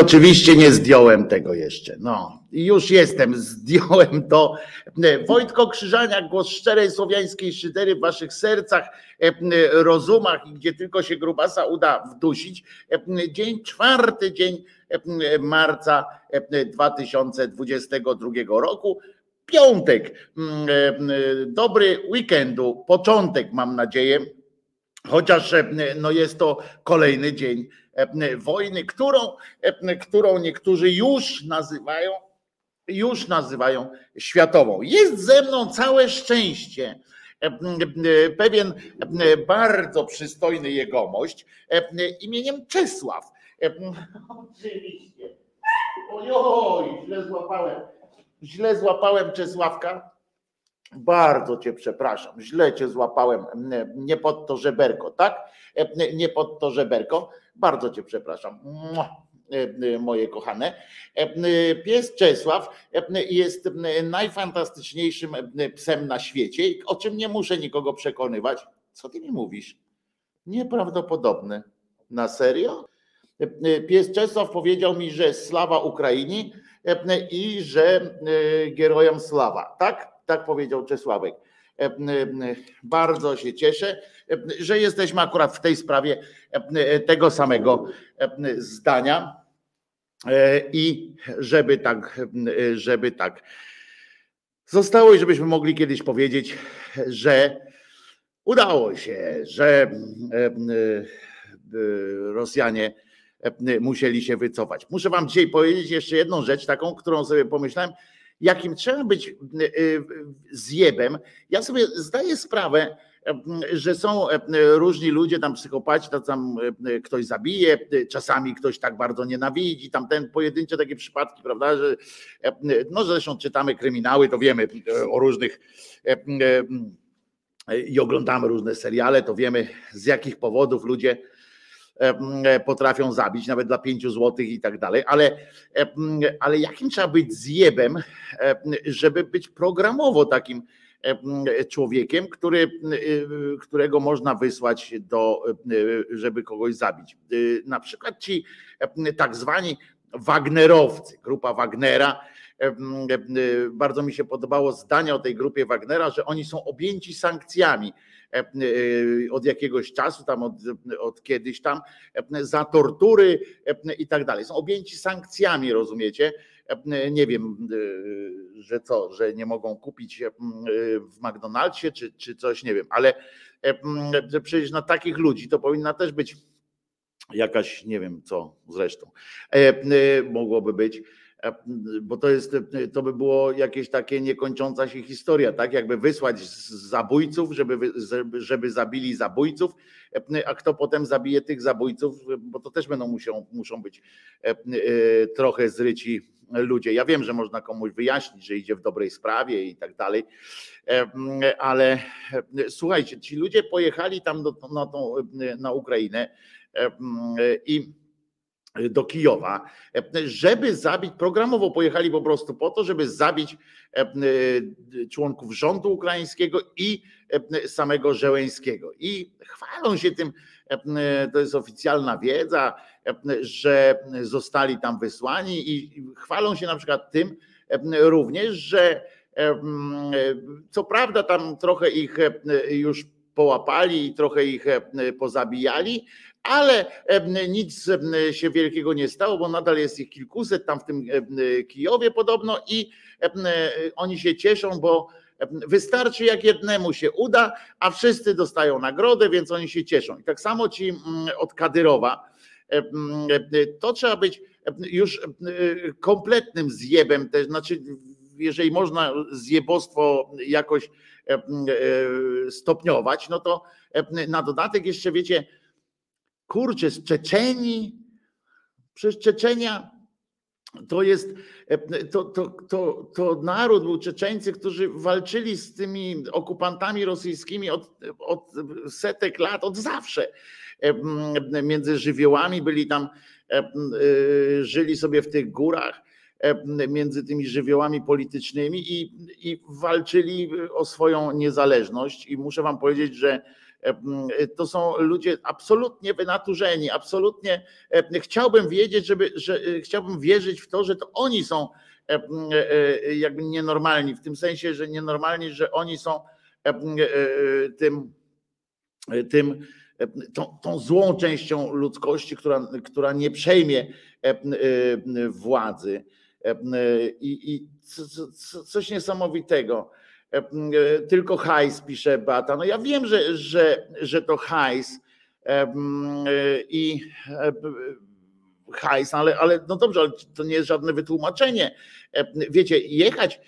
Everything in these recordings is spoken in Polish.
Oczywiście nie zdjąłem tego jeszcze. No już jestem, zdjąłem to. Wojtko Krzyżaniak, głos szczerej słowiańskiej szydery w waszych sercach, rozumach i gdzie tylko się grubasa uda wdusić. Dzień czwarty, dzień marca 2022 roku. Piątek. Dobry weekendu, początek mam nadzieję. Chociaż no jest to kolejny dzień E, wojny, którą, e, którą niektórzy już nazywają, już nazywają światową. Jest ze mną całe szczęście. E, pewien bardzo przystojny jegomość imieniem Czesław. Oczywiście. Ojoj, źle złapałem. Źle złapałem Czesławka. Bardzo cię przepraszam, źle cię złapałem, nie pod to żeberko, tak? Nie pod to żeberko. Bardzo cię przepraszam. Moje kochane. Pies Czesław jest najfantastyczniejszym psem na świecie, o czym nie muszę nikogo przekonywać. Co ty mi mówisz? Nieprawdopodobne. Na serio? Pies Czesław powiedział mi, że slawa Ukrainie i że gerojom slawa. Tak? Tak powiedział Czesławek. Bardzo się cieszę, że jesteśmy akurat w tej sprawie tego samego zdania i żeby tak, żeby tak zostało i żebyśmy mogli kiedyś powiedzieć, że udało się, że Rosjanie musieli się wycofać. Muszę wam dzisiaj powiedzieć jeszcze jedną rzecz, taką, którą sobie pomyślałem, jakim trzeba być zjebem. Ja sobie zdaję sprawę, że są różni ludzie, tam psychopaci, tam ktoś zabije, czasami ktoś tak bardzo nienawidzi, tam ten pojedyncze takie przypadki, prawda, że no zresztą czytamy kryminały, to wiemy o różnych i oglądamy różne seriale, to wiemy z jakich powodów ludzie potrafią zabić, nawet dla pięciu złotych i tak dalej, ale, ale jakim trzeba być zjebem, żeby być programowo takim człowiekiem, który, którego można wysłać do, żeby kogoś zabić. Na przykład ci tak zwani Wagnerowcy, grupa Wagnera, bardzo mi się podobało zdanie o tej grupie Wagnera, że oni są objęci sankcjami od jakiegoś czasu, tam od, od kiedyś tam, za tortury i tak dalej. Są objęci sankcjami, rozumiecie? Nie wiem, że co, że nie mogą kupić w McDonald'sie czy, czy coś, nie wiem, ale przecież na takich ludzi to powinna też być jakaś, nie wiem co zresztą, mogłoby być bo to jest, to by było jakieś takie niekończąca się historia, tak? Jakby wysłać zabójców, żeby, żeby zabili zabójców, a kto potem zabije tych zabójców, bo to też będą muszą, muszą być trochę zryci ludzie. Ja wiem, że można komuś wyjaśnić, że idzie w dobrej sprawie i tak dalej, ale słuchajcie, ci ludzie pojechali tam do, na, tą, na Ukrainę i do Kijowa, żeby zabić, programowo pojechali po prostu po to, żeby zabić członków rządu ukraińskiego i samego Żeleńskiego. I chwalą się tym, to jest oficjalna wiedza, że zostali tam wysłani i chwalą się na przykład tym również, że co prawda tam trochę ich już połapali i trochę ich pozabijali, ale nic się wielkiego nie stało, bo nadal jest ich kilkuset tam w tym Kijowie podobno i oni się cieszą, bo wystarczy jak jednemu się uda, a wszyscy dostają nagrodę, więc oni się cieszą. I tak samo ci od Kadyrowa, to trzeba być już kompletnym zjebem też, znaczy jeżeli można zjebostwo jakoś stopniować, no to na dodatek jeszcze wiecie, kurczę, z Czeczeni, przecież Czeczenia to jest, to, to, to, to naród był Czeczeńcy, którzy walczyli z tymi okupantami rosyjskimi od, od setek lat, od zawsze. Między żywiołami byli tam, żyli sobie w tych górach między tymi żywiołami politycznymi i, i walczyli o swoją niezależność. I muszę wam powiedzieć, że to są ludzie absolutnie wynaturzeni, absolutnie chciałbym wiedzieć, żeby, że chciałbym wierzyć w to, że to oni są jakby nienormalni, w tym sensie, że nienormalni, że oni są tym, tym tą, tą złą częścią ludzkości, która, która nie przejmie władzy. I, i coś niesamowitego. Tylko hajs, pisze Bata. No ja wiem, że, że, że to hajs i hajs, ale, ale no dobrze, ale to nie jest żadne wytłumaczenie. Wiecie, jechać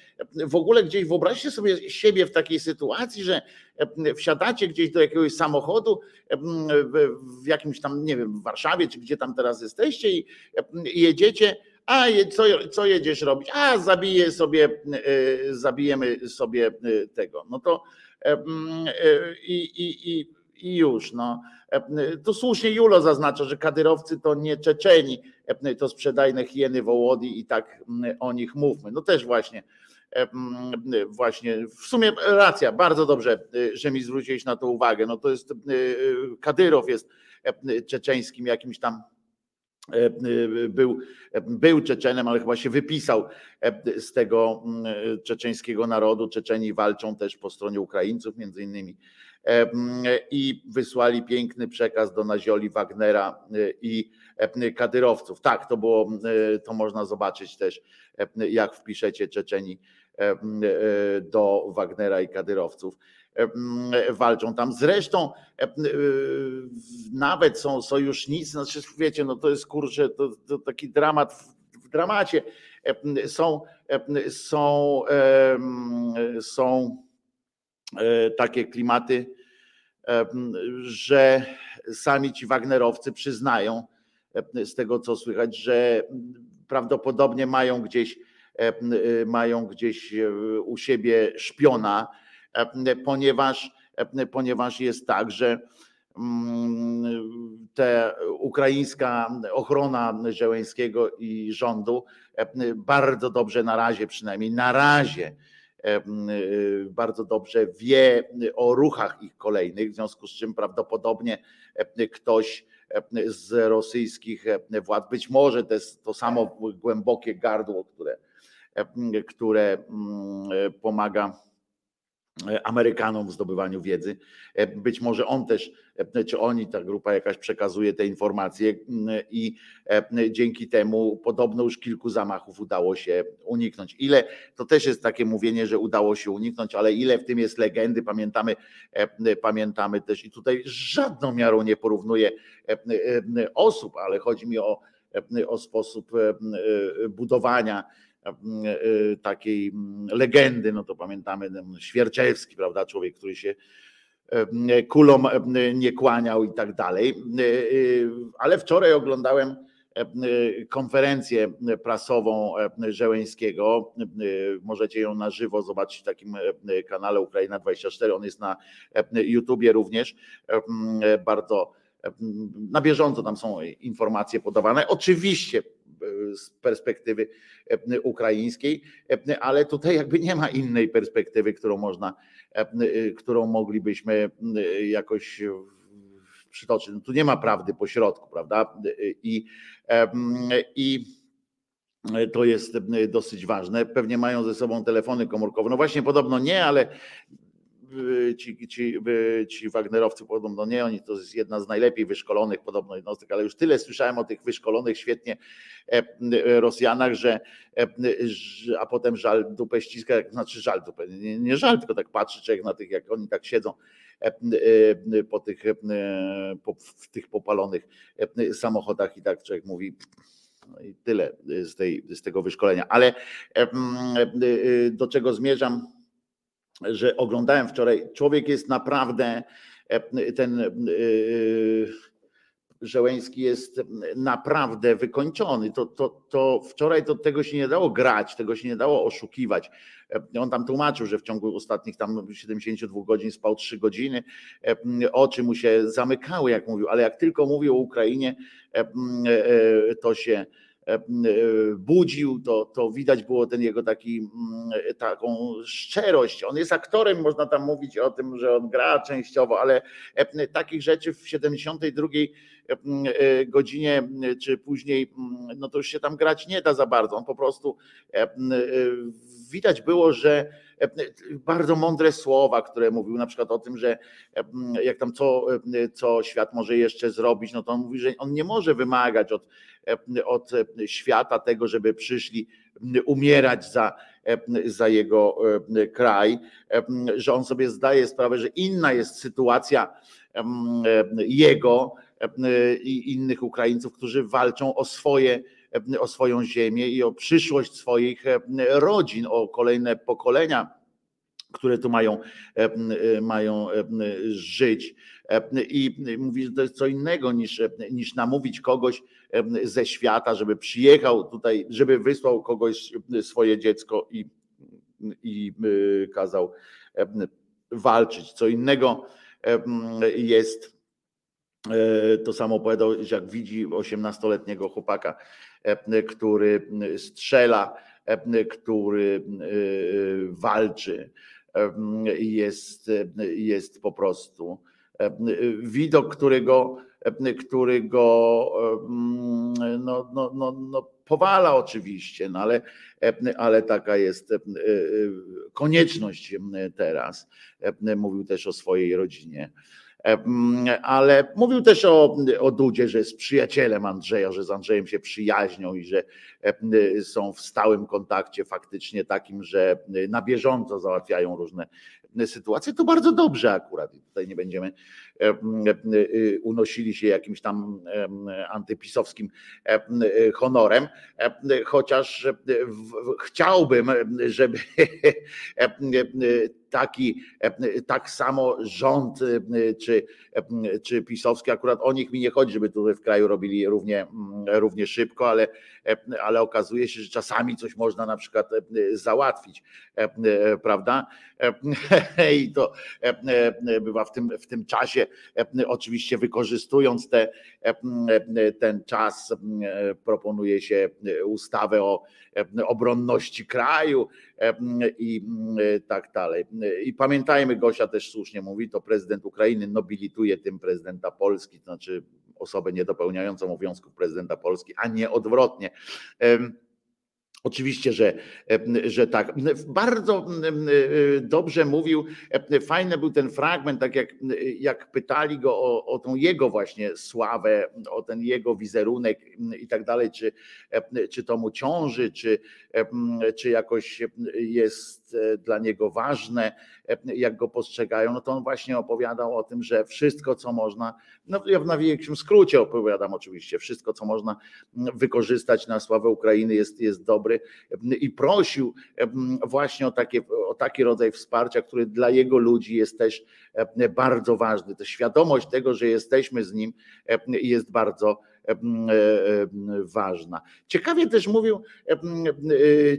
w ogóle gdzieś, wyobraźcie sobie siebie w takiej sytuacji, że wsiadacie gdzieś do jakiegoś samochodu w jakimś tam, nie wiem, w Warszawie, czy gdzie tam teraz jesteście i jedziecie a co, co jedziesz robić? A zabiję sobie, e, zabijemy sobie e, tego. No to e, i, i, i, i już. No. Tu słusznie Julo zaznacza, że kadyrowcy to nie Czeczeni, to sprzedajne hieny wołody i tak o nich mówmy. No też właśnie właśnie w sumie racja, bardzo dobrze, że mi zwróciłeś na to uwagę. No to jest Kadyrow jest czeczeńskim jakimś tam był, był Czeczenem, ale chyba się wypisał e, z tego mm, czeczeńskiego narodu. Czeczeni walczą też po stronie Ukraińców między innymi i wysłali piękny przekaz do nazioli Wagnera i kadyrowców. Tak, to było, to można zobaczyć też, jak wpiszecie Czeczeni do Wagnera i kadyrowców walczą tam. Zresztą nawet są sojusznicy, znaczy wiecie, no to jest kurczę, to, to taki dramat w, w dramacie. Są, są, są e, takie klimaty, że sami ci Wagnerowcy przyznają, z tego co słychać, że prawdopodobnie mają gdzieś mają gdzieś e, u siebie szpiona, E, ponieważ, e, ponieważ jest tak, że mm, ta ukraińska ochrona Żeleńskiego i rządu e, bardzo dobrze na razie, przynajmniej na razie, bardzo dobrze wie o ruchach ich kolejnych, w związku z czym prawdopodobnie ktoś z rosyjskich władz, być może to jest to samo głębokie gardło, które, które mm, pomaga E, Amerykanom w zdobywaniu wiedzy. E, być może on też, e, czy oni, ta grupa jakaś przekazuje te informacje i dzięki temu podobno już kilku zamachów udało się uniknąć. Ile, to też jest takie mówienie, że udało się uniknąć, ale ile w tym jest legendy, pamiętamy, pamiętamy też i tutaj żadną miarą nie porównuję osób, ale chodzi mi o, o sposób budowania E, takiej mm, legendy, no to pamiętamy Świerczewski, prawda, człowiek, który się kulom nie kłaniał i tak dalej. E, e, ale wczoraj oglądałem konferencję prasową Żeleńskiego. Możecie ją na żywo zobaczyć w takim kanale Ukraina 24. On jest na YouTubie również. Bardzo na bieżąco tam są informacje podawane. Oczywiście z perspektywy e, ukraińskiej, e, ale tutaj jakby nie ma innej perspektywy, którą można, e, którą moglibyśmy jakoś przytoczyć. No tu nie ma prawdy po środku, prawda? I, i to jest dosyć ważne. Pewnie mają ze sobą telefony komórkowe. No właśnie, podobno nie, ale ci, ci, ci Wagnerowcy podobno nie, oni to jest jedna z najlepiej wyszkolonych podobno jednostek, ale już tyle słyszałem o tych wyszkolonych świetnie e, Rosjanach, że, e, a potem żal dupę ściska, znaczy żal dupę, nie, nie żal, tylko tak patrzy człowiek na tych, jak oni tak siedzą e, po tych, po, w tych popalonych samochodach i tak człowiek mówi, no i tyle z, tej, z tego wyszkolenia. Ale do czego zmierzam? Że oglądałem wczoraj, człowiek jest naprawdę, e, ten e, Żeleński jest naprawdę wykończony. To, to, to wczoraj to tego się nie dało grać, tego się nie dało oszukiwać. E, on tam tłumaczył, że w ciągu ostatnich tam 72 godzin spał 3 godziny, oczy mu się zamykały, jak mówił, ale jak tylko mówił o Ukrainie, to się budził, to, to widać było ten jego taki, mm, taką szczerość. On jest aktorem, można tam mówić o tym, że on gra częściowo, ale takich rzeczy w 72 godzinie czy później, no to już się tam grać nie da za bardzo. On po prostu widać było, że bardzo mądre słowa, które mówił na przykład o tym, że jak tam co, co świat może jeszcze zrobić, no to on mówi, że on nie może wymagać od, od świata tego, żeby przyszli umierać za, za jego kraj, że on sobie zdaje sprawę, że inna jest sytuacja jego i innych Ukraińców, którzy walczą o swoje o swoją ziemię i o przyszłość swoich rodzin, o kolejne pokolenia, które tu mają, mają żyć. I mówi, że to jest co innego niż, niż namówić kogoś ze świata, żeby przyjechał tutaj, żeby wysłał kogoś swoje dziecko i, i kazał walczyć. Co innego jest to samo opowiadał, jak widzi 18-letniego chłopaka E, który strzela, e, który e, walczy. Jest, jest po prostu widok, którego, którego no, no, no, no powala oczywiście, no ale, ale taka jest konieczność teraz. Mówił też o swojej rodzinie ale mówił też o, o Dudzie, że jest przyjacielem Andrzeja, że z Andrzejem się przyjaźnią i że są w stałym kontakcie faktycznie takim, że na bieżąco załatwiają różne sytuacje. To bardzo dobrze akurat. Tutaj nie będziemy y, unosili się jakimś tam antypisowskim honorem, chociaż chciałbym, żeby taki, tak samo rząd czy, czy pisowski, akurat o nich mi nie chodzi, żeby tutaj w kraju robili równie, równie szybko, ale, ale okazuje się, że czasami coś można na przykład załatwić, prawda? I to bywa w tym, w tym czasie, oczywiście wykorzystując te, ten czas, proponuje się ustawę o obronności kraju i tak dalej. I pamiętajmy, Gosia też słusznie mówi, to prezydent Ukrainy nobilituje tym prezydenta Polski, to znaczy osobę niedopełniającą obowiązków prezydenta Polski, a nie odwrotnie. Oczywiście, że, że tak. Bardzo dobrze mówił, fajny był ten fragment, tak jak, jak pytali go o, o tą jego właśnie sławę, o ten jego wizerunek i tak dalej, czy, czy to mu ciąży, czy, czy jakoś jest dla niego ważne, jak go postrzegają, no to on właśnie opowiadał o tym, że wszystko, co można, no ja w największym skrócie opowiadam oczywiście, wszystko, co można wykorzystać na sławę Ukrainy jest, jest dobry i prosił właśnie o, takie, o taki rodzaj wsparcia, który dla jego ludzi jest też bardzo ważny. To świadomość tego, że jesteśmy z nim jest bardzo ważna. Ciekawie też mówił,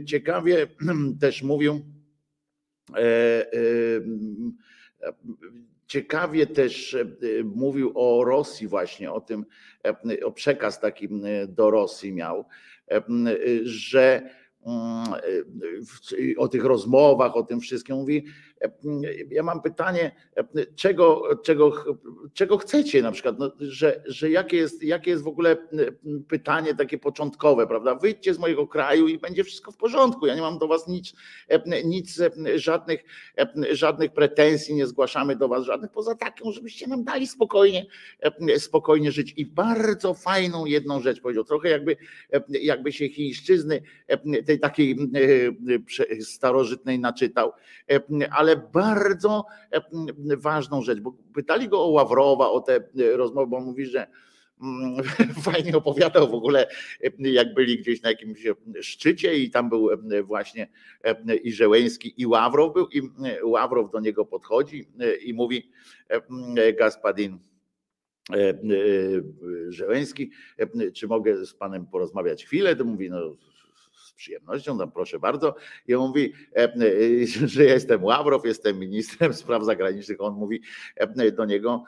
ciekawie też mówił, E, e, ciekawie też e, mówił o Rosji, właśnie o tym, o przekaz taki do Rosji miał, że o tych rozmowach, o tym wszystkim. Mówi, ja mam pytanie, czego, czego, czego chcecie na przykład, no, że, że jakie, jest, jakie jest w ogóle pytanie takie początkowe, prawda? Wyjdźcie z mojego kraju i będzie wszystko w porządku. Ja nie mam do was nic, nic żadnych, żadnych pretensji, nie zgłaszamy do was żadnych, poza taką, żebyście nam dali spokojnie, spokojnie żyć. I bardzo fajną jedną rzecz powiedział, trochę jakby, jakby się chińszczyzny tej takiej starożytnej naczytał, ale ale bardzo e, ważną rzecz, bo pytali go o Ławrowa, o te e, rozmowy, bo mówi, że mm, fajnie opowiadał w ogóle, e, jak byli gdzieś na jakimś szczycie i tam był właśnie i Żeleński i Ławrow był i Ławrow do niego podchodzi i mówi Gaspadin Żeleński, czy mogę z panem porozmawiać chwilę? To mówi, no z przyjemnością, tam proszę bardzo. I on mówi, że ja jestem Ławrow, jestem ministrem spraw zagranicznych. On mówi do niego,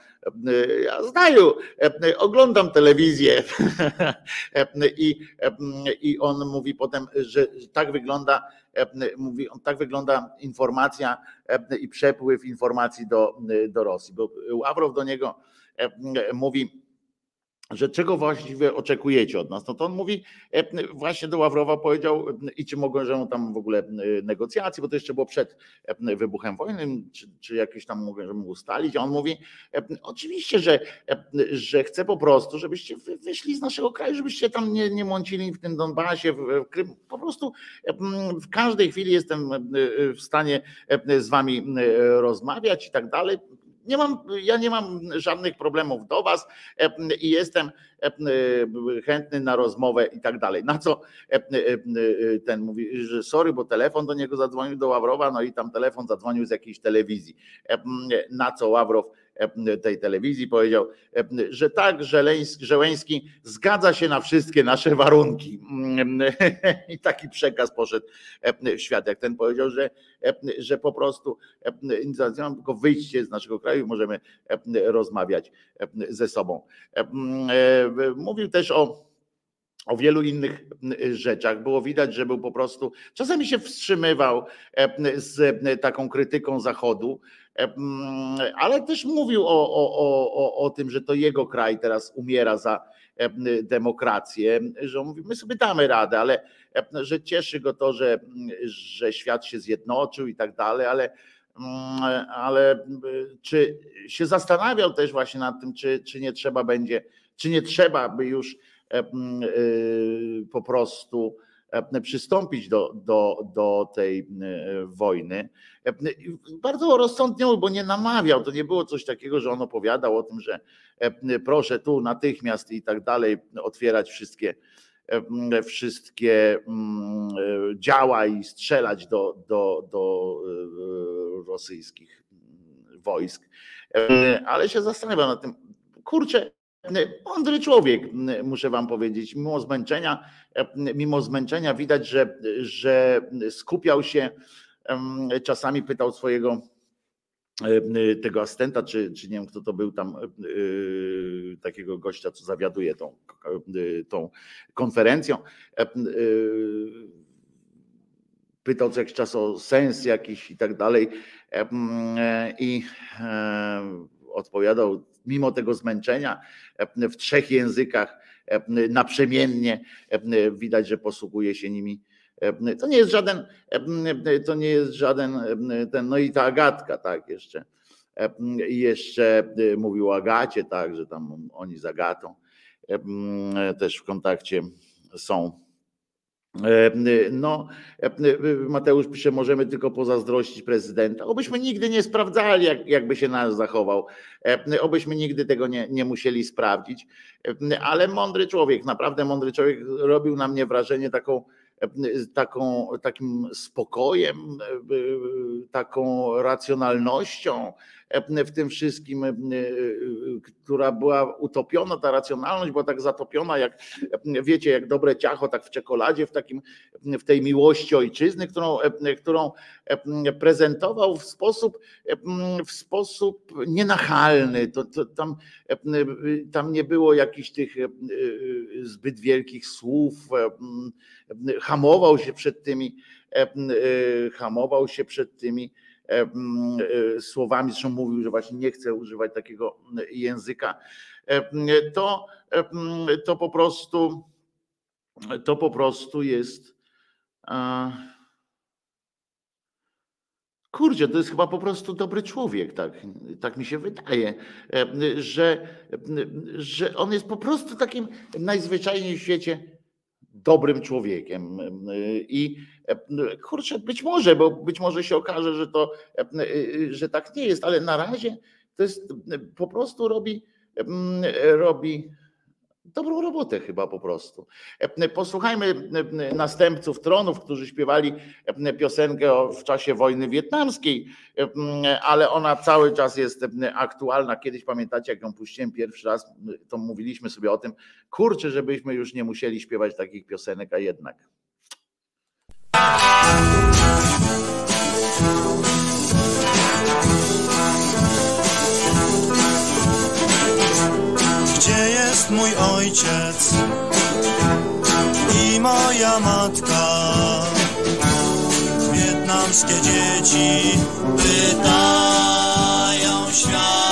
ja znaju, oglądam telewizję. I, I on mówi potem, że tak wygląda, mówi, tak wygląda informacja i przepływ informacji do, do Rosji. Bo Ławrow do niego mówi, że czego właściwie oczekujecie od nas? No to on mówi, e, właśnie do Ławrowa powiedział, i czy mogą, że tam w ogóle negocjacje, bo to jeszcze było przed wybuchem wojny, czy, czy jakieś tam możemy ustalić. A on mówi, oczywiście, że, że chce po prostu, żebyście wyszli z naszego kraju, żebyście tam nie, nie mącili w tym Donbasie, w Krym. Po prostu w każdej chwili jestem w stanie z wami rozmawiać i tak dalej nie mam, ja nie mam żadnych problemów do Was e, i jestem e, chętny na rozmowę i tak dalej. Na co e, ten mówi, że sorry, bo telefon do niego zadzwonił do Ławrowa, no i tam telefon zadzwonił z jakiejś telewizji. Na co Ławrow tej telewizź powiedział, że tak, Żeleński zgadza się na wszystkie nasze warunki. I taki przekaz poszedł w świat, jak ten powiedział, że, że po prostu tylko wyjście z naszego kraju, możemy rozmawiać ze sobą. Mówił też o o wielu innych rzeczach. Było widać, że był po prostu, czasami się wstrzymywał z taką krytyką Zachodu, ale też mówił o, o, o, o tym, że to jego kraj teraz umiera za demokrację, że on mówi, my sobie damy radę, ale że cieszy go to, że, że świat się zjednoczył i tak dalej, ale, ale czy się zastanawiał też właśnie nad tym, czy, czy nie trzeba będzie, czy nie trzeba by już y, po prostu przystąpić do, do, do tej e, wojny. E, bardzo rozsądnie, bo nie namawiał, to nie było coś takiego, że on opowiadał o tym, że proszę tu natychmiast i tak dalej otwierać wszystkie wszystkie działa i strzelać do, do, do rosyjskich wojsk. Ale się zastanawiam nad tym, kurczę, Mądry człowiek, muszę wam powiedzieć, mimo zmęczenia, mimo zmęczenia widać, że, że skupiał się, czasami pytał swojego tego asystenta, czy, czy nie wiem kto to był tam, takiego gościa, co zawiaduje tą, tą konferencją. Pytał co jakiś czas o sens jakiś i tak dalej. I odpowiadał mimo tego zmęczenia e, w trzech językach e, naprzemiennie e, widać, że posługuje się nimi. To nie jest żaden, to nie jest żaden ten, no i ta Agatka, tak, jeszcze. Jeszcze mówił o Agacie, tak, że tam oni z Agatą też w kontakcie są. E, no, e, Mateusz pisze, możemy tylko pozazdrościć prezydenta. Obyśmy nigdy nie sprawdzali, jak, jakby się nas zachował. E, obyśmy nigdy tego nie, nie musieli sprawdzić. Ale mądry człowiek, naprawdę mądry człowiek, robił na mnie wrażenie taką, taką, takim spokojem, taką racjonalnością w tym wszystkim, która była utopiona, ta racjonalność była tak zatopiona, jak wiecie, jak dobre ciacho, tak w czekoladzie, w takim, w tej miłości ojczyzny, którą, którą prezentował w sposób, w sposób nienachalny. To, to tam, tam nie było jakichś tych zbyt wielkich słów, hamował się przed tymi, hamował się przed tymi E, e, słowami, zresztą mówił, że właśnie nie chce używać takiego języka, e, to, to po prostu to po prostu jest Kurczę, to jest chyba po prostu dobry człowiek, tak, tak mi się wydaje, że, że on jest po prostu takim najzwyczajniej w świecie dobrym człowiekiem. I kurczę, być może, bo być może się okaże, że to, że tak nie jest, ale na razie to jest po prostu robi, robi dobrą robotę chyba po prostu. Posłuchajmy następców tronów, którzy śpiewali piosenkę w czasie wojny wietnamskiej, ale ona cały czas jest aktualna. Kiedyś pamiętacie, jak ją puściłem pierwszy raz, to mówiliśmy sobie o tym, kurczę, żebyśmy już nie musieli śpiewać takich piosenek, a jednak jest mój ojciec i moja matka. Wietnamskie dzieci pytają świat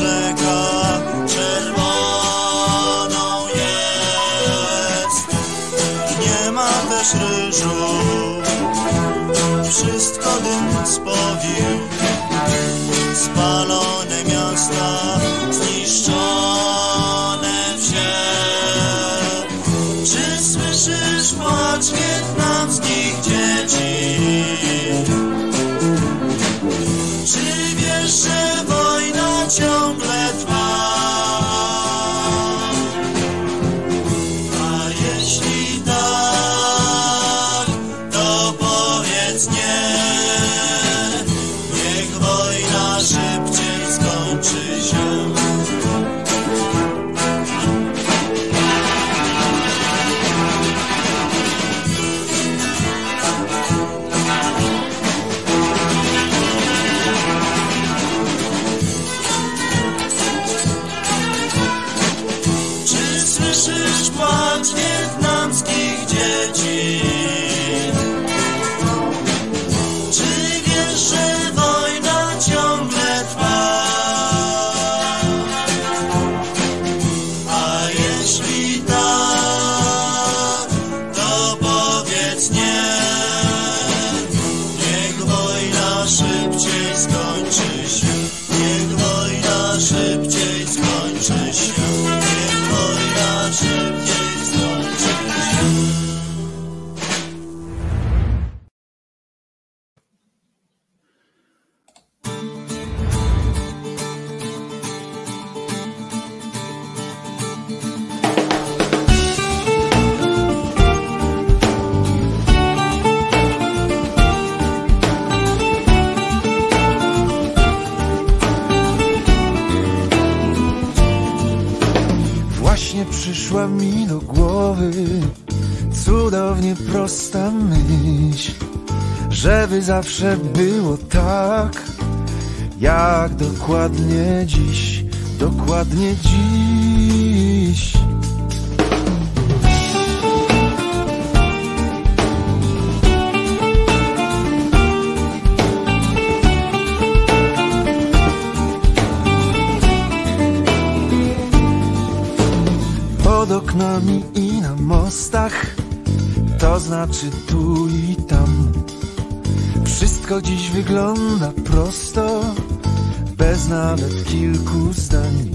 nawet zawsze było tak, jak dokładnie dziś, dokładnie dziś. Pod oknami i na mostach, to znaczy tu i tam wszystko dziś wygląda prosto, bez nawet kilku zdań,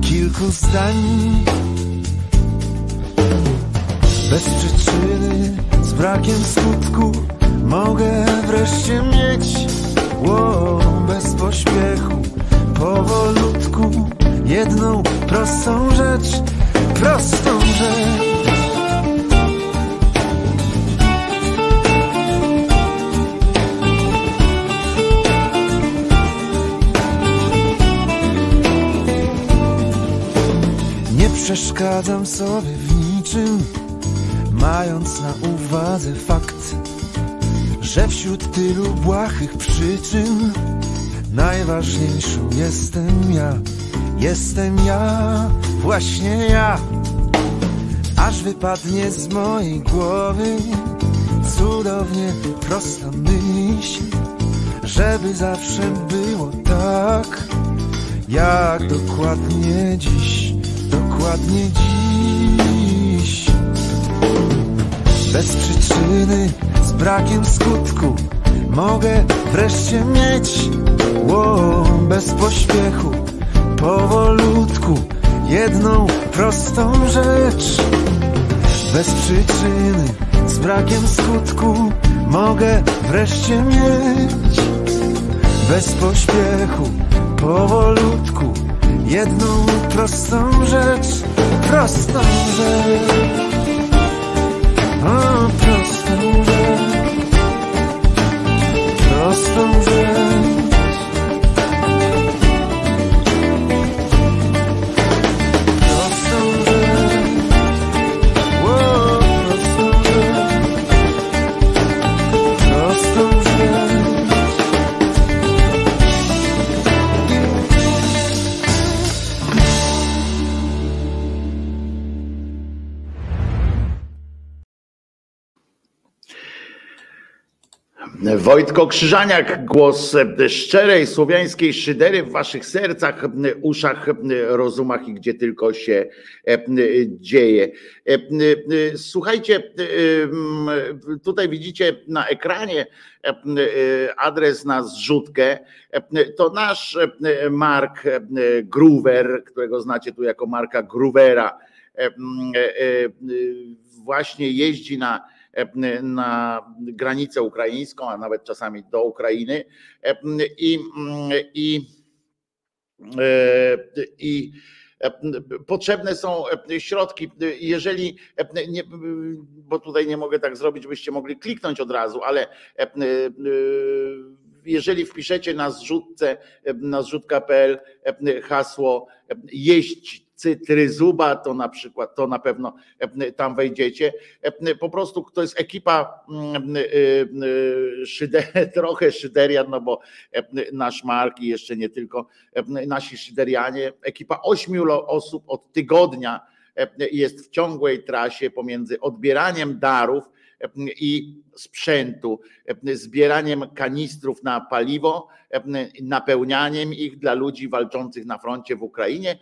kilku zdań. Bez przyczyny, z brakiem skutku, mogę wreszcie mieć, ło, bez pośpiechu, powolutku, jedną prostą rzecz, prostą rzecz. Przeszkadzam sobie w niczym, mając na uwadze fakt, że wśród tylu błahych przyczyn najważniejszą jestem ja, jestem ja, właśnie ja. Aż wypadnie z mojej głowy cudownie prosta myśl, żeby zawsze było tak, jak dokładnie dziś dokładnie dziś. Bez przyczyny, z brakiem skutku mogę wreszcie mieć Ło, bez pośpiechu, powolutku Jedną prostą rzecz. Bez przyczyny, z brakiem skutku Mogę wreszcie mieć. Bez pośpiechu, powolutku Jedną prostą rzecz Prostą rzecz O, prostą rzecz prostą rzecz. Wojtko Krzyżaniak, głos szczerej słowiańskiej szydery w waszych sercach, uszach, rozumach i gdzie tylko się dzieje. Słuchajcie, tutaj widzicie na ekranie adres na zrzutkę. To nasz Mark Groover, którego znacie tu jako Marka Groovera, właśnie jeździ na na granicę ukraińską, a nawet czasami do Ukrainy i, i, i potrzebne są środki. Jeżeli, nie, bo tutaj nie mogę tak zrobić, byście mogli kliknąć od razu, ale jeżeli wpiszecie na zrzutce, na zrzutka.pl hasło jeść cytryzuba, to na przykład, to na pewno tam wejdziecie. Po prostu to jest ekipa szyder, trochę szyderian, no bo nasz Mark i jeszcze nie tylko nasi szyderianie, ekipa ośmiu osób od tygodnia jest w ciągłej trasie pomiędzy odbieraniem darów i sprzętu, zbieraniem kanistrów na paliwo, napełnianiem ich dla ludzi walczących na froncie w Ukrainie,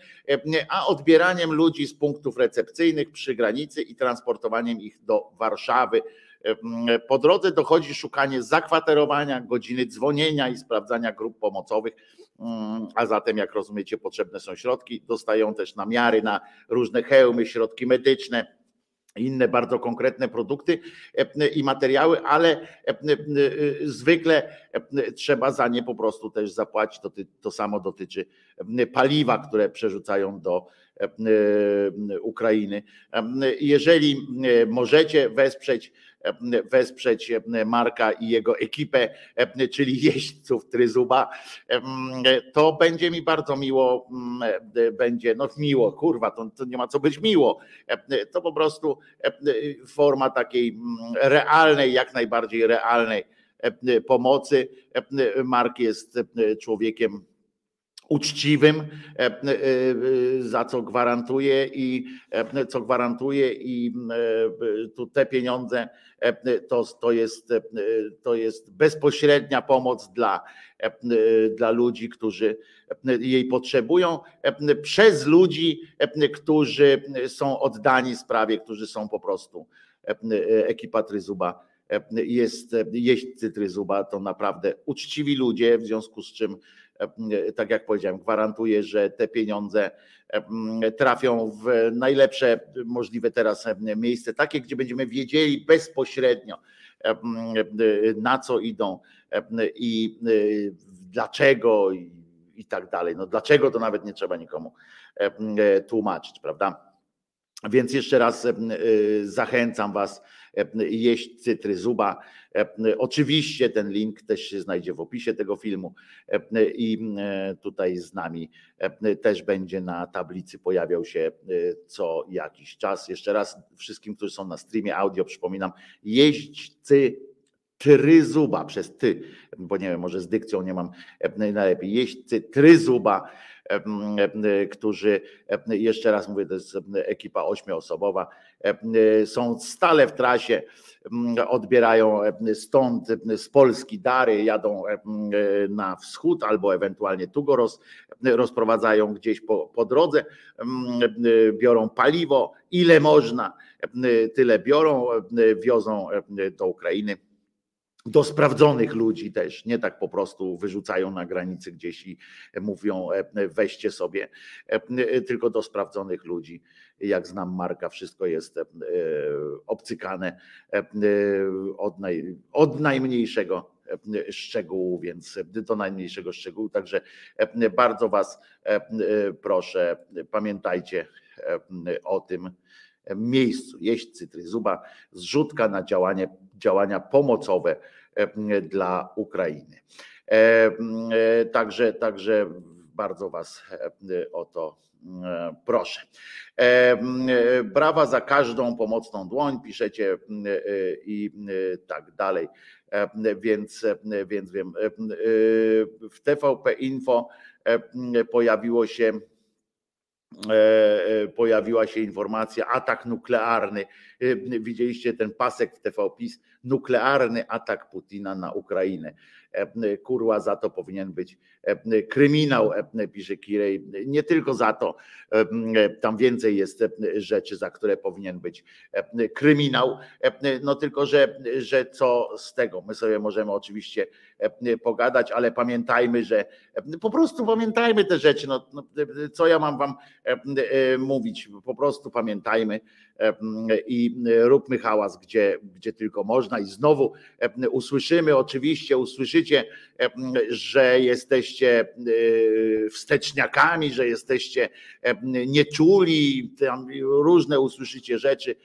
a odbieraniem ludzi z punktów recepcyjnych przy granicy i transportowaniem ich do Warszawy. Po drodze dochodzi szukanie zakwaterowania, godziny dzwonienia i sprawdzania grup pomocowych, a zatem, jak rozumiecie, potrzebne są środki. Dostają też namiary na różne hełmy, środki medyczne inne bardzo konkretne produkty i materiały, ale zwykle trzeba za nie po prostu też zapłacić. To, to samo dotyczy paliwa, które przerzucają do Ukrainy. Jeżeli możecie wesprzeć wesprzeć Marka i jego ekipę, czyli jeźdźców Tryzuba, to będzie mi bardzo miło, będzie, no miło, kurwa, to, to nie ma co być miło. To po prostu forma takiej realnej, jak najbardziej realnej pomocy. Mark jest człowiekiem uczciwym, e, e, za co gwarantuje i e, co gwarantuje i tu te pieniądze to, to, jest, to jest bezpośrednia pomoc dla, dla ludzi, którzy jej potrzebują, przez ludzi, którzy są oddani sprawie, którzy są po prostu ekipa Tryzuba jest jeźdźcy Tryzuba, to naprawdę uczciwi ludzie, w związku z czym tak jak powiedziałem, gwarantuję, że te pieniądze e, trafią w najlepsze możliwe teraz e, miejsce, takie, gdzie będziemy wiedzieli bezpośrednio, na co idą i dlaczego i tak dalej. No dlaczego to nawet nie trzeba nikomu tłumaczyć, prawda? Więc jeszcze raz zachęcam Was jeść cytry zuba. Oczywiście ten link też się znajdzie w opisie tego filmu i tutaj z nami też będzie na tablicy pojawiał się co jakiś czas. Jeszcze raz wszystkim, którzy są na streamie audio przypominam, jeźdźcy tryzuba przez ty, bo nie wiem, może z dykcją nie mam najlepiej, jeźdźcy tryzuba którzy, jeszcze raz mówię, to jest ekipa ośmioosobowa, są stale w trasie, odbierają stąd z Polski dary, jadą na wschód albo ewentualnie tu go roz, rozprowadzają gdzieś po, po drodze, biorą paliwo, ile można, tyle biorą, wiozą do Ukrainy do sprawdzonych ludzi też, nie tak po prostu wyrzucają na granicy gdzieś i mówią e, weźcie sobie, e, tylko do sprawdzonych ludzi. Jak znam Marka, wszystko jest e, obcykane od, naj, od najmniejszego szczegółu, więc do najmniejszego szczegółu. Także bardzo Was proszę, pamiętajcie o tym miejscu. Jeść cytryzuba, zrzutka na działanie, działania pomocowe dla Ukrainy. Także, także bardzo Was o to proszę. Brawa za każdą pomocną dłoń, piszecie i tak dalej. Więc, więc wiem. W TVP Info pojawiło się E, e, pojawiła się informacja atak nuklearny. E, widzieliście ten pasek w TVPiS, nuklearny atak Putina na Ukrainę. Kurła za to powinien być kryminał, pisze Kirej. Nie tylko za to, tam więcej jest rzeczy, za które powinien być kryminał. No tylko, że, że co z tego? My sobie możemy oczywiście pogadać, ale pamiętajmy, że po prostu pamiętajmy te rzeczy. No, no co ja mam wam mówić? Po prostu pamiętajmy i róbmy hałas, gdzie, gdzie tylko można. I znowu usłyszymy, oczywiście usłyszycie, że jesteście e, wsteczniakami, że jesteście nieczuli, różne usłyszycie rzeczy,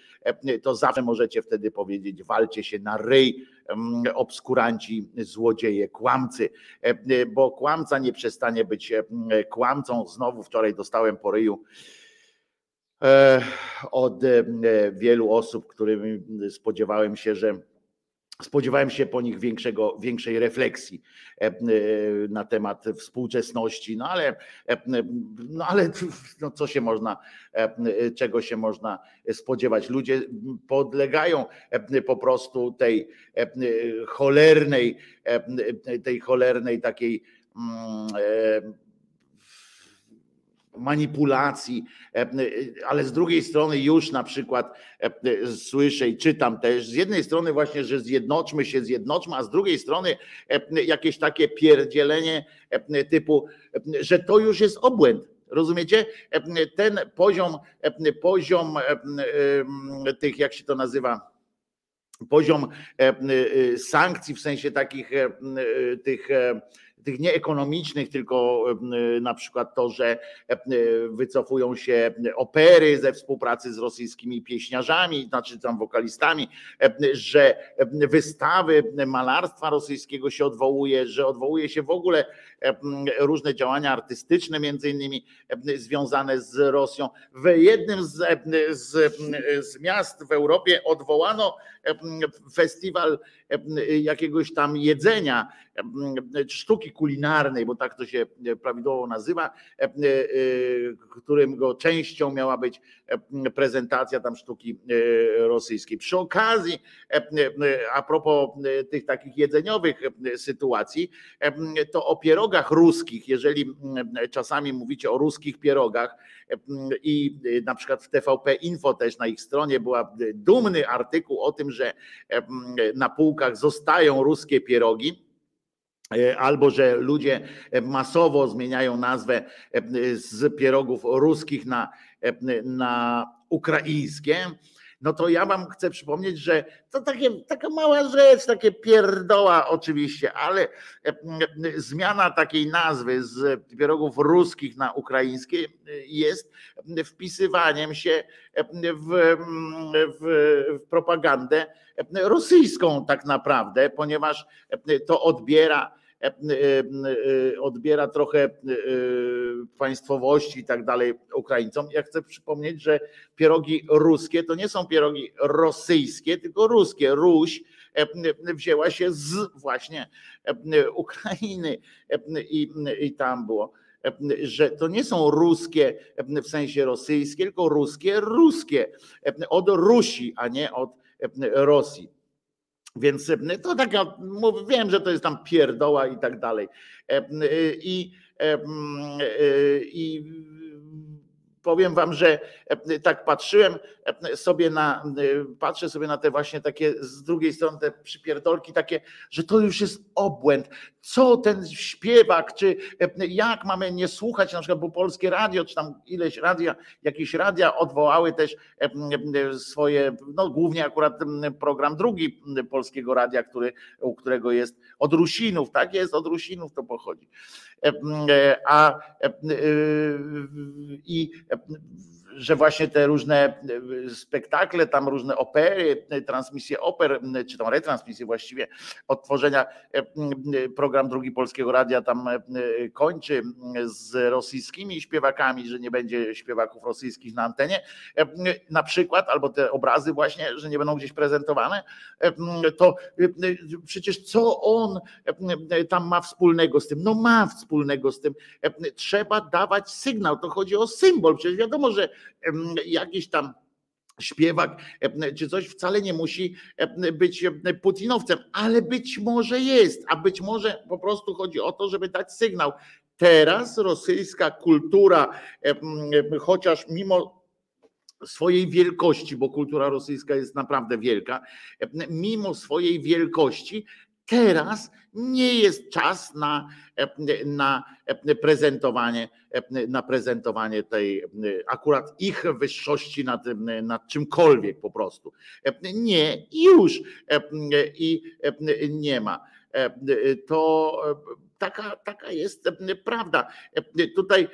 to zawsze możecie wtedy powiedzieć, walcie się na ryj, obskuranci, złodzieje, kłamcy, bo kłamca nie przestanie być kłamcą. Znowu wczoraj dostałem po ryju E, od e, wielu osób, którym spodziewałem się, że spodziewałem się po nich większego, większej refleksji e, na temat współczesności, no ale, no ale no co się można, czego się można spodziewać? Ludzie podlegają po prostu tej cholernej, tej cholernej takiej mm, manipulacji, e, e, ale z drugiej strony już na przykład e, słyszę i czytam też, z jednej strony właśnie, że zjednoczmy się, zjednoczmy, a z drugiej strony jakieś takie pierdzielenie typu, że to już jest obłęd. Rozumiecie? Ten poziom, poziom tych, jak się to nazywa, poziom sankcji, w sensie takich tych tych nieekonomicznych, tylko na przykład to, że wycofują się opery ze współpracy z rosyjskimi pieśniarzami, znaczy tam wokalistami, że wystawy malarstwa rosyjskiego się odwołuje, że odwołuje się w ogóle różne działania artystyczne, między innymi związane z Rosją. W jednym z, z, z miast w Europie odwołano festiwal jakiegoś tam jedzenia, sztuki kulinarnej, bo tak to się prawidłowo nazywa, którym go częścią miała być prezentacja tam sztuki rosyjskiej. Przy okazji, a propos tych takich jedzeniowych sytuacji, to o pierogach ruskich, jeżeli czasami mówicie o ruskich pierogach i na przykład w TVP Info też na ich stronie była dumny artykuł o tym, że na półkach zostają ruskie pierogi, e, albo że ludzie masowo zmieniają nazwę z pierogów ruskich na, na ukraińskie no to ja wam chcę przypomnieć, że to takie, taka mała rzecz, takie pierdoła oczywiście, ale zmiana takiej nazwy z pierogów ruskich na ukraińskie jest wpisywaniem się w, w, w propagandę rosyjską tak naprawdę, ponieważ to odbiera E, e, e, odbiera trochę państwowości i tak dalej Ukraińcom. Ja chcę przypomnieć, że pierogi ruskie to nie są pierogi rosyjskie, tylko ruskie. Ruś wzięła się z właśnie Ukrainy i, i tam było że to nie są ruskie w sensie rosyjskie, tylko ruskie, ruskie od Rusi, a nie od Rosji. Więc e, to taka, wiem, że to jest tam pierdoła i tak dalej. E, e, I, i powiem wam, że tak patrzyłem sobie na, patrzę sobie na te właśnie takie z drugiej strony te przypierdolki takie, że to już jest obłęd. Co ten śpiewak, czy jak mamy nie słuchać, na przykład, bo polskie radio, czy tam ileś radia, jakieś radia odwołały też swoje, no głównie akurat program drugi polskiego radia, który, u którego jest od Rusinów, tak jest, od Rusinów to pochodzi. A i że właśnie te różne spektakle, tam różne opery, transmisje oper, czy tam retransmisje właściwie, odtworzenia program Drugi Polskiego Radia tam kończy z rosyjskimi śpiewakami, że nie będzie śpiewaków rosyjskich na antenie, na przykład, albo te obrazy właśnie, że nie będą gdzieś prezentowane, to przecież co on tam ma wspólnego z tym? No ma wspólnego z tym. Trzeba dawać sygnał, to chodzi o symbol, przecież wiadomo, że jakiś tam śpiewak czy coś wcale nie musi być putinowcem, ale być może jest, a być może po prostu chodzi o to, żeby dać sygnał. Teraz rosyjska kultura, chociaż mimo swojej wielkości, bo kultura rosyjska jest naprawdę wielka, mimo swojej wielkości, teraz nie jest czas na, na prezentowanie, na prezentowanie tej akurat ich wyższości nad, nad czymkolwiek po prostu. Nie, już i nie ma. To taka, taka jest prawda. Tutaj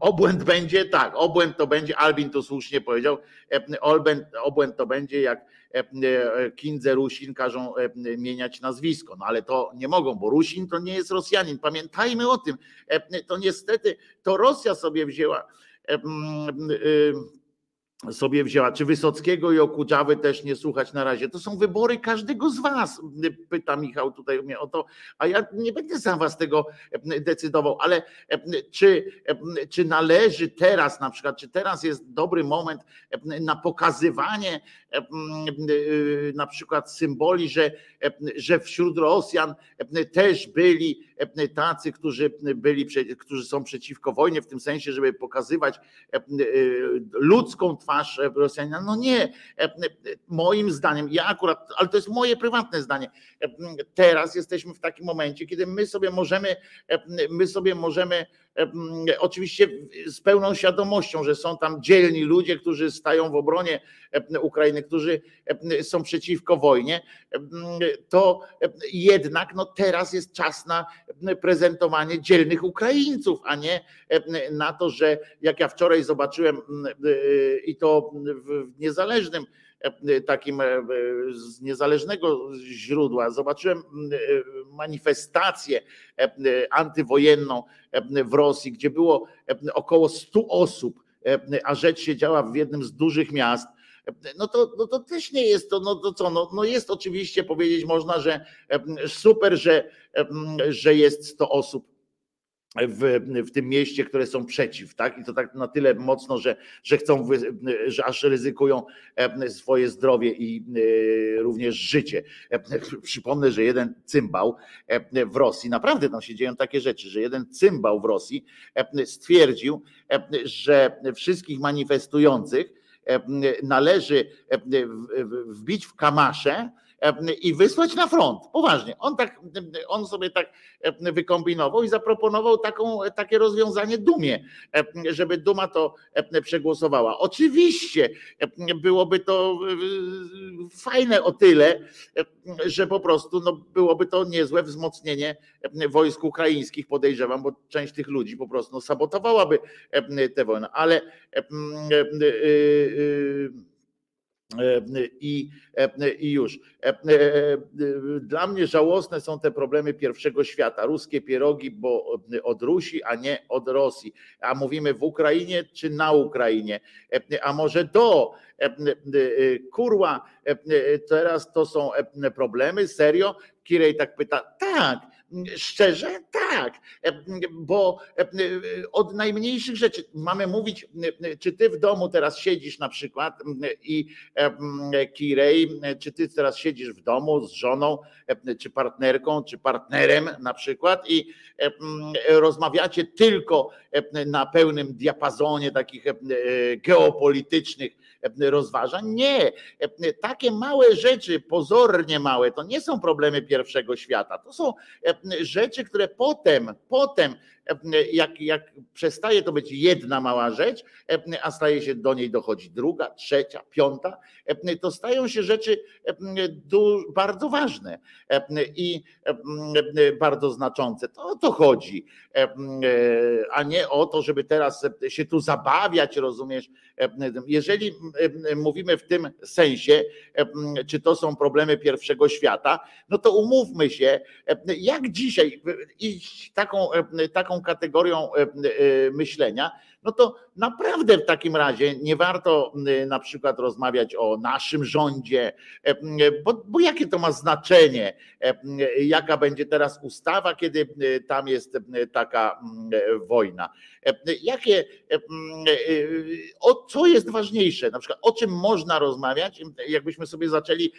obłęd będzie, tak, obłęd to będzie, Albin to słusznie powiedział, obłęd, obłęd to będzie, jak Kindze Rusin każą mieniać nazwisko, no ale to nie mogą, bo Rusin to nie jest Rosjanin, pamiętajmy o tym, to niestety to Rosja sobie wzięła sobie wzięła. Czy Wysockiego i Okudżawy też nie słuchać na razie? To są wybory każdego z was, pyta Michał tutaj mnie o to, a ja nie będę za was tego decydował, ale czy, czy należy teraz na przykład, czy teraz jest dobry moment na pokazywanie na przykład symboli, że, że wśród Rosjan też byli tacy, którzy byli, którzy są przeciwko wojnie, w tym sensie, żeby pokazywać ludzką twarz Rosjanina. No nie, moim zdaniem, ja akurat, ale to jest moje prywatne zdanie. Teraz jesteśmy w takim momencie, kiedy my sobie możemy, my sobie możemy oczywiście z pełną świadomością, że są tam dzielni ludzie, którzy stają w obronie Ukrainy, którzy są przeciwko wojnie, to jednak no teraz jest czas na prezentowanie dzielnych Ukraińców, a nie na to, że jak ja wczoraj zobaczyłem i to w niezależnym takim z niezależnego źródła. Zobaczyłem manifestację antywojenną w Rosji, gdzie było około 100 osób, a rzecz się działa w jednym z dużych miast. No to, no to też nie jest to, no to co, no, no jest oczywiście powiedzieć można, że super, że, że jest 100 osób w, w tym mieście, które są przeciw, tak? I to tak na tyle mocno, że, że chcą, że aż ryzykują swoje zdrowie i również życie. Przypomnę, że jeden cymbał w Rosji, naprawdę tam się dzieją takie rzeczy, że jeden cymbał w Rosji stwierdził, że wszystkich manifestujących należy wbić w kamasze i wysłać na front. Poważnie. On, tak, on sobie tak wykombinował i zaproponował taką, takie rozwiązanie Dumie, żeby Duma to przegłosowała. Oczywiście byłoby to fajne o tyle, że po prostu no, byłoby to niezłe wzmocnienie wojsk ukraińskich, podejrzewam, bo część tych ludzi po prostu no, sabotowałaby tę wojnę, ale i, i już. Dla mnie żałosne są te problemy pierwszego świata. Ruskie pierogi, bo od Rusi, a nie od Rosji. A mówimy w Ukrainie czy na Ukrainie? A może do? Kurwa, teraz to są problemy? Serio? Kirej tak pyta. Tak, Szczerze? Tak, bo od najmniejszych rzeczy mamy mówić, czy ty w domu teraz siedzisz na przykład i Kirej, czy ty teraz siedzisz w domu z żoną, czy partnerką, czy partnerem na przykład i rozmawiacie tylko na pełnym diapazonie takich geopolitycznych rozważań. Nie, takie małe rzeczy, pozornie małe, to nie są problemy pierwszego świata. To są rzeczy, które potem, potem jak, jak przestaje to być jedna mała rzecz, a staje się do niej dochodzi druga, trzecia, piąta, to stają się rzeczy bardzo ważne i bardzo znaczące. To o to chodzi, a nie o to, żeby teraz się tu zabawiać, rozumiesz? Jeżeli mówimy w tym sensie, czy to są problemy pierwszego świata, no to umówmy się, jak dzisiaj iść taką, taką taką kategorią e, e, myślenia, no to naprawdę w takim razie nie warto na przykład rozmawiać o naszym rządzie, e, bo, bo, jakie to ma znaczenie, jaka będzie teraz ustawa, kiedy tam jest taka wojna. Jakie, o co jest ważniejsze, na przykład o czym można rozmawiać, jakbyśmy sobie zaczęli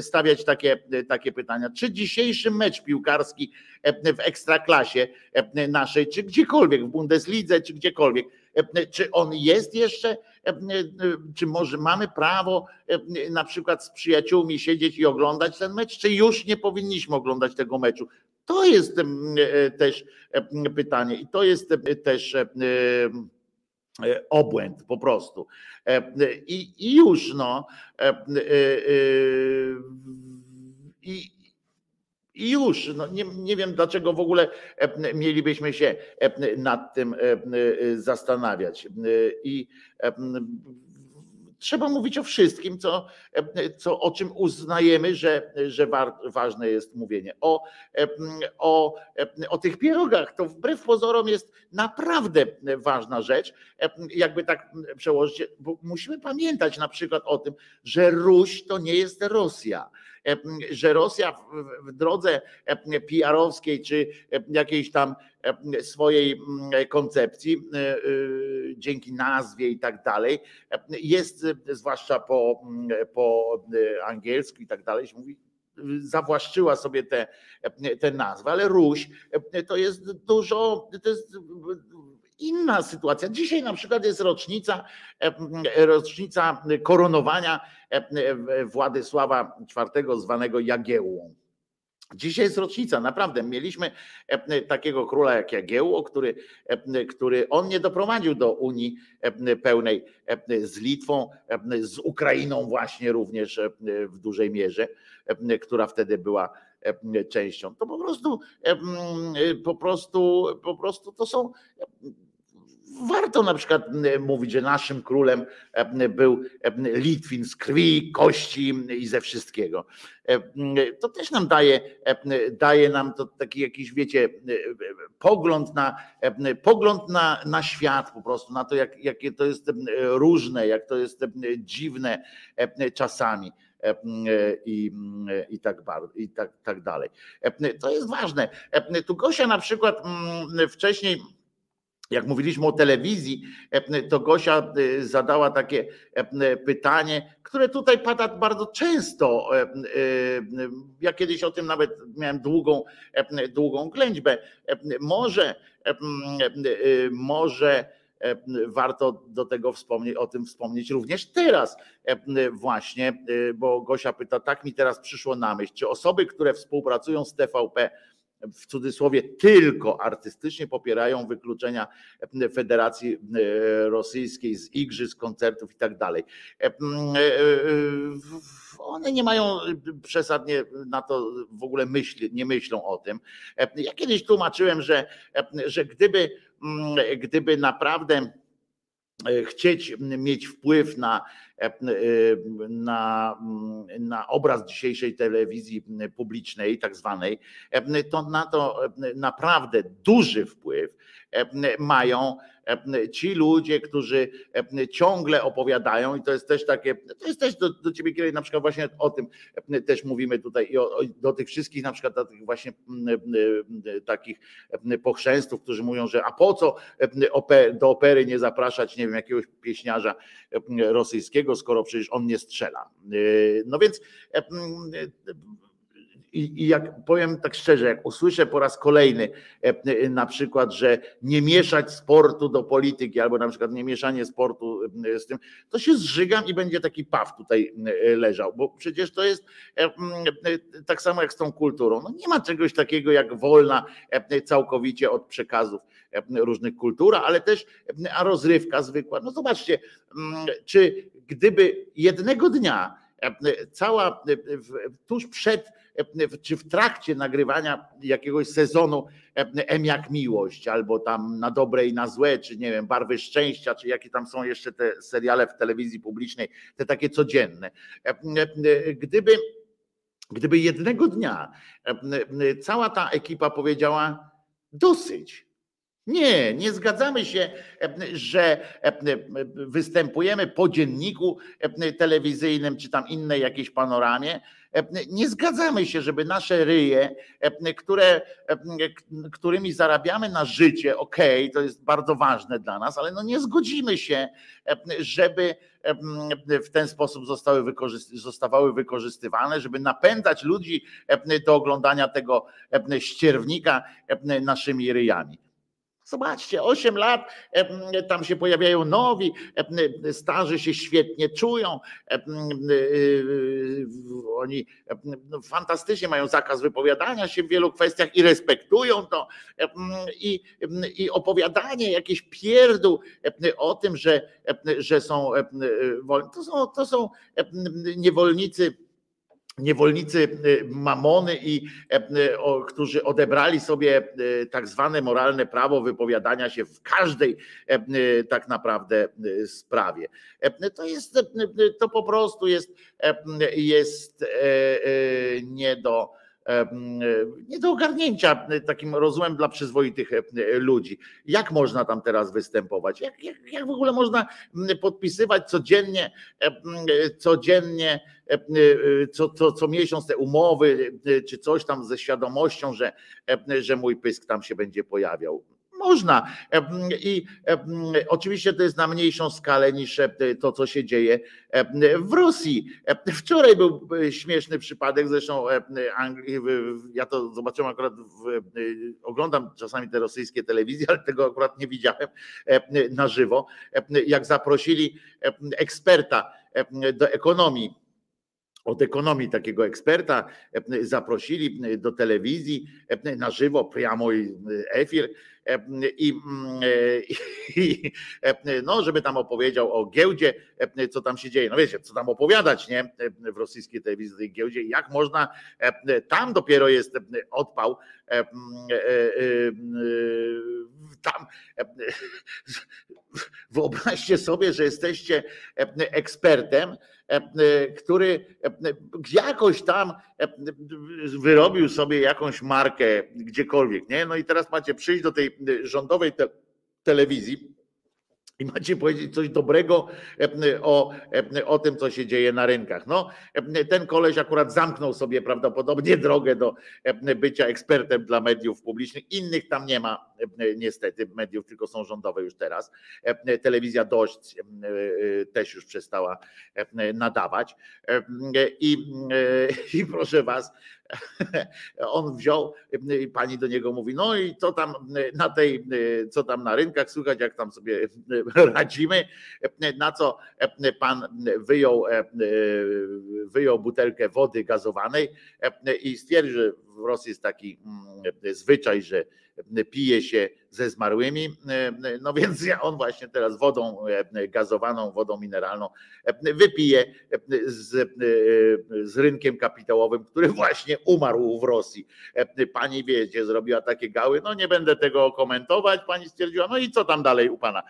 stawiać takie, takie pytania. Czy dzisiejszy mecz piłkarski w ekstraklasie naszej, czy gdziekolwiek, w Bundeslidze, czy gdziekolwiek, czy on jest jeszcze, czy może mamy prawo na przykład z przyjaciółmi siedzieć i oglądać ten mecz, czy już nie powinniśmy oglądać tego meczu? To jest też pytanie i to jest też obłęd po prostu. I, i już no. I, i już, no nie, nie wiem dlaczego w ogóle mielibyśmy się nad tym zastanawiać. I trzeba mówić o wszystkim, co, co, o czym uznajemy, że, że wa, ważne jest mówienie. O, o, o tych pierogach to wbrew pozorom jest naprawdę ważna rzecz. Jakby tak przełożyć, bo musimy pamiętać na przykład o tym, że Ruś to nie jest Rosja że Rosja w drodze PR-owskiej czy jakiejś tam swojej koncepcji, dzięki nazwie i tak dalej, jest zwłaszcza po, po angielsku i tak dalej, się mówi, zawłaszczyła sobie tę te, te nazwę, ale Ruś to jest dużo, to jest inna sytuacja. Dzisiaj na przykład jest rocznica, rocznica koronowania Władysława IV zwanego Jagiełłą. Dzisiaj jest rocznica, naprawdę. Mieliśmy takiego króla jak Jagiełło, który, który on nie doprowadził do Unii pełnej z Litwą, z Ukrainą właśnie również w dużej mierze, która wtedy była częścią. To po prostu, po prostu, po prostu to są warto na przykład mówić, że naszym królem był Litwin z krwi, kości i ze wszystkiego. To też nam daje, daje nam to taki jakiś, wiecie, pogląd na, pogląd na, na świat po prostu, na to, jak, jakie to jest różne, jak to jest dziwne czasami i, i, tak, i tak, tak dalej. To jest ważne. Tu Gosia na przykład wcześniej jak mówiliśmy o telewizji, e, to Gosia e, zadała takie e, pytanie, które tutaj pada bardzo często. Ja kiedyś o tym nawet miałem długą, długą ględźbę. Może, może warto do tego wspomnieć, o tym wspomnieć również teraz właśnie, bo Gosia pyta, tak mi teraz przyszło na myśl, czy osoby, które współpracują z TVP w cudzysłowie tylko artystycznie popierają wykluczenia Federacji e, Rosyjskiej z igrzysk, koncertów i tak dalej. E, e, one nie mają przesadnie na to w ogóle myśli, nie myślą o tym. Ja kiedyś tłumaczyłem, że, że gdyby, gdyby naprawdę chcieć mieć wpływ na, na, na obraz dzisiejszej telewizji publicznej, tak zwanej, to na to naprawdę duży wpływ mają ci ludzie, którzy ciągle opowiadają, i to jest też takie, to jest też do, do ciebie, kiedy na przykład właśnie o tym też mówimy tutaj i o, do tych wszystkich na przykład tych właśnie takich pochrzęstów, którzy mówią, że a po co do opery nie zapraszać, nie wiem, jakiegoś pieśniarza rosyjskiego, skoro przecież on nie strzela. No więc i, I, jak powiem tak szczerze, jak usłyszę po raz kolejny e, na przykład, że nie mieszać sportu do polityki, albo na przykład nie mieszanie sportu e, z tym, to się zżygam i będzie taki paw tutaj e, leżał, bo przecież to jest tak samo jak z tą kulturą. No nie ma czegoś takiego jak wolna całkowicie od przekazów różnych kultur, ale też a rozrywka zwykła. No zobaczcie, czy gdyby jednego dnia cała tuż przed czy w trakcie nagrywania jakiegoś sezonu M jak miłość, albo tam na dobre i na złe, czy nie wiem, barwy szczęścia, czy jakie tam są jeszcze te seriale w telewizji publicznej, te takie codzienne. Gdyby, gdyby jednego dnia cała ta ekipa powiedziała dosyć, nie, nie zgadzamy się, że występujemy po dzienniku telewizyjnym czy tam innej jakiejś panoramie. Nie zgadzamy się, żeby nasze ryje, które, którymi zarabiamy na życie, okej, okay, to jest bardzo ważne dla nas, ale no nie zgodzimy się, żeby w ten sposób zostały wykorzyst zostawały wykorzystywane, żeby napędzać ludzi do oglądania tego ścierwnika naszymi ryjami. Zobaczcie, 8 lat, tam się pojawiają nowi, starzy się świetnie czują. Oni no, fantastycznie mają zakaz wypowiadania się w wielu kwestiach i respektują to. I, i opowiadanie jakieś pierdół o tym, że, że są wolni, to są, to są niewolnicy niewolnicy y, mamony i e, y, którzy odebrali sobie y, tak zwane moralne prawo wypowiadania się w każdej e, tak naprawdę sprawie. E, to jest to po prostu jest, jest nie do nie do ogarnięcia takim rozumem dla przyzwoitych ludzi. Jak można tam teraz występować? Jak, jak, jak w ogóle można podpisywać codziennie, codziennie, co, co, co miesiąc te umowy, czy coś tam ze świadomością, że, że mój pysk tam się będzie pojawiał? Można. I oczywiście to jest na mniejszą skalę niż to, co się dzieje w Rosji. Wczoraj był śmieszny przypadek, zresztą ja to zobaczyłem akurat, w, oglądam czasami te rosyjskie telewizje, ale tego akurat nie widziałem na żywo, jak zaprosili eksperta do ekonomii od ekonomii takiego eksperta zaprosili do telewizji na żywo, priamo efir i, i, no, żeby tam opowiedział o giełdzie, co tam się dzieje. No wiecie, co tam opowiadać, nie? W rosyjskiej telewizji tej giełdzie, jak można, tam dopiero jest odpał tam wyobraźcie sobie, że jesteście ekspertem, który jakoś tam wyrobił sobie jakąś markę gdziekolwiek, nie? No i teraz macie przyjść do tej rządowej te telewizji i macie powiedzieć coś dobrego o, o tym, co się dzieje na rynkach. No, ten koleś akurat zamknął sobie prawdopodobnie drogę do bycia ekspertem dla mediów publicznych. Innych tam nie ma, niestety, mediów tylko są rządowe już teraz. Telewizja dość też już przestała nadawać. I, i proszę was, on wziął, pani do niego mówi, no i co tam na tej, co tam na rynkach słychać, jak tam sobie radzimy, na co pan wyjął, wyjął butelkę wody gazowanej i stwierdził, że w Rosji jest taki zwyczaj, że pije się ze zmarłymi. No więc ja on właśnie teraz wodą gazowaną, wodą mineralną wypije z, z rynkiem kapitałowym, który właśnie umarł w Rosji. Pani wiecie, zrobiła takie gały, no nie będę tego komentować, pani stwierdziła, no i co tam dalej u pana?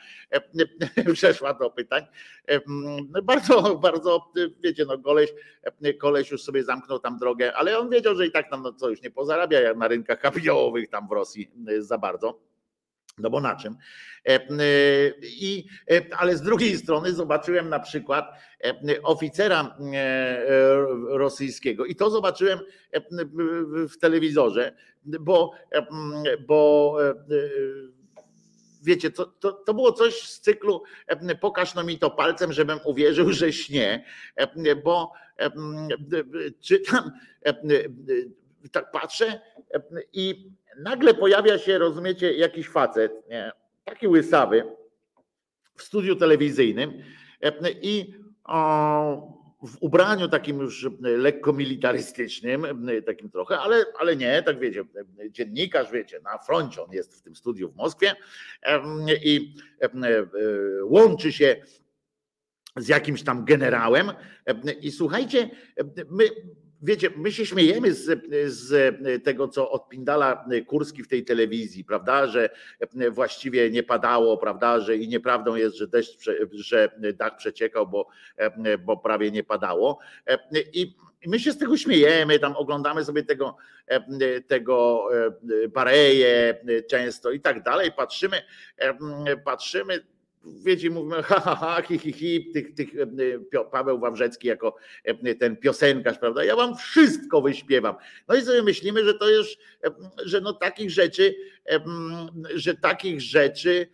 Przeszła do pytań. Bardzo, bardzo, wiecie, no koleś, koleś już sobie zamknął tam drogę, ale on wiedział, że i tak tam no co już nie pozarabia jak na rynkach kapitałowych tam w Rosji za bardzo. No bo na czym? I, ale z drugiej strony zobaczyłem na przykład oficera rosyjskiego i to zobaczyłem w telewizorze, bo, bo wiecie, to, to, to było coś z cyklu pokaż no mi to palcem, żebym uwierzył, że śnie, bo czytam, tak patrzę i nagle pojawia się, rozumiecie, jakiś facet, nie, taki łysawy w studiu telewizyjnym i o, w ubraniu takim już lekko militarystycznym, takim trochę, ale, ale nie, tak wiecie, dziennikarz, wiecie, na froncie on jest w tym studiu w Moskwie i łączy się z jakimś tam generałem i słuchajcie, my wiecie, my się śmiejemy z, z, tego, co odpindala Kurski w tej telewizji, prawda, że właściwie nie padało, prawda, że i nieprawdą jest, że deszcz, że dach przeciekał, bo, bo prawie nie padało. I my się z tego śmiejemy, tam oglądamy sobie tego, tego Bareje często i tak dalej, patrzymy, patrzymy wiecie, mówimy ha, ha, ha, hi, hi, hi, tych, tych, Paweł Wawrzecki jako ten piosenkarz, prawda? Ja wam wszystko wyśpiewam. No i sobie myślimy, że to jest, że no takich rzeczy, że takich rzeczy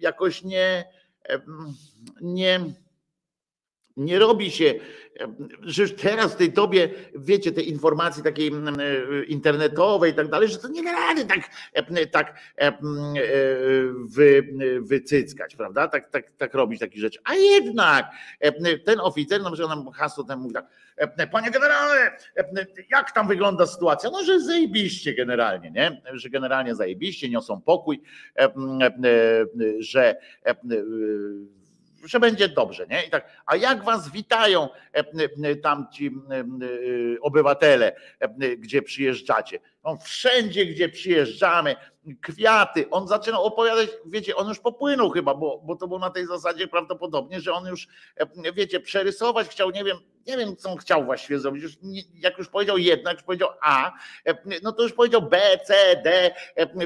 jakoś nie, nie, nie robi się że już teraz w tej dobie, wiecie, tej informacji takiej e, internetowej i tak dalej, że to nie da rady tak, e, tak e, wy, wycyckać, prawda? Tak, tak, tak robić takie rzeczy. A jednak ten oficer, no, że nam hasło ten mówi tak, panie generale, jak tam wygląda sytuacja? No, że zajebiście generalnie, nie? Że generalnie zajebiście, niosą pokój, że że będzie dobrze, nie? I tak, a jak was witają e, e, tamci e, obywatele, gdzie przyjeżdżacie? No, wszędzie, gdzie przyjeżdżamy, kwiaty. On zaczynał opowiadać, wiecie, on już popłynął chyba, bo, bo to było na tej zasadzie prawdopodobnie, że on już, wiecie, przerysować chciał, nie wiem, nie wiem, co on chciał właściwie zrobić. Już, jak już powiedział jedna, jak już powiedział A, no to już powiedział B, C, D.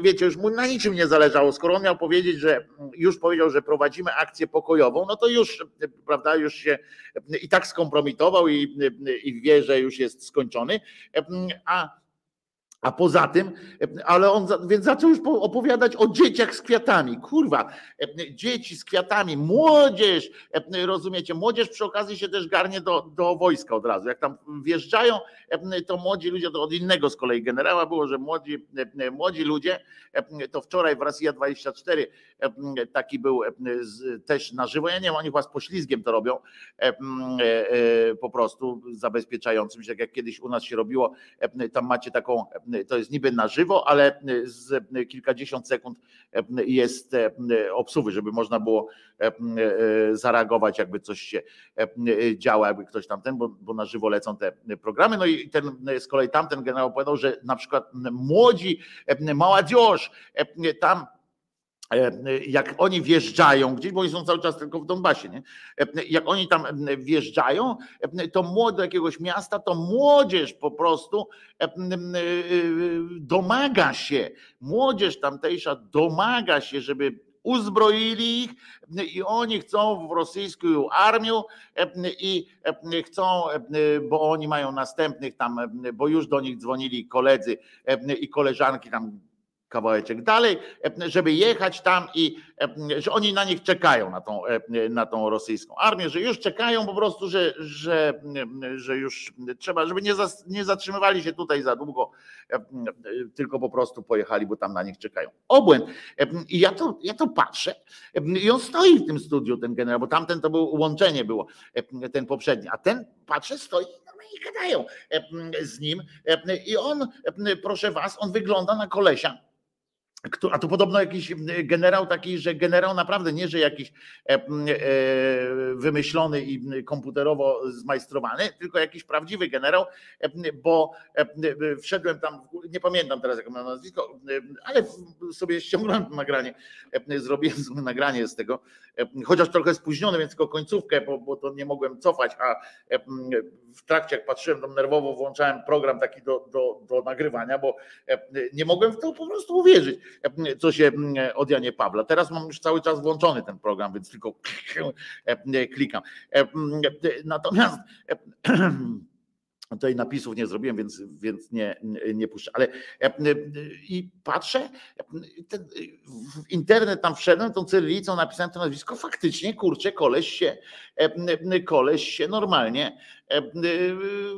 Wiecie, już mu na niczym nie zależało. Skoro on miał powiedzieć, że już powiedział, że prowadzimy akcję pokojową, no to już, prawda, już się i tak skompromitował i, i wie, że już jest skończony. A a poza tym, ale on więc zaczął już opowiadać o dzieciach z kwiatami. Kurwa, dzieci z kwiatami, młodzież, rozumiecie? Młodzież przy okazji się też garnie do, do wojska od razu. Jak tam wjeżdżają, to młodzi ludzie, to od innego z kolei generała było, że młodzi, młodzi ludzie, to wczoraj w Rosja 24 taki był też na żywo. Ja nie wiem, oni chyba z poślizgiem to robią po prostu zabezpieczającym się, tak jak kiedyś u nas się robiło. Tam macie taką to jest niby na żywo, ale z kilkadziesiąt sekund jest obsuwy, żeby można było zareagować, jakby coś się działo, jakby ktoś tamten, bo, bo na żywo lecą te programy. No i ten z kolei tamten generał powiedział, że na przykład młodzi, młodzież tam E, jak oni wjeżdżają gdzieś, bo oni są cały czas tylko w Donbasie, nie? E, jak oni tam wjeżdżają, e, to młody do jakiegoś miasta, to młodzież po prostu domaga się, młodzież tamtejsza domaga się, żeby uzbroili ich i oni chcą w rosyjską armię i chcą, bo oni mają następnych tam, bo już do nich dzwonili koledzy i koleżanki tam kawałeczek dalej, e, żeby jechać tam i e, że oni na nich czekają, na tą, e, na tą rosyjską armię, że już czekają po prostu, że, że, że już trzeba, żeby nie, nie zatrzymywali się tutaj za długo, tylko po prostu pojechali, bo tam na nich czekają. Obłęd. I ja to, ja to patrzę i on stoi w tym studiu, ten generał, bo tamten to było łączenie było, ten poprzedni, a ten patrzę, stoi i gadają z nim. I on, proszę was, on wygląda na kolesia a tu podobno jakiś generał taki, że generał naprawdę nie, że jakiś e, e, wymyślony i komputerowo zmajstrowany, tylko jakiś prawdziwy generał, e, bo wszedłem tam, nie pamiętam teraz jak ma nazwisko, ale sobie ściągnąłem nagranie, zrobiłem nagranie z tego, chociaż trochę spóźnione, więc tylko końcówkę, bo, bo to nie mogłem cofać, a w trakcie jak patrzyłem tam nerwowo, włączałem program taki do, do, do nagrywania, bo nie mogłem w to po prostu uwierzyć co się od Janie. Teraz mam już cały czas włączony ten program, więc tylko klikam. Natomiast Tutaj napisów nie zrobiłem, więc, więc nie, nie puszczę. Ale i patrzę, ten, w internet tam wszedłem, tą cyrylicą napisałem to nazwisko, faktycznie, kurczę, koleś się, koleś się normalnie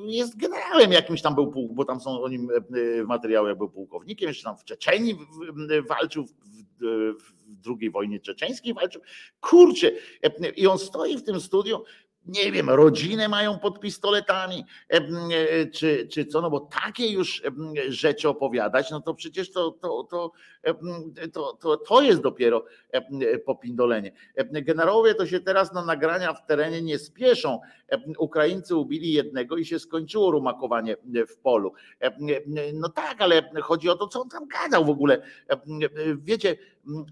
jest generałem jakimś tam był, bo tam są o nim materiały, jak był pułkownikiem, jeszcze tam w Czeczeni walczył, w, II wojnie czeczeńskiej walczył. Kurczę, i on stoi w tym studiu nie wiem, rodzinę mają pod pistoletami, e, czy, czy co, no bo takie już rzeczy opowiadać, no to przecież to, to, to, to, to, to jest dopiero popindolenie. Generałowie to się teraz na nagrania w terenie nie spieszą. Ukraińcy ubili jednego i się skończyło rumakowanie w polu. No tak, ale chodzi o to, co on tam gadał w ogóle. Wiecie,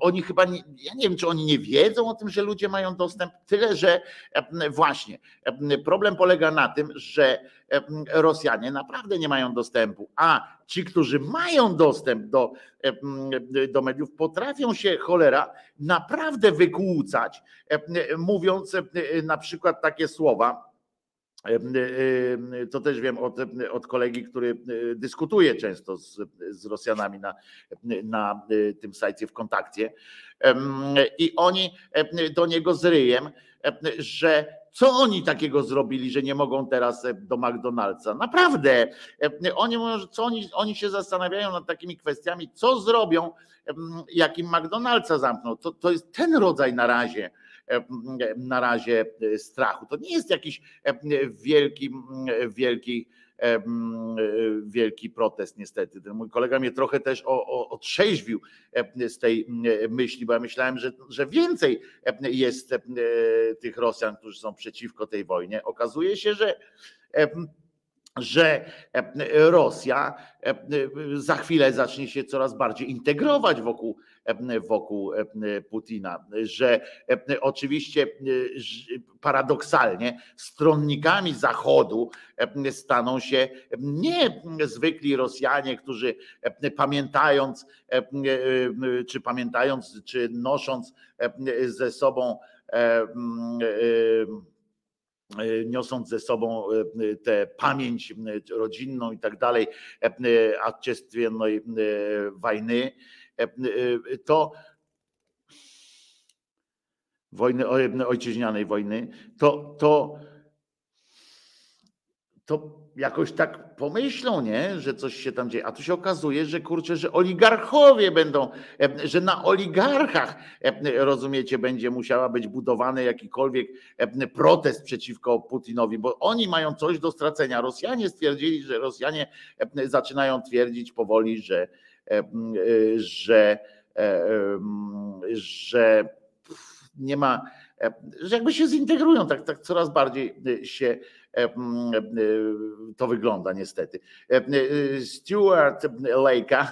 oni chyba, nie, ja nie wiem, czy oni nie wiedzą o tym, że ludzie mają dostęp, tyle że właśnie problem polega na tym, że Rosjanie naprawdę nie mają dostępu, a ci, którzy mają dostęp do, do mediów, potrafią się cholera naprawdę wykłócać, mówiąc na przykład takie słowa to też wiem od, od kolegi, który dyskutuje często z, z Rosjanami na, na tym sajcie w kontakcie. I oni do niego z ryjem, że co oni takiego zrobili, że nie mogą teraz do McDonald'sa? Naprawdę. Oni mówią, że co oni, oni się zastanawiają nad takimi kwestiami, co zrobią, jakim McDonald'sa zamkną. To, to jest ten rodzaj na razie na razie e, strachu. To nie jest jakiś e, wielki, wielki wielki protest niestety. Ten mój kolega mnie trochę też otrzeźwił z tej myśli, bo ja myślałem, że, że więcej jest tych Rosjan, którzy są przeciwko tej wojnie. Okazuje się, że że Rosja za chwilę zacznie się coraz bardziej integrować wokół wokół Putina, że oczywiście paradoksalnie stronnikami Zachodu staną się nie zwykli Rosjanie, którzy pamiętając, czy pamiętając, czy nosząc ze sobą niosąc ze sobą tę pamięć rodzinną i tak dalej, odczestwiennej wojny, E, e, to wojny ojczyźnianej wojny, to, to, to jakoś tak pomyślą, nie, że coś się tam dzieje. A tu się okazuje, że kurczę, że oligarchowie będą, e, że na oligarchach, rozumiecie, będzie musiała być budowany jakikolwiek protest przeciwko Putinowi, bo oni mają coś do stracenia. Rosjanie stwierdzili, że Rosjanie zaczynają twierdzić powoli, że E, e, że, e, że nie ma, że jakby się zintegrują, tak, tak coraz bardziej się to wygląda niestety. Stuart Lake'a,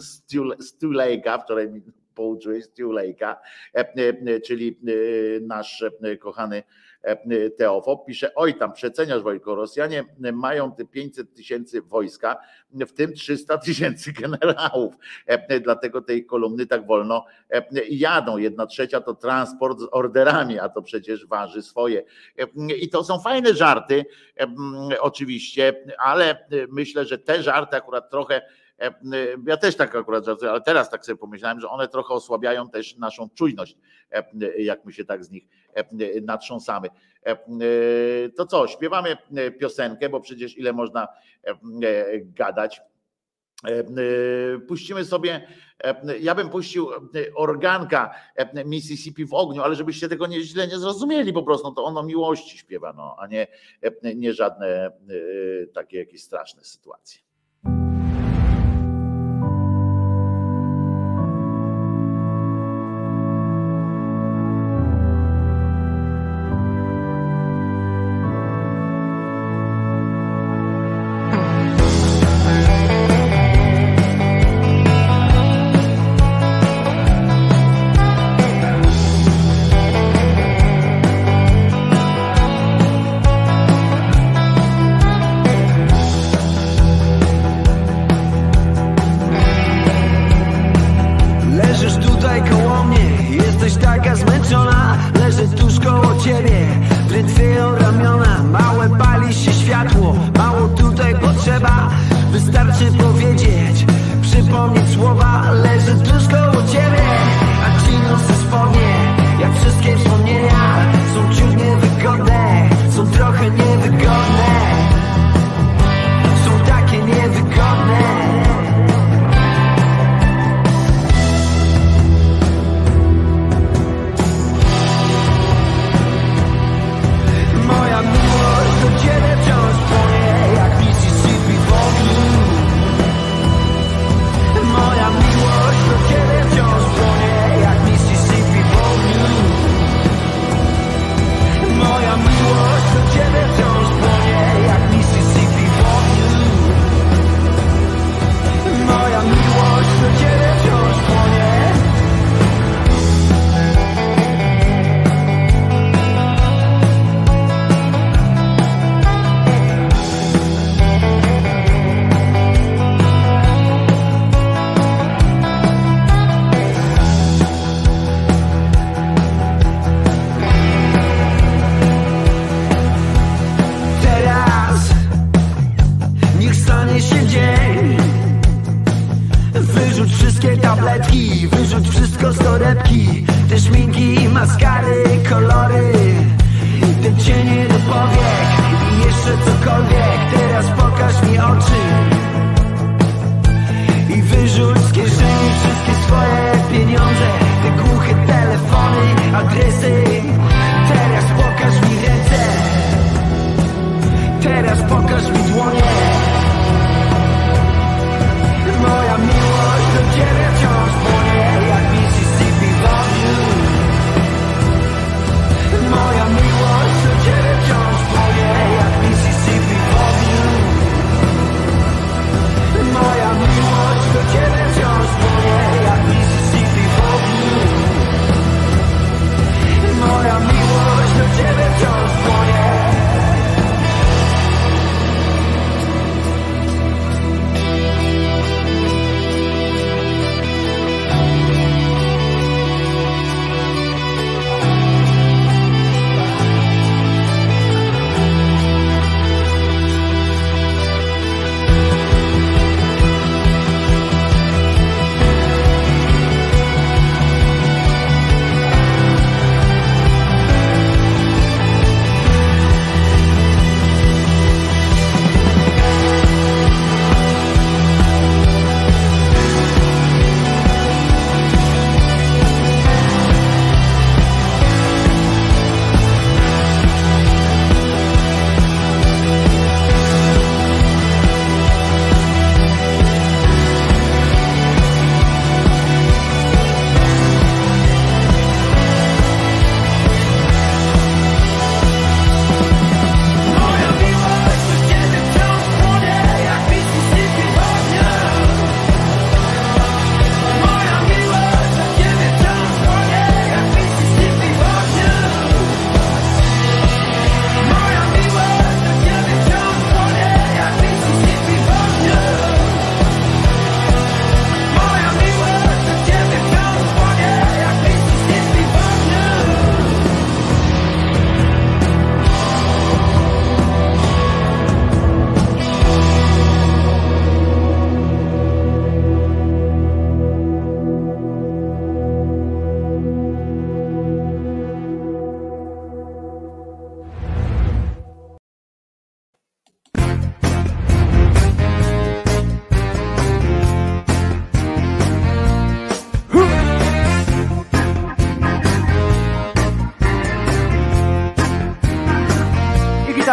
Stu Lake'a, wczoraj mi pouczyłeś Stu Lake'a, czyli nasz kochany E, Teofo pisze, oj tam przeceniasz Wojko, Rosjanie mają te 500 tysięcy wojska, w tym 300 tysięcy generałów, e, dlatego tej kolumny tak wolno e, jadą. Jedna trzecia to transport z orderami, a to przecież waży swoje. I to są fajne żarty, oczywiście, ale myślę, że te żarty akurat trochę ja też tak akurat żartuję, ale teraz tak sobie pomyślałem, że one trochę osłabiają też naszą czujność, jak my się tak z nich natrząsamy. To co, śpiewamy piosenkę, bo przecież ile można gadać E, e, Puścimy sobie, e, ja bym puścił e, organka e, Mississippi w ogniu, ale żebyście tego nie, źle nie zrozumieli po prostu, no to ono miłości śpiewa, no, a nie, e, nie żadne e, takie jakieś straszne sytuacje.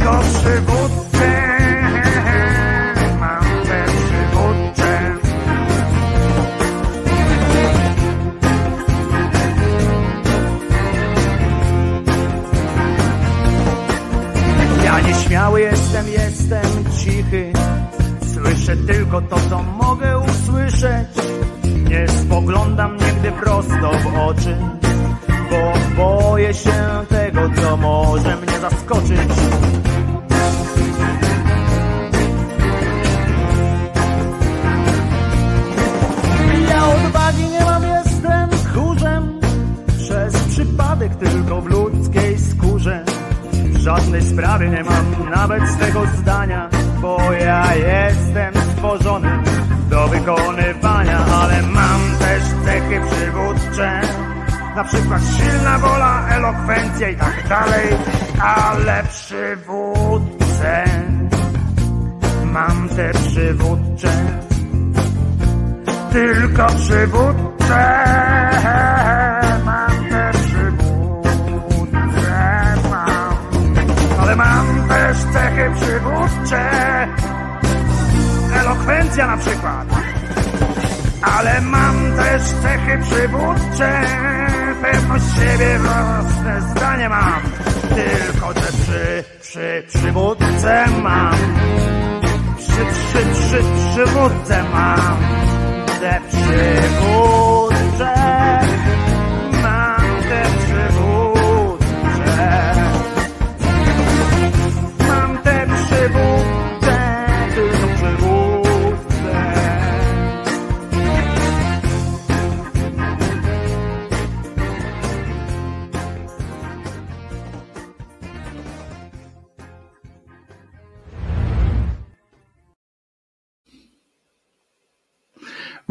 tylko przywódcę. Mam te przywódcze. Ja nieśmiały jestem, jestem cichy. Słyszę tylko to, co mogę usłyszeć. Nie spoglądam nigdy prosto w oczy, bo boję się tego, co może mnie zaskoczyć. Żadnej sprawie nie mam nawet swego zdania, bo ja jestem stworzony do wykonywania, ale mam też cechy przywódcze. Na przykład silna wola, elokwencja i tak dalej, ale przywódcę. Mam te przywódcze tylko przywódcę. Też cechy przywódcze. Elokwencja na przykład. Ale mam też cechy przywódcze. Pewność siebie, własne zdanie mam. Tylko te przy, przy, przywódcę mam. Przy, przy, przy, przywódcę mam te przywódcze.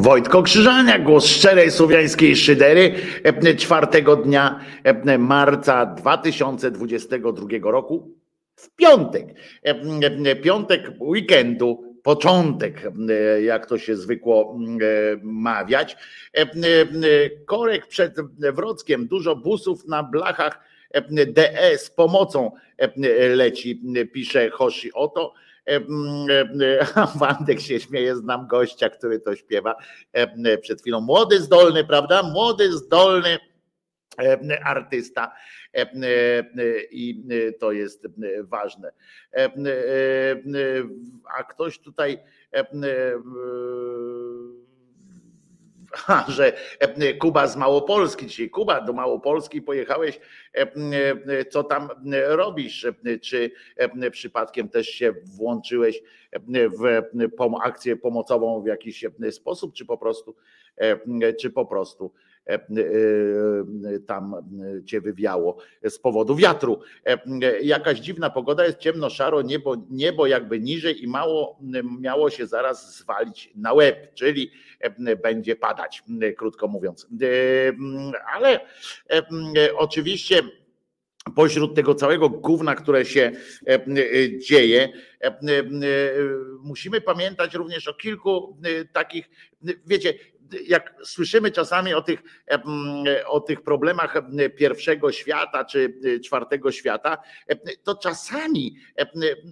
Wojtko Krzyżania, głos szczerej słowiańskiej szydery, czwartego dnia marca 2022 roku, w piątek. Piątek weekendu, początek, jak to się zwykło mawiać. E, e, Korek przed Wrockiem, dużo busów na blachach DE z pomocą leci, pisze Hoshi Oto. E, e, Wandek się śmieje, znam gościa, który to śpiewa e, przed chwilą. Młody, zdolny, prawda? Młody, zdolny e, artysta e, e, i e, to jest e, ważne. E, e, e, A ktoś tutaj że e, Kuba z Małopolski, dzisiaj Kuba do Małopolski pojechałeś, e, e, co tam robisz? Czy przypadkiem też się włączyłeś w akcję pomocową w jakiś sposób, czy po prostu, czy po prostu tam cię wywiało z powodu wiatru. E, Jakaś dziwna pogoda jest, ciemno, szaro, niebo, niebo jakby niżej i mało miało się zaraz zwalić na łeb, czyli e, będzie padać, krótko mówiąc. E, Ale e, oczywiście pośród tego całego gówna, które się e, e, dzieje, e, e, musimy pamiętać również o kilku e, takich, wiecie, jak słyszymy czasami o tych, o tych problemach pierwszego świata czy e, czwartego świata, to czasami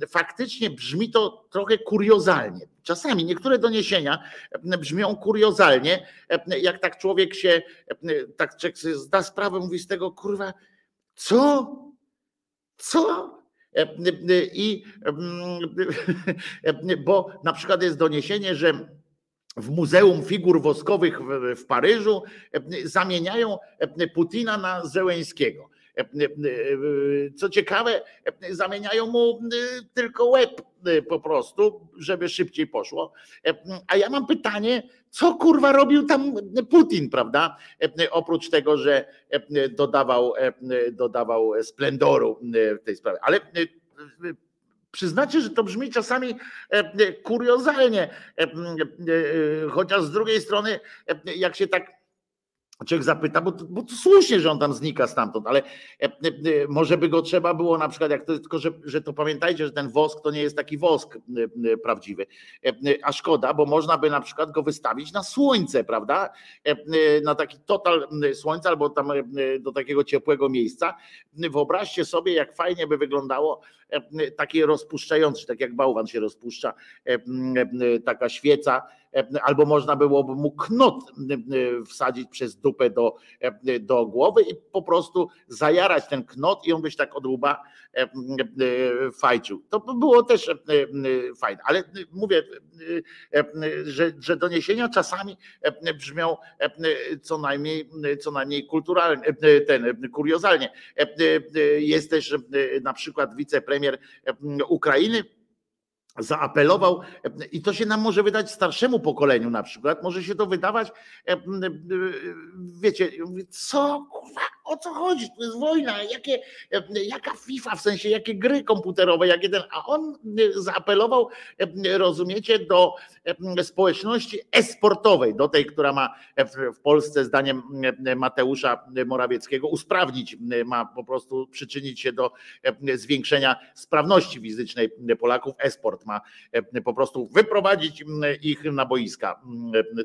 faktycznie brzmi to trochę kuriozalnie. Czasami niektóre doniesienia brzmią kuriozalnie, jak tak człowiek się, tak zda sprawę, mówi z tego, kurwa, co? Co? I bo na przykład jest doniesienie, że w Muzeum Figur Woskowych w, Paryżu zamieniają Putina na Zełęńskiego. Co ciekawe, zamieniają mu tylko łeb po prostu, żeby szybciej poszło. A ja mam pytanie, co kurwa robił tam Putin, prawda? Oprócz tego, że dodawał, dodawał splendoru w tej sprawie. Ale Przyznacie, że to brzmi czasami kuriozalnie, chociaż z drugiej strony, jak się tak Człowiek zapyta, bo, bo to słusznie, że on tam znika stamtąd, ale może by go trzeba było na przykład, jak to, tylko że, że to pamiętajcie, że ten wosk to nie jest taki wosk prawdziwy. A szkoda, bo można by na przykład go wystawić na słońce, prawda? Na taki total słońce albo tam do takiego ciepłego miejsca. Wyobraźcie sobie, jak fajnie by wyglądało takie rozpuszczające, tak jak bałwan się rozpuszcza, taka świeca albo można byłoby mu knot wsadzić przez dupę do, do głowy i po prostu zajarać ten knot i on byś tak od łba fajczył. To by było też fajne, ale mówię, że, że doniesienia czasami brzmią co najmniej, co najmniej kulturalnie, ten kuriozalnie. Jest też na przykład wicepremier Ukrainy, zaapelował, i to się nam może wydać starszemu pokoleniu na przykład, może się to wydawać, wiecie, co, kurwa, o co chodzi, to jest wojna, jakie, jaka FIFA, w sensie jakie gry komputerowe, jakie ten, a on zaapelował, rozumiecie, do społeczności esportowej, do tej, która ma w Polsce zdaniem Mateusza Morawieckiego usprawnić, ma po prostu przyczynić się do zwiększenia sprawności fizycznej Polaków, esport ma po prostu wyprowadzić ich na boiska.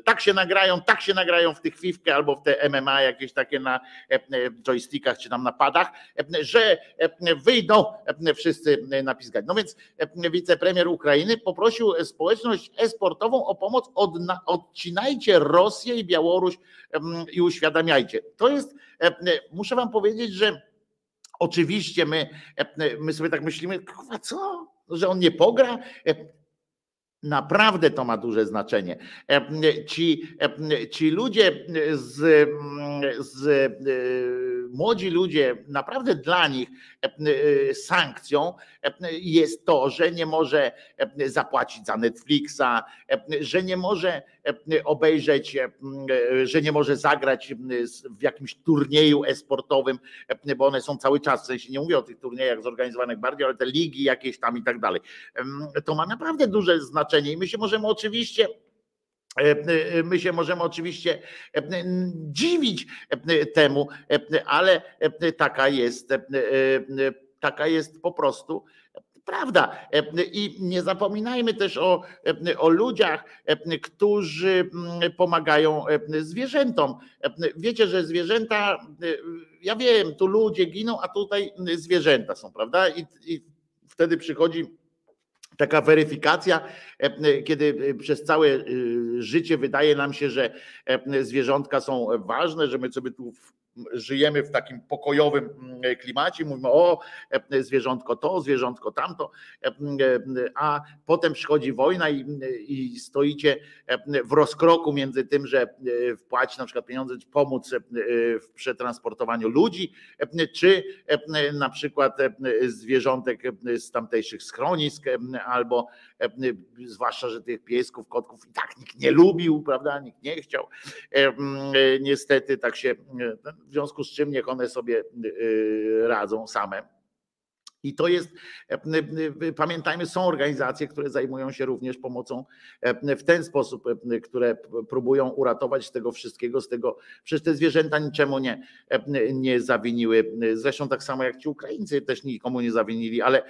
Tak się nagrają, tak się nagrają w tych fifkę albo w te MMA jakieś takie na joystickach czy tam na padach, że wyjdą wszyscy napiskać. No więc wicepremier Ukrainy poprosił społeczność esportową o pomoc, odcinajcie Rosję i Białoruś i uświadamiajcie. To jest, muszę wam powiedzieć, że oczywiście my, my sobie tak myślimy, co, że on nie pogra? Naprawdę to ma duże znaczenie. Ci, ci ludzie z, z młodzi ludzie, naprawdę dla nich sankcją jest to, że nie może zapłacić za Netflixa, że nie może obejrzeć, że nie może zagrać w jakimś turnieju esportowym, bo one są cały czas, w sensie nie mówię o tych turniejach zorganizowanych bardziej, ale te ligi jakieś tam i tak dalej. To ma naprawdę duże znaczenie i my się możemy oczywiście My się możemy oczywiście dziwić temu, ale taka jest, taka jest po prostu prawda. I nie zapominajmy też o, o ludziach, którzy pomagają zwierzętom. Wiecie, że zwierzęta, ja wiem, tu ludzie giną, a tutaj zwierzęta są, prawda? I, i wtedy przychodzi taka weryfikacja, kiedy przez całe życie wydaje nam się, że zwierzątka są ważne, że my sobie tu żyjemy w takim pokojowym mm, klimacie, mówimy o zwierzątko to, zwierzątko tamto, a potem przychodzi wojna i, i stoicie w rozkroku między tym, że wpłacić na przykład pieniądze, czy pomóc w przetransportowaniu ludzi, czy na przykład zwierzątek z tamtejszych schronisk, albo zwłaszcza, że tych piesków, kotków i tak nikt nie lubił, prawda, nikt nie chciał. Niestety tak się w związku z czym niech one sobie y, radzą same. I to jest, e, pamiętajmy, są organizacje, które zajmują się również pomocą e, w ten sposób, e, które próbują uratować z tego wszystkiego, z tego, przecież te zwierzęta niczemu nie, nie zawiniły. Zresztą tak samo jak ci Ukraińcy też nikomu nie zawinili, ale,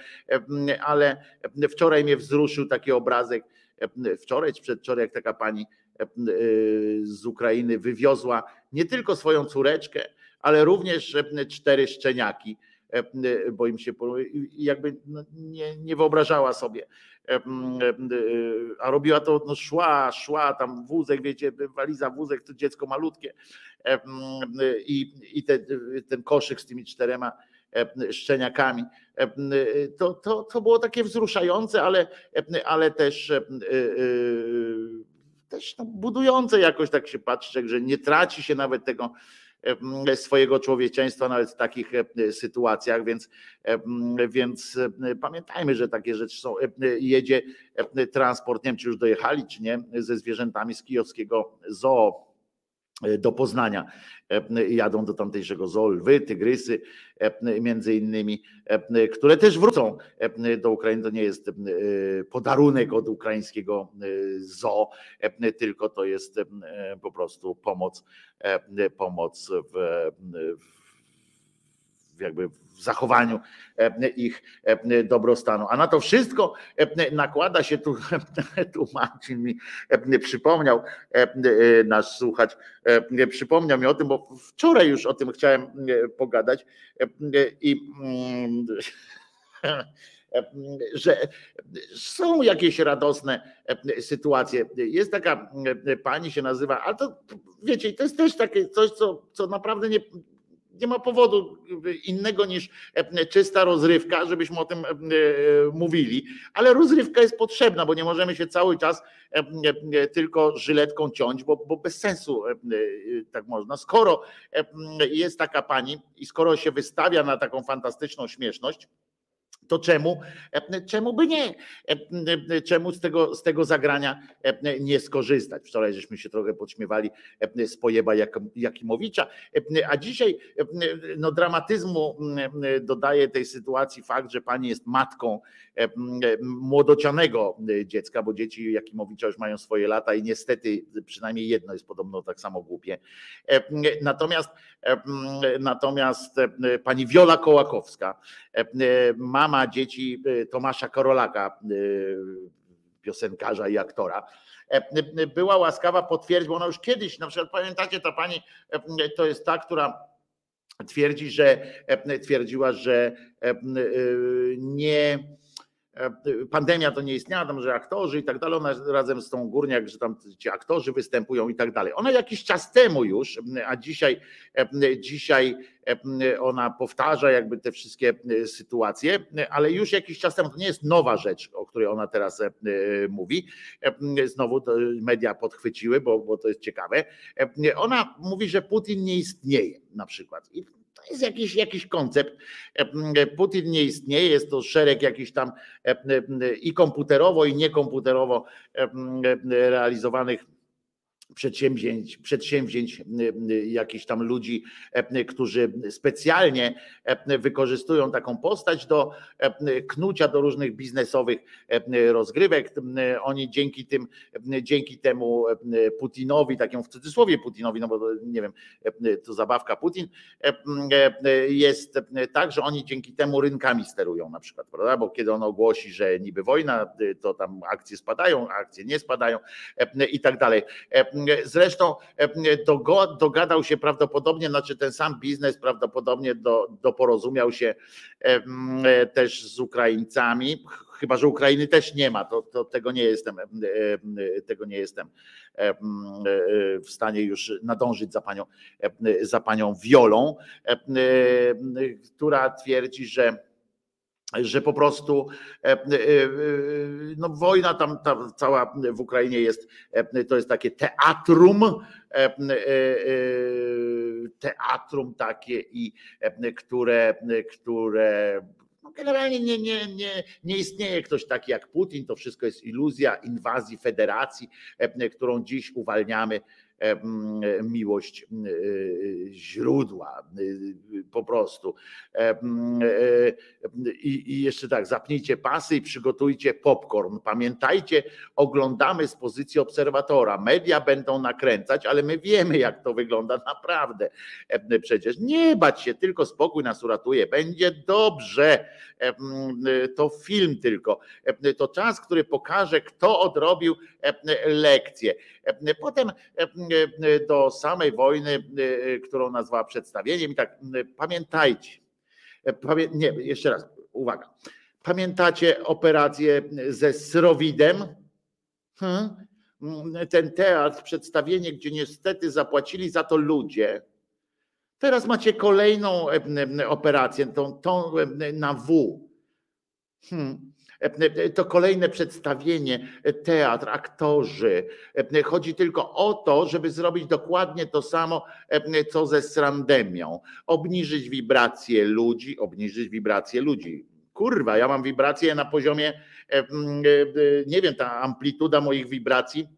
ale wczoraj mnie wzruszył taki obrazek, wczoraj czy przedwczoraj, jak taka pani z Ukrainy wywiozła nie tylko swoją córeczkę, ale również cztery szczeniaki, bo im się jakby no, nie, nie wyobrażała sobie. A robiła to, no szła, szła tam wózek, wiecie, waliza wózek, to dziecko malutkie i, i te, ten koszyk z tymi czterema szczeniakami. To, to, to było takie wzruszające, ale, ale też, też no, budujące jakoś tak się patrzy, że nie traci się nawet tego swojego człowieczeństwa nawet w takich sytuacjach, więc, więc pamiętajmy, że takie rzeczy są. Jedzie transport, nie wiem czy już dojechali, czy nie, ze zwierzętami z kijowskiego zoo do Poznania. Jadą do tamtejszego zoo lwy, tygrysy, między innymi, które też wrócą do Ukrainy. To nie jest podarunek od ukraińskiego zoo, tylko to jest po prostu pomoc, pomoc w, w jakby w zachowaniu ich dobrostanu. A na to wszystko nakłada się tu, tu Marcin mi przypomniał, nasz słuchacz, przypomniał mi o tym, bo wczoraj już o tym chciałem pogadać i że są jakieś radosne sytuacje. Jest taka pani się nazywa, ale to wiecie, to jest też takie coś, co, co naprawdę nie, nie ma powodu innego niż czysta rozrywka, żebyśmy o tym mówili, ale rozrywka jest potrzebna, bo nie możemy się cały czas tylko żyletką ciąć, bo, bo bez sensu tak można. Skoro jest taka pani i skoro się wystawia na taką fantastyczną śmieszność, to czemu, czemu by nie? Czemu z tego, z tego zagrania nie skorzystać? Wczoraj żeśmy się trochę podśmiewali z pojeba Jakimowicza, a dzisiaj no, dramatyzmu dodaje tej sytuacji fakt, że pani jest matką młodocianego dziecka, bo dzieci Jakimowicza już mają swoje lata i niestety przynajmniej jedno jest podobno tak samo głupie. Natomiast natomiast pani Wiola Kołakowska, mama mama dzieci y, Tomasza Korolaka, y, piosenkarza i aktora, e, była łaskawa potwierdzić, bo ona już kiedyś, na przykład pamiętacie, ta pani e, to jest ta, która twierdzi, że e, twierdziła, że nie pandemia to nie istniała, tam, że aktorzy i tak dalej, ona razem z tą górniak, że tam ci aktorzy występują i tak dalej. Ona jakiś czas temu już, a dzisiaj, dzisiaj ona powtarza jakby te wszystkie sytuacje, ale już jakiś czas temu, to nie jest nowa rzecz, o której ona teraz mówi, znowu media podchwyciły, bo, bo to jest ciekawe. Ona mówi, że Putin nie istnieje na przykład. I to jest jakiś, jakiś koncept. Putin nie istnieje, jest to szereg jakichś tam i komputerowo, i niekomputerowo realizowanych przedsięwzięć, przedsięwzięć jakichś tam ludzi, którzy specjalnie wykorzystują taką postać do knucia do różnych biznesowych rozgrywek. Oni dzięki tym, dzięki temu Putinowi, takiemu w cudzysłowie Putinowi, no bo nie wiem, to zabawka Putin, jest tak, że oni dzięki temu rynkami sterują na przykład, prawda? Bo kiedy on ogłosi, że niby wojna, to tam akcje spadają, akcje nie spadają i tak dalej Zresztą dogadał się prawdopodobnie, znaczy ten sam biznes prawdopodobnie do, doporozumiał się też z Ukraińcami, chyba że Ukrainy też nie ma, to, to tego nie jestem, tego nie jestem w stanie już nadążyć za panią, za panią Wiolą, która twierdzi, że że po prostu e, e, e, no, wojna tam ta cała w Ukrainie jest, to jest takie teatrum, teatrum takie i które, które no generalnie nie, nie, nie, nie istnieje ktoś taki jak Putin, to wszystko jest iluzja inwazji federacji, którą dziś uwalniamy miłość źródła po prostu. I, jeszcze tak, zapnijcie pasy i przygotujcie popcorn. Pamiętajcie, oglądamy z pozycji obserwatora. Media będą nakręcać, ale my wiemy, jak to wygląda naprawdę. Przecież nie bać się, tylko spokój nas uratuje. Będzie dobrze. To film tylko. To czas, który pokaże, kto odrobił lekcję. Potem do samej wojny, którą nazwała przedstawieniem. I tak pamiętajcie, nie, jeszcze raz, uwaga. Pamiętacie operację ze Srowidem? Hmm? Ten teatr, przedstawienie, gdzie niestety zapłacili za to ludzie. Teraz macie kolejną operację, tą, tą na W. Hmm. To kolejne przedstawienie, teatr, aktorzy. Chodzi tylko o to, żeby zrobić dokładnie to samo, co ze srandemią. Obniżyć wibracje ludzi, obniżyć wibracje ludzi. Kurwa, ja mam wibracje na poziomie, nie wiem, ta amplituda moich wibracji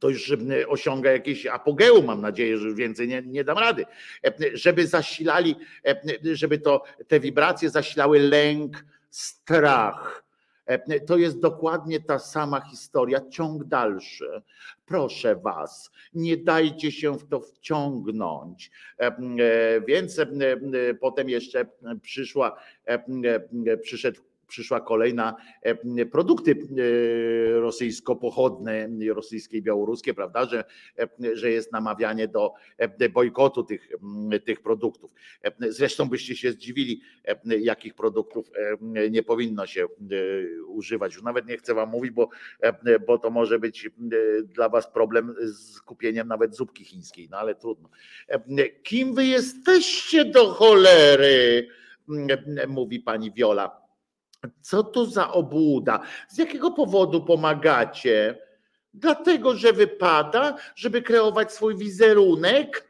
to już osiąga jakieś apogeum, mam nadzieję, że już więcej nie, nie dam rady, żeby zasilali, żeby to te wibracje zasilały lęk, strach. E, To jest dokładnie ta sama historia, ciąg dalszy. Proszę Was, nie dajcie się w to wciągnąć. E, e, Więc potem jeszcze przyszła, przyszedł przyszła kolejna e, produkty e, rosyjsko-pochodne, rosyjskie i białoruskie, prawda, że, e, że jest namawianie do bojkotu tych, tych produktów. Zresztą byście się zdziwili, jakich produktów nie powinno się używać. Już nawet nie chcę wam mówić, bo, bo to może być dla was problem z kupieniem nawet zupki chińskiej, no ale trudno. Kim wy jesteście do cholery? Mówi pani Wiola. Co to za obłuda? Z jakiego powodu pomagacie? Dlatego, że wypada, żeby kreować swój wizerunek,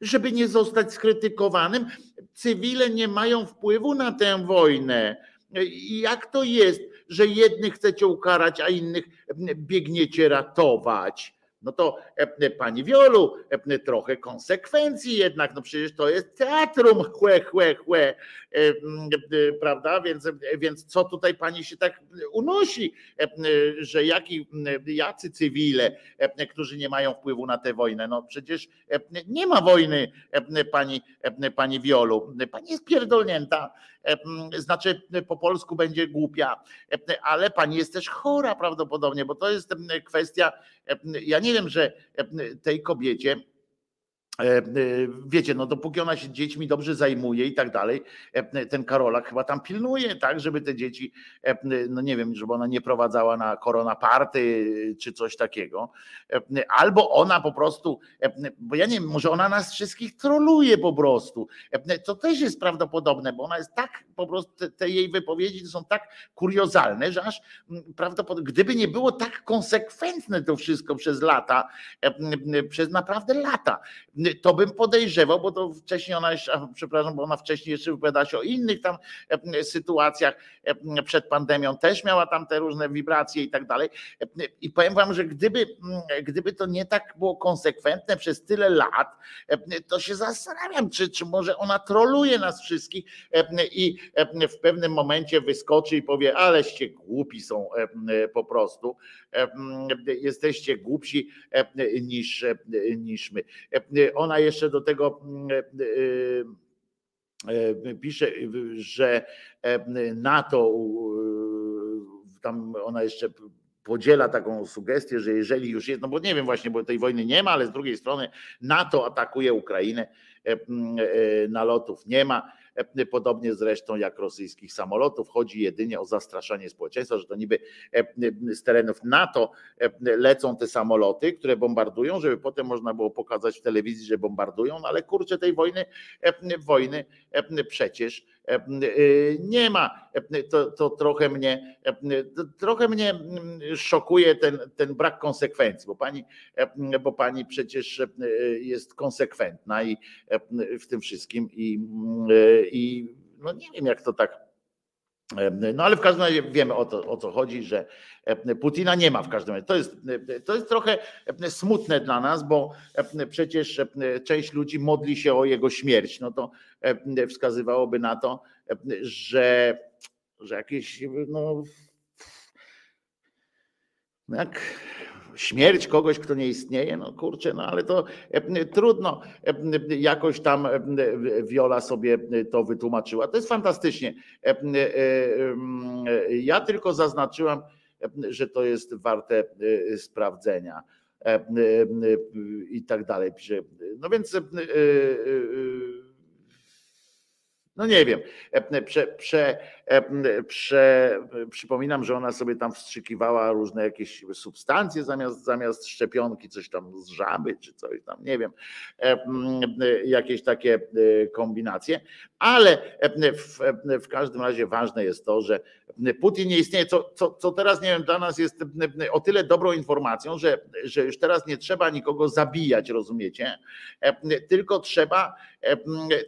żeby nie zostać skrytykowanym. Cywile nie mają wpływu na tę wojnę. I Jak to jest, że jednych chcecie ukarać, a innych biegniecie ratować? No to pani Wiolu, trochę konsekwencji jednak, no przecież to jest teatrum, chłe, chłe, chłe, prawda? Więc, więc co tutaj pani się tak unosi, e, że jaki, jacy cywile, e, którzy nie mają wpływu na tę wojnę? No przecież e, nie ma wojny, e, pani, e, pani Wiolu. Pani jest pierdolnięta, e, znaczy po polsku będzie głupia, e, ale pani jest też chora prawdopodobnie, bo to jest e, kwestia, e, ja nie wiem, że e, tej kobiecie e, e, wiecie, no dopóki ona się dziećmi dobrze zajmuje i tak dalej, e, ten Karolak chyba tam pilnuje, tak, żeby te dzieci, e, no nie wiem, żeby ona nie prowadzała na korona party czy coś takiego, E, albo ona po prostu, e, bo ja nie wiem, może ona nas wszystkich troluje po prostu, E, to też jest prawdopodobne, bo ona jest tak, po prostu te, jej wypowiedzi są tak kuriozalne, że aż prawdopodobnie, gdyby nie było tak konsekwentne to wszystko przez lata, e, przez naprawdę lata, to bym podejrzewał, bo to wcześniej ona jeszcze, przepraszam, bo ona wcześniej jeszcze wypowiadała się o innych tam e, sytuacjach e, przed pandemią, też miała tam te różne wibracje i tak dalej. E, I powiem wam, że gdyby, gdyby to nie tak było konsekwentne przez tyle lat, to się zastanawiam, czy, czy może ona troluje nas wszystkich i w pewnym momencie wyskoczy i powie, aleście głupi są po prostu, jesteście głupsi niż, niż my. E, Ona jeszcze do tego mm, e, e, pisze, że e, NATO, e, tam ona jeszcze podziela taką sugestię, że jeżeli już jest, no bo nie wiem właśnie, bo tej wojny nie ma, ale z drugiej strony NATO atakuje Ukrainę, e, e, nalotów nie ma, e, podobnie zresztą jak rosyjskich samolotów. Chodzi jedynie o zastraszanie społeczeństwa, że to niby e, z terenów NATO e, lecą te samoloty, które bombardują, żeby potem można było pokazać w telewizji, że bombardują, no ale kurczę tej wojny, e, wojny e, przecież e, e, nie ma. To, to trochę mnie, trochę mnie mm, szokuje ten, ten brak konsekwencji, bo pani, bo pani przecież jest konsekwentna i w tym wszystkim i, i no nie wiem jak to tak no ale w każdym razie wiemy o, to, o co chodzi, że Putina nie ma w każdym razie. To jest, to jest trochę smutne dla nas, bo przecież część ludzi modli się o jego śmierć. No to wskazywałoby na to, że, że jakieś no, jak śmierć kogoś, kto nie istnieje, no kurczę, no ale to e, trudno, e, jakoś tam e, Wiola sobie to wytłumaczyła. To jest fantastycznie. Ja tylko zaznaczyłam, że to jest warte sprawdzenia i tak dalej. No więc No nie wiem. E, Prze, prze, e, prze, przypominam, że ona sobie tam wstrzykiwała różne jakieś substancje zamiast, zamiast szczepionki, coś tam z żaby czy coś tam, nie wiem, e, jakieś takie e, kombinacje, ale w, w każdym razie ważne jest to, że Putin nie istnieje, co, co, co teraz nie wiem, dla nas jest o tyle dobrą informacją, że, że już teraz nie trzeba nikogo zabijać, rozumiecie? Tylko trzeba,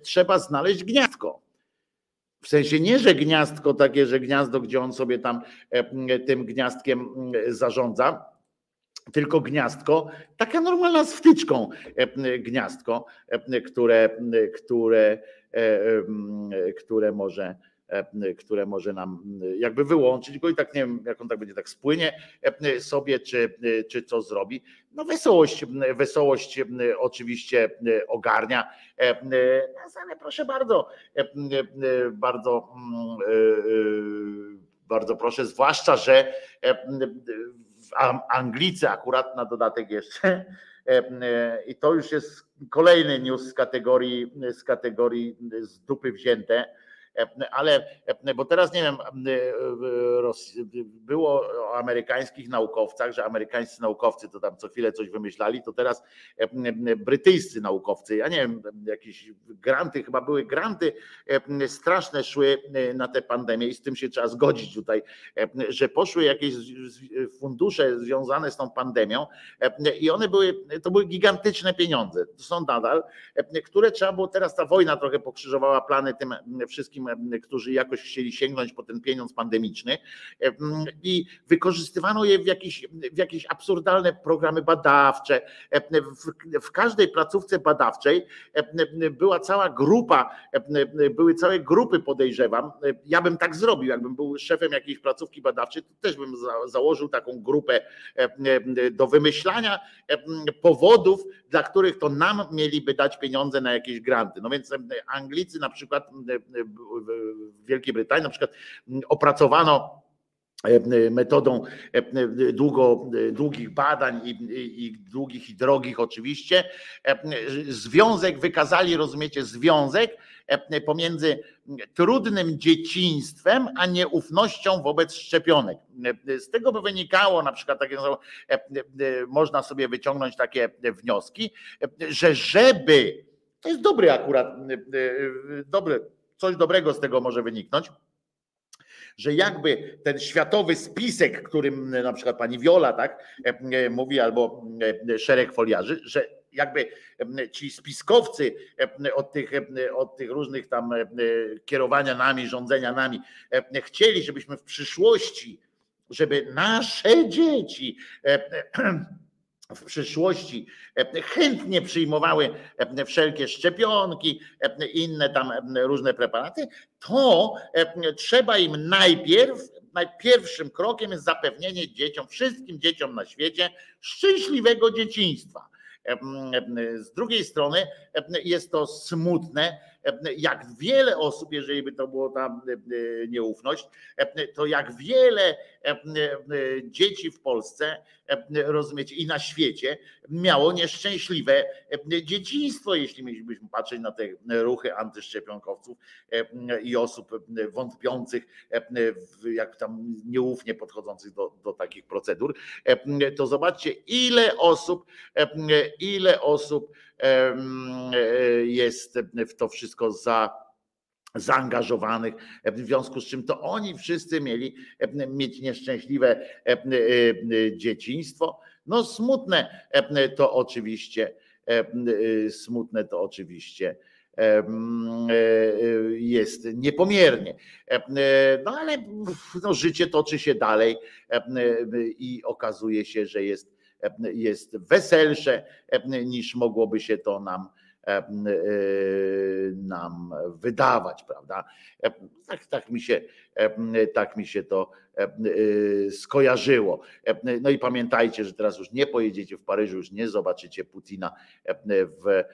trzeba znaleźć gniazdko. W sensie nie, że gniazdko takie, że gniazdo, gdzie on sobie tam tym gniazdkiem zarządza, tylko gniazdko, taka normalna z wtyczką gniazdko, które, które, które może E, które może nam e, jakby wyłączyć go i tak nie wiem, jak on tak będzie tak spłynie e, sobie, czy, czy co zrobi. No wesołość, wesołość oczywiście ogarnia, ale proszę bardzo, bardzo, bardzo proszę, zwłaszcza, że Anglicy akurat na dodatek jeszcze. I to już jest kolejny news z kategorii, z kategorii z dupy wzięte ale bo teraz nie wiem, było o amerykańskich naukowcach, że amerykańscy naukowcy to tam co chwilę coś wymyślali, to teraz brytyjscy naukowcy, ja nie wiem, jakieś granty, chyba były granty straszne szły na tę pandemię i z tym się trzeba zgodzić tutaj, że poszły jakieś fundusze związane z tą pandemią i one były, to były gigantyczne pieniądze, to są nadal, które trzeba było, teraz ta wojna trochę pokrzyżowała plany tym wszystkim wszystkim, którzy jakoś chcieli sięgnąć po ten pieniądz pandemiczny i wykorzystywano je w jakieś, w jakieś absurdalne programy badawcze. W, w każdej placówce badawczej była cała grupa, były całe grupy podejrzewam. Ja bym tak zrobił, jakbym był szefem jakiejś placówki badawczej, to też bym założył taką grupę do wymyślania powodów, dla których to nam mieliby dać pieniądze na jakieś granty. No więc Anglicy na przykład w Wielkiej Brytanii, na przykład opracowano e, metodą e, długo, długich badań i, i, długich i drogich oczywiście, e, związek wykazali, rozumiecie, związek pomiędzy trudnym dzieciństwem, a nieufnością wobec szczepionek. Z tego by wynikało na przykład takie, można sobie wyciągnąć takie wnioski, że żeby, to jest dobry akurat, dobry coś dobrego z tego może wyniknąć, że jakby ten światowy spisek, którym na przykład pani Wiola tak e, mówi, albo e, szereg foliarzy, że jakby e, ci spiskowcy od tych, od tych różnych tam kierowania nami, rządzenia nami, chcieli, żebyśmy w przyszłości, żeby nasze dzieci w przyszłości e, chętnie przyjmowały e, wszelkie szczepionki, e, inne tam różne preparaty, to trzeba im najpierw, najpierwszym krokiem jest zapewnienie dzieciom, wszystkim dzieciom na świecie szczęśliwego dzieciństwa. Z drugiej strony jest to smutne, jak wiele osób, jeżeli by to było tam nieufność, to jak wiele dzieci w Polsce, rozumiecie, i na świecie miało nieszczęśliwe dzieciństwo, jeśli mielibyśmy patrzeć na te ruchy antyszczepionkowców i osób wątpiących, jak tam nieufnie podchodzących do, do takich procedur, to zobaczcie, ile osób, ile osób jest w to wszystko za zaangażowanych, w związku z czym to oni wszyscy mieli mieć nieszczęśliwe dzieciństwo. No smutne to oczywiście, smutne to oczywiście jest niepomiernie. No ale no, życie toczy się dalej i okazuje się, że jest jest weselsze niż mogłoby się to nam nam wydawać, prawda? Tak, tak, mi się, tak mi się to skojarzyło. No i pamiętajcie, że teraz już nie pojedziecie w Paryżu, już nie zobaczycie Putina w,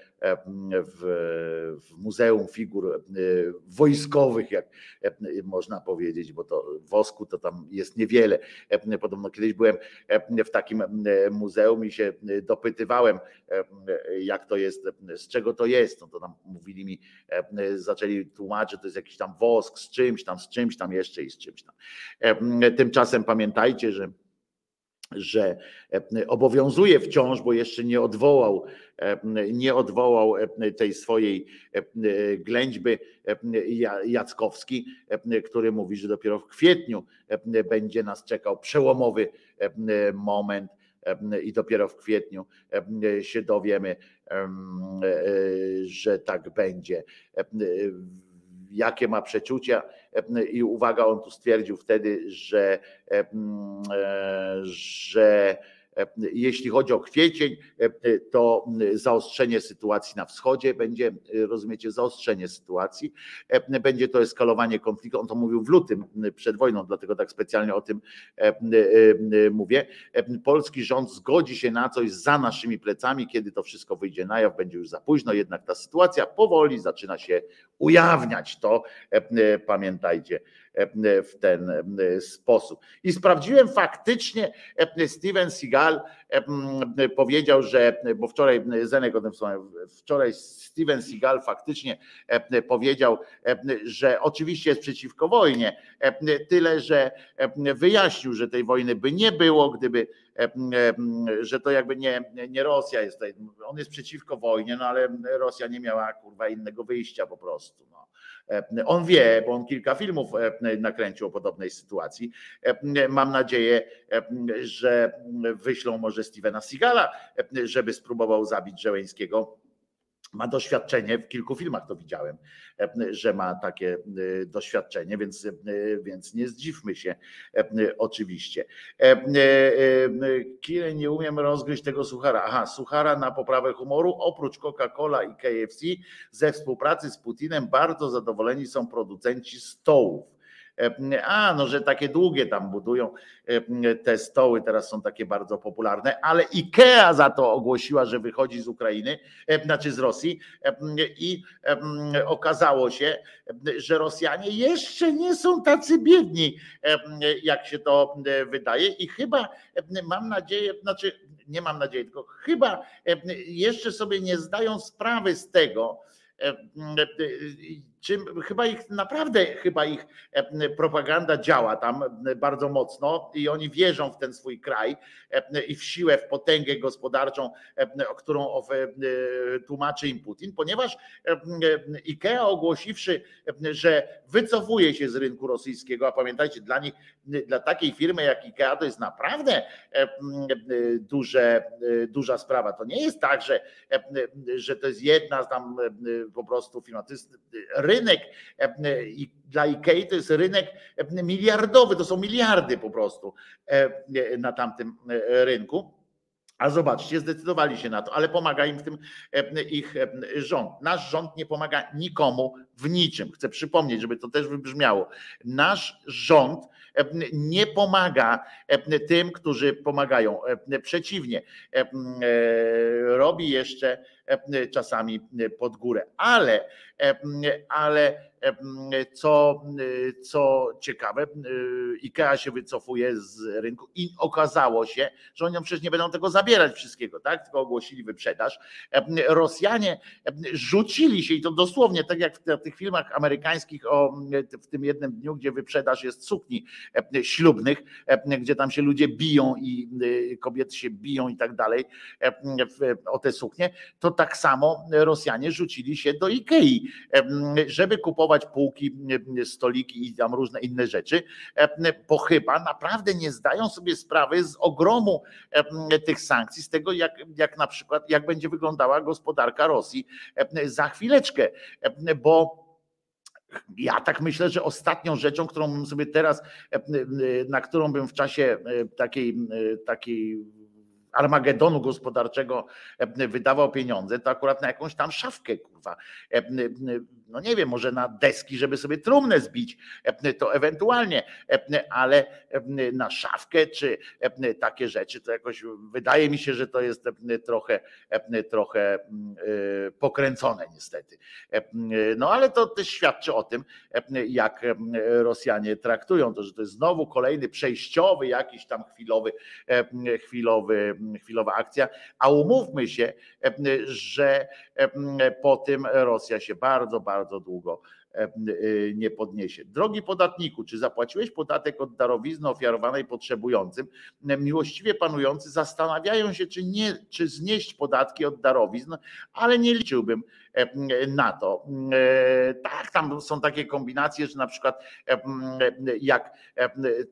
w, w Muzeum Figur Wojskowych, jak można powiedzieć, bo to wosku to tam jest niewiele. Podobno kiedyś byłem w takim muzeum i się dopytywałem, jak to jest, z czego to jest. No to tam mówili mi, zaczęli tłumaczyć, to jest jakiś tam wosk z czymś tam, z czymś tam jeszcze i z czymś tam. Tymczasem pamiętajcie, że że obowiązuje wciąż, bo jeszcze nie odwołał, nie odwołał tej swojej ględźby Jackowski, który mówi, że dopiero w kwietniu będzie nas czekał przełomowy moment i dopiero w kwietniu się dowiemy, że tak będzie. Jakie ma przeczucia i uwaga, on tu stwierdził wtedy, że, że jeśli chodzi o kwiecień, to zaostrzenie sytuacji na wschodzie będzie, rozumiecie, zaostrzenie sytuacji, będzie to eskalowanie konfliktu. On to mówił w lutym przed wojną, dlatego tak specjalnie o tym mówię. Polski rząd zgodzi się na coś za naszymi plecami, kiedy to wszystko wyjdzie na jaw, będzie już za późno, jednak ta sytuacja powoli zaczyna się ujawniać. To pamiętajcie w ten sposób. I sprawdziłem faktycznie, Steven Seagal powiedział, że, bo wczoraj Zenek o tym wspomniał, wczoraj Steven Seagal faktycznie powiedział, że oczywiście jest przeciwko wojnie, tyle, że wyjaśnił, że tej wojny by nie było, gdyby, że to jakby nie, nie Rosja jest tutaj, on jest przeciwko wojnie, no ale Rosja nie miała kurwa innego wyjścia po prostu. No. On wie, bo on kilka filmów nakręcił o podobnej sytuacji. Mam nadzieję, że wyślą może Stevena Seagala, żeby spróbował zabić Żeleńskiego ma doświadczenie, w kilku filmach to widziałem, że ma takie doświadczenie, więc, więc nie zdziwmy się oczywiście. Kile nie umiem rozgryźć tego suchara. Aha, suchara na poprawę humoru, oprócz Coca-Cola i KFC ze współpracy z Putinem bardzo zadowoleni są producenci stołów. A, no, że takie długie tam budują te stoły, teraz są takie bardzo popularne, ale IKEA za to ogłosiła, że wychodzi z Ukrainy, znaczy z Rosji i okazało się, że Rosjanie jeszcze nie są tacy biedni, jak się to wydaje. I chyba mam nadzieję, znaczy nie mam nadziei, tylko chyba jeszcze sobie nie zdają sprawy z tego, chyba ich naprawdę, chyba ich e, propaganda działa tam e, bardzo mocno i oni wierzą w ten swój kraj e, i w siłę, w potęgę gospodarczą, którą tłumaczy im Putin, ponieważ IKEA ogłosiwszy, że wycofuje się z rynku rosyjskiego, a pamiętajcie, dla nich, dla takiej firmy jak IKEA to jest naprawdę duże, duża sprawa. To nie jest tak, że, że to jest jedna tam po prostu firma, to jest rynek i dla IKEA to jest rynek miliardowy, to są miliardy po prostu na tamtym rynku. A zobaczcie, zdecydowali się na to, ale pomaga im w tym ich rząd. Nasz rząd nie pomaga nikomu w niczym. Chcę przypomnieć, żeby to też wybrzmiało. Nasz rząd nie pomaga tym, którzy pomagają. Przeciwnie, robi jeszcze czasami pod górę. Ale, ale co, co ciekawe, IKEA się wycofuje z rynku i okazało się, że oni przecież nie będą tego zabierać wszystkiego, tak? Tylko ogłosili wyprzedaż. Rosjanie rzucili się i to dosłownie, tak jak w tych filmach amerykańskich o, w tym jednym dniu, gdzie wyprzedaż jest sukni ślubnych, gdzie tam się ludzie biją i kobiety się biją i tak dalej o te suknie, to tak samo Rosjanie rzucili się do Ikei, żeby kupować półki, stoliki i tam różne inne rzeczy, bo chyba naprawdę nie zdają sobie sprawy z ogromu tych sankcji, z tego jak, jak na przykład, jak będzie wyglądała gospodarka Rosji za chwileczkę, bo ja tak myślę, że ostatnią rzeczą, którą sobie teraz, na którą bym w czasie takiej, takiej Armagedonu gospodarczego wydawał pieniądze, to akurat na jakąś tam szafkę, kurwa. No nie wiem, może na deski, żeby sobie trumnę zbić, to ewentualnie, ale na szafkę czy takie rzeczy, to jakoś wydaje mi się, że to jest trochę, trochę pokręcone niestety. No ale to też świadczy o tym, jak Rosjanie traktują to, że to jest znowu kolejny przejściowy, jakiś tam chwilowy, chwilowy, chwilowa akcja, a umówmy się, że po tym Rosja się bardzo, bardzo długo nie podniesie. Drogi podatniku, czy zapłaciłeś podatek od darowizny ofiarowanej potrzebującym? Miłościwie panujący zastanawiają się, czy, nie, czy znieść podatki od darowizn, ale nie liczyłbym na to. Tak, tam są takie kombinacje, że na przykład jak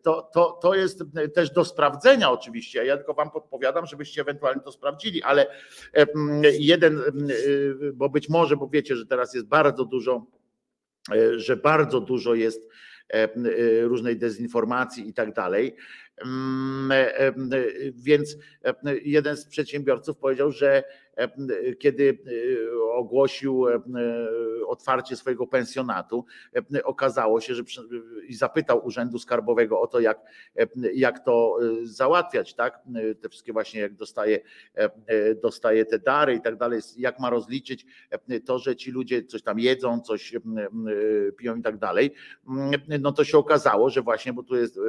to, to, to jest też do sprawdzenia oczywiście. Ja tylko wam podpowiadam, żebyście ewentualnie to sprawdzili, ale jeden, bo być może, bo wiecie, że teraz jest bardzo dużo E, że bardzo dużo jest e, e, różnej dezinformacji i tak dalej. Mm, więc jeden z przedsiębiorców powiedział, że kiedy ogłosił otwarcie swojego pensjonatu, okazało się, że i zapytał Urzędu Skarbowego o to, jak, jak to załatwiać, tak? Te wszystkie właśnie, jak dostaje, dostaje te dary i tak dalej, jak ma rozliczyć to, że ci ludzie coś tam jedzą, coś piją i tak dalej. No to się okazało, że właśnie, bo tu jest,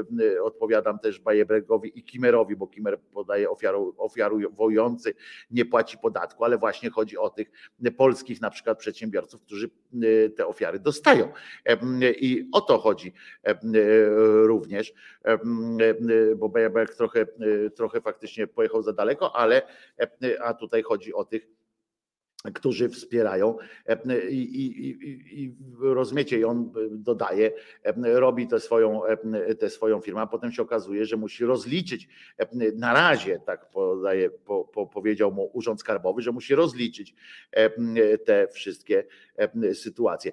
odpowiadam też Bajebregowi i Kimerowi, bo Kimer podaje ofiaru, ofiarujący nie płaci podatku podatku, ale właśnie chodzi o tych polskich na przykład przedsiębiorców, którzy e, te ofiary dostają. I o to chodzi e, również, bo Bejerberg trochę, trochę faktycznie pojechał za daleko, ale a tutaj chodzi o tych którzy wspierają i, i, i, i rozumiecie, i on dodaje, robi tę swoją, tę swoją firmę, a potem się okazuje, że musi rozliczyć na razie, tak podaje, po, po, powiedział mu Urząd Skarbowy, że musi rozliczyć te wszystkie sytuacje.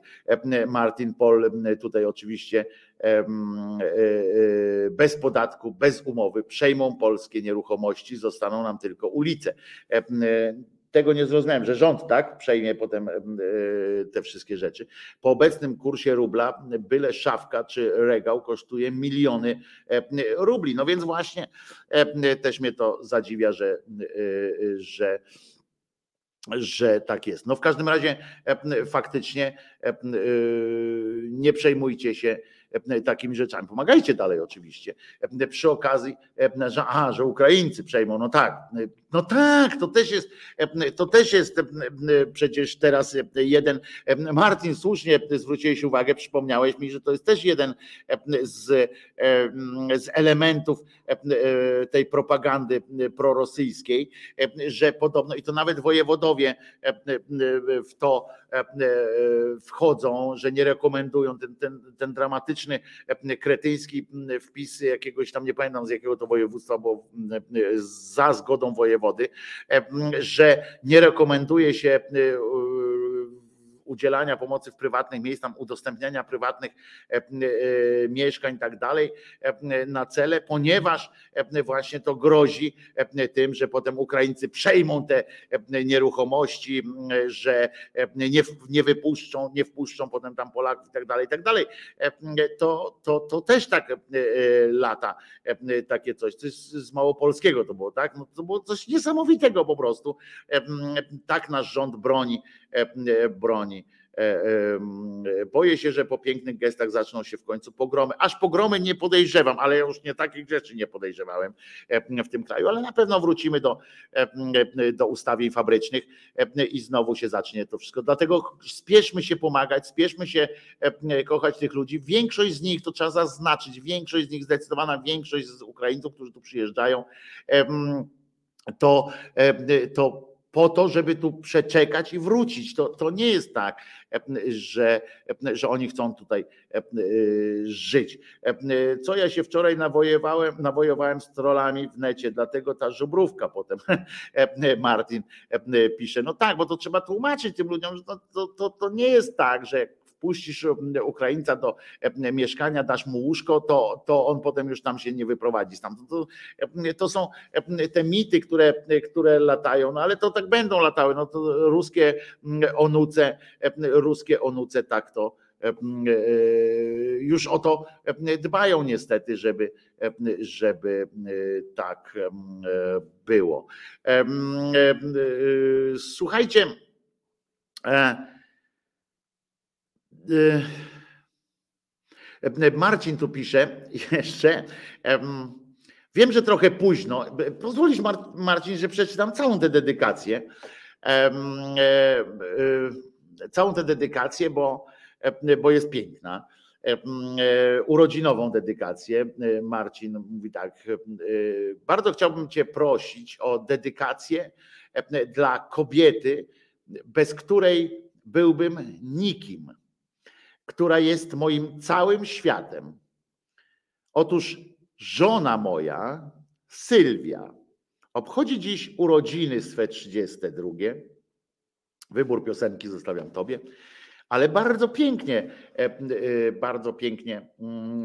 Martin Pol tutaj oczywiście bez podatku, bez umowy przejmą polskie nieruchomości, zostaną nam tylko ulice tego nie zrozumiałem, że rząd tak przejmie potem e, te wszystkie rzeczy. Po obecnym kursie rubla byle szafka czy regał kosztuje miliony e, rubli. No więc właśnie e, też mnie to zadziwia, że, że że tak jest. No w każdym razie faktycznie nie przejmujcie się takimi rzeczami. Pomagajcie dalej oczywiście. Przy okazji, że, aha, że Ukraińcy przejmą, no tak, no tak, to też jest, to też jest przecież teraz jeden, Martin słusznie zwróciłeś uwagę, przypomniałeś mi, że to jest też jeden z, z elementów tej propagandy prorosyjskiej, że podobno, i to nawet wojewodowie w to wchodzą, że nie rekomendują ten, ten, ten dramatyczny, kretyński wpis jakiegoś tam, nie pamiętam z jakiego to województwa, bo za zgodą wojewody, wody, że nie rekomenduje się udzielania pomocy w prywatnych miejscach, udostępniania prywatnych e, e, mieszkań i tak dalej e, na cele, ponieważ właśnie to grozi tym, że potem Ukraińcy przejmą te nieruchomości, że nie, nie wypuszczą, nie wpuszczą potem tam Polaków i tak dalej, i tak dalej. To, to, to też tak lata takie coś, coś z małopolskiego to było, tak? No, to było coś niesamowitego po prostu. Tak nasz rząd broni, broni boję się, że po pięknych gestach zaczną się w końcu pogromy. Aż pogromy nie podejrzewam, ale już nie takich rzeczy nie podejrzewałem w tym kraju, ale na pewno wrócimy do, do ustawień fabrycznych i znowu się zacznie to wszystko. Dlatego spieszmy się pomagać, spieszmy się kochać tych ludzi. Większość z nich, to trzeba zaznaczyć, większość z nich, zdecydowana większość z Ukraińców, którzy tu przyjeżdżają, to, to po to, żeby tu przeczekać i wrócić. To, to nie jest tak, że, że oni chcą tutaj żyć. Co ja się wczoraj nawojowałem, nawojowałem z trollami w necie, dlatego ta żubrówka potem Martin pisze. No tak, bo to trzeba tłumaczyć tym ludziom, że to, to, to, to nie jest tak, że wpuścisz Ukraińca do mieszkania, dasz mu łóżko, to, to on potem już tam się nie wyprowadzi stamtąd. To, to są te mity, które, które latają, no ale to tak będą latały. No to ruskie onuce, ruskie onuce tak to już o to dbają niestety, żeby, żeby tak było. Słuchajcie, e, e, Marcin tu pisze jeszcze. Wiem, że trochę późno. Pozwolisz, Marcin, że przeczytam całą tę dedykację. E, całą tę dedykację, bo E, bo jest piękna. E, e, urodzinową dedykację. Marcin mówi tak: Bardzo chciałbym Cię prosić o dedykację dla kobiety, bez której byłbym nikim, która jest moim całym światem. Otóż żona moja, Sylwia, obchodzi dziś urodziny swe 32. Wybór piosenki zostawiam Tobie ale bardzo pięknie, e, e, bardzo pięknie mm,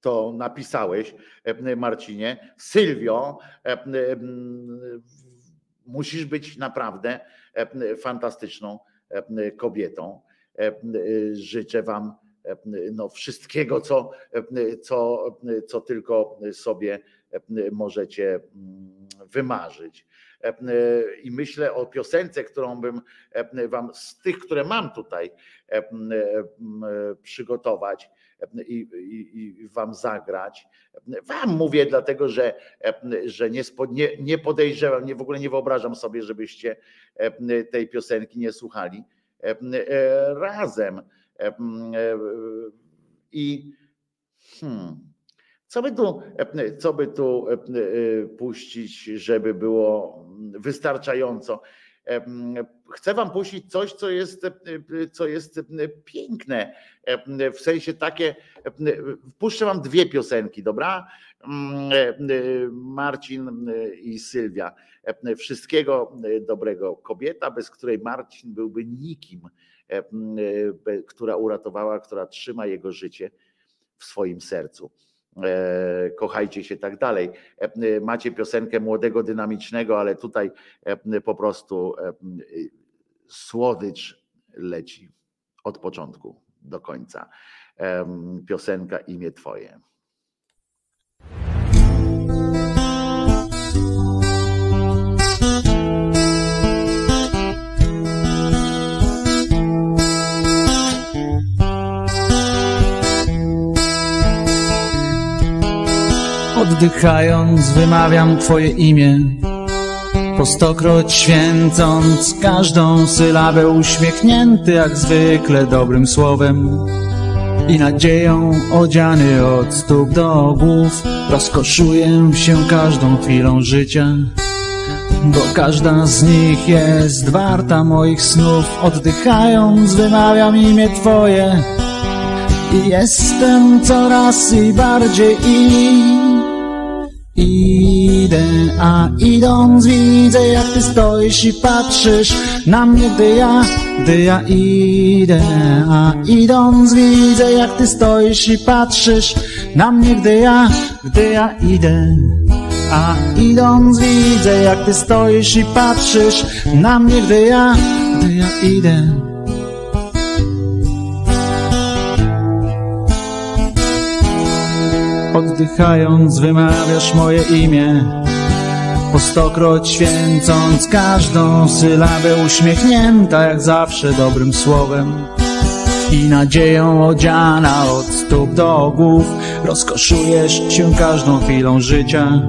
to napisałeś, e, Marcinie. Sylwio, musisz być naprawdę fantastyczną kobietą. Życzę Wam no, wszystkiego, co, co, co tylko sobie możecie mm, wymarzyć. I myślę o piosence, którą bym wam z tych, które mam tutaj przygotować i, i, i wam zagrać. Wam mówię, dlatego że, że nie, nie, nie podejrzewam, nie, w ogóle nie wyobrażam sobie, żebyście tej piosenki nie słuchali razem. I hmm, co by tu, co by tu puścić, żeby było wystarczająco? Chcę wam puścić coś, co jest, co jest piękne. W sensie takie, puszczę wam dwie piosenki, dobra? Marcin i Sylwia. Wszystkiego dobrego. Kobieta, bez której Marcin byłby nikim, która uratowała, która trzyma jego życie w swoim sercu. E, kochajcie się tak dalej. E, macie piosenkę młodego, dynamicznego, ale tutaj e, po prostu słodycz leci od początku do końca. Piosenka imię Twoje. Oddychając wymawiam Twoje imię. Po stokroć święcąc każdą sylabę Uśmiechnięty jak zwykle dobrym słowem I nadzieją odziany od stóp do głów Rozkoszuję się każdą chwilą życia bo każda z nich jest warta moich snów. Oddychając wymawiam imię Twoje I jestem coraz i bardziej i Idę, a idąc widzę jak ty stoisz i patrzysz na mnie, gdy ja, gdy ja idę. A idąc widzę jak ty stoisz i patrzysz na mnie, gdy ja, gdy ja idę. A idąc widzę jak ty stoisz i patrzysz na mnie, gdy ja, gdy ja idę Oddychając wymawiasz moje imię. Po stokroć święcąc każdą sylabę Uśmiechnięta jak zawsze dobrym słowem. I nadzieją odziana od stóp do głów Rozkoszujesz się każdą chwilą życia.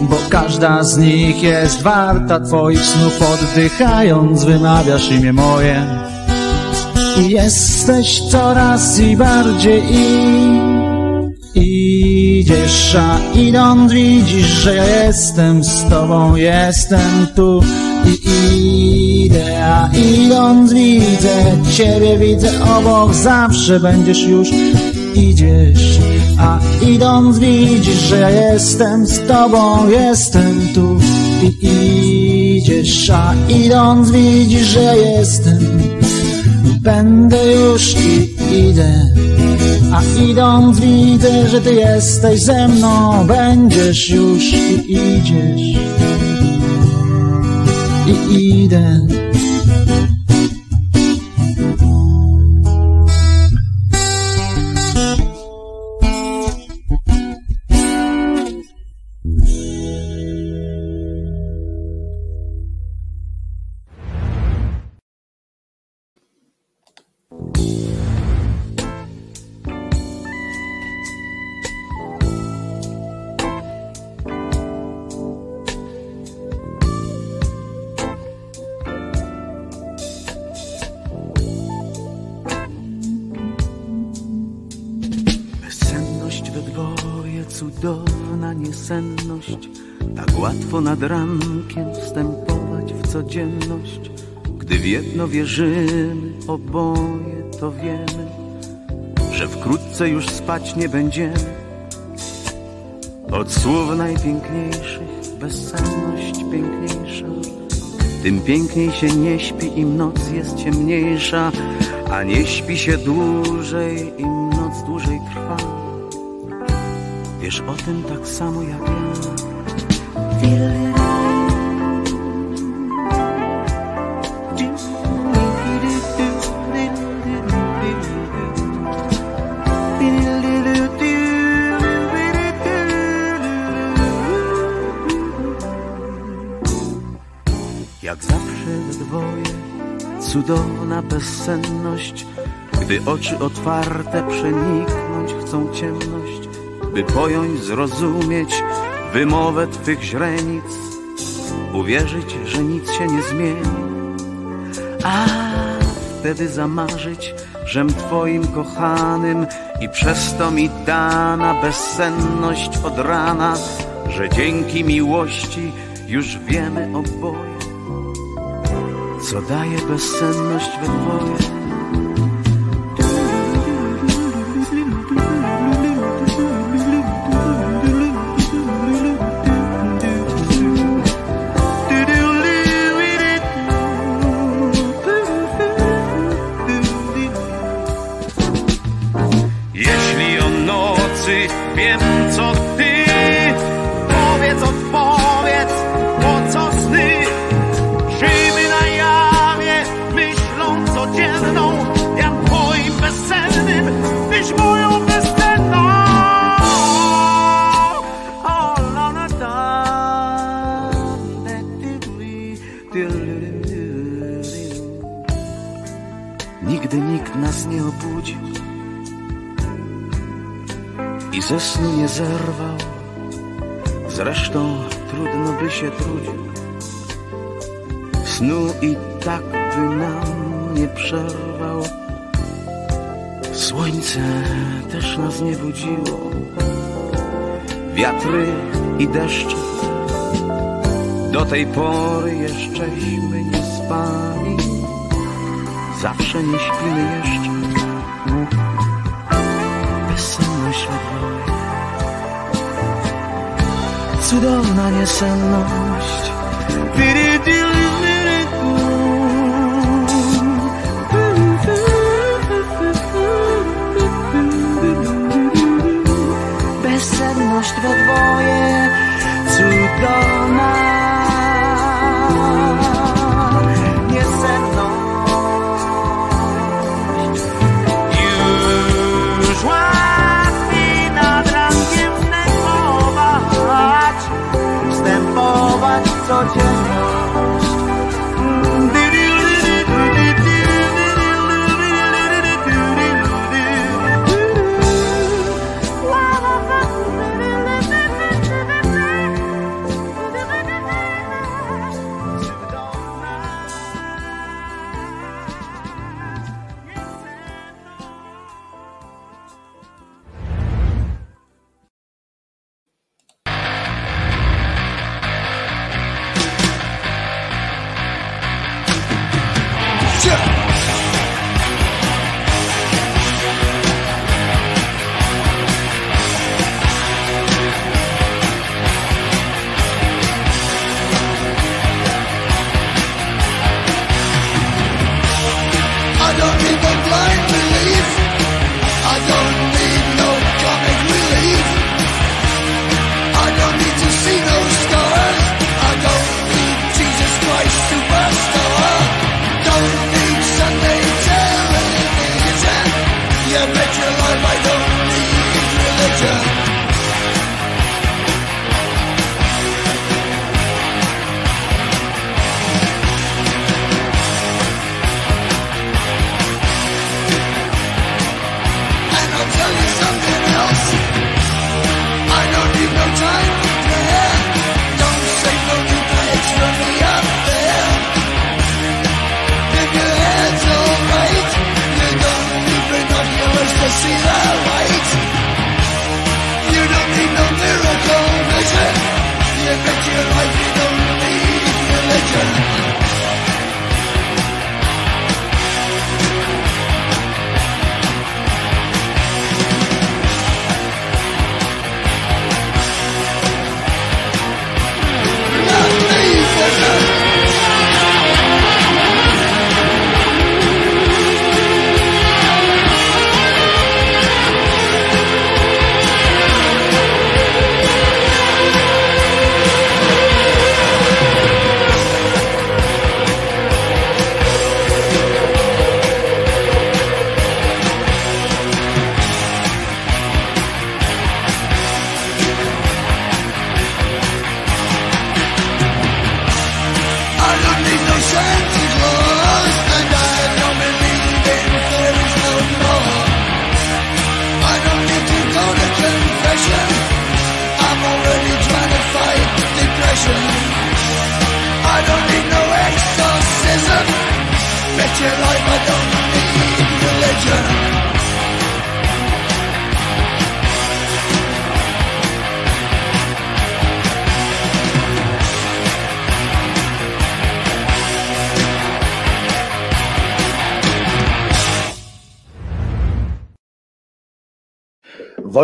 Bo każda z nich jest warta Twoich snów Oddychając wymawiasz imię moje. I jesteś coraz i bardziej i idziesz, a idąc widzisz, że ja jestem z tobą, jestem tu i idę, a idąc widzę ciebie, widzę obok, zawsze będziesz już, idziesz, a idąc widzisz, że ja jestem z tobą, jestem tu i idziesz, a idąc widzisz, że ja jestem Będę już i idę, a idąc widzę, że ty jesteś ze mną. Będziesz już i idziesz. I idę. Wierzymy, oboje to wiemy Że wkrótce już spać nie będziemy Od słów najpiękniejszych bezsenność piękniejsza tym piękniej się nie śpi, im noc jest ciemniejsza, a nie śpi się dłużej, im noc dłużej trwa. Wiesz o tym tak samo jak ja. Cudowna bezsenność, gdy oczy otwarte przeniknąć chcą ciemność, by pojąć, zrozumieć wymowę Twych źrenic, uwierzyć, że nic się nie zmieni, a wtedy zamarzyć, żem Twoim kochanym i przez to mi dana bezsenność od rana, że dzięki miłości już wiemy oboje, co daje bezsenność we dwoje. I ze snu nie zerwał. Zresztą trudno by się trudził. Snu i tak by nam nie przerwał. Słońce też nas nie budziło. Wiatry i deszcze. Do tej pory jeszcześmy nie spali. Zawsze nie śpimy jeszcze Cudowna niesenność. Bezsenność we dwoje, wstępować w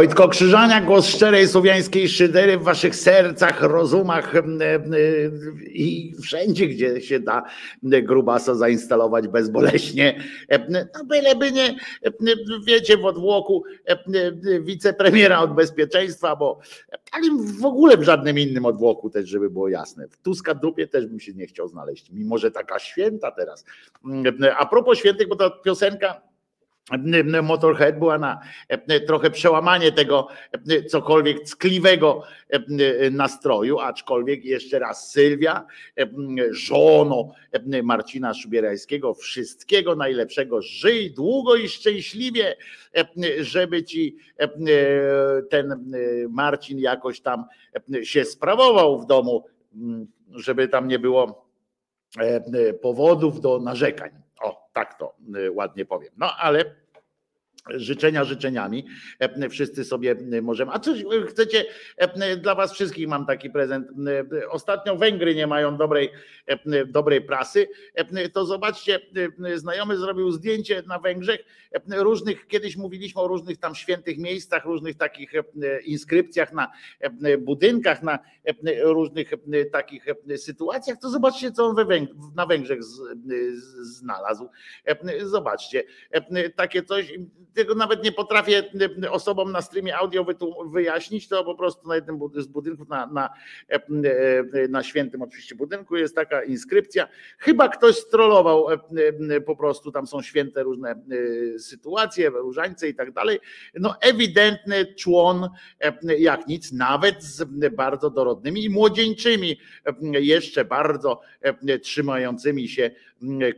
Wojtko Krzyżania, głos szczerej słowiańskiej szydery w waszych sercach, rozumach i wszędzie, gdzie się da grubasa zainstalować bezboleśnie. No byleby nie, wiecie, w odwłoku em, wicepremiera od bezpieczeństwa, bo ale w ogóle w żadnym innym odwłoku też, żeby było jasne. W Tuska dupie też bym się nie chciał znaleźć, mimo że taka święta teraz. A propos świętych, bo ta piosenka Motorhead była na e, trochę przełamanie tego e, cokolwiek ckliwego e, nastroju, aczkolwiek jeszcze raz Sylwia, żono Marcina Szubierajskiego, wszystkiego najlepszego, żyj długo i szczęśliwie, żeby ci ten Marcin jakoś tam się sprawował w domu, żeby tam nie było powodów do narzekań. O, tak to ładnie powiem. No ale życzenia życzeniami. E, Wszyscy sobie możemy. A coś chcecie? e, Dla Was wszystkich mam taki prezent. E, Ostatnio Węgry nie mają dobrej, e, dobrej prasy. E, To zobaczcie, e, znajomy zrobił zdjęcie na Węgrzech różnych, kiedyś mówiliśmy o różnych tam świętych miejscach, różnych takich e, inskrypcjach na e, budynkach, na e, różnych takich sytuacjach. To zobaczcie, co on na Węgrzech znalazł. Zobaczcie, takie coś, tego nawet nie potrafię osobom na streamie audio wyjaśnić, to po prostu na jednym z budynków, na, na, na świętym oczywiście budynku jest taka inskrypcja. Chyba ktoś strollował po prostu, tam są święte różne sytuacje, różańce i tak dalej. No ewidentny człon e, jak nic, nawet z bardzo dorodnymi i młodzieńczymi, e, jeszcze bardzo e, trzymającymi się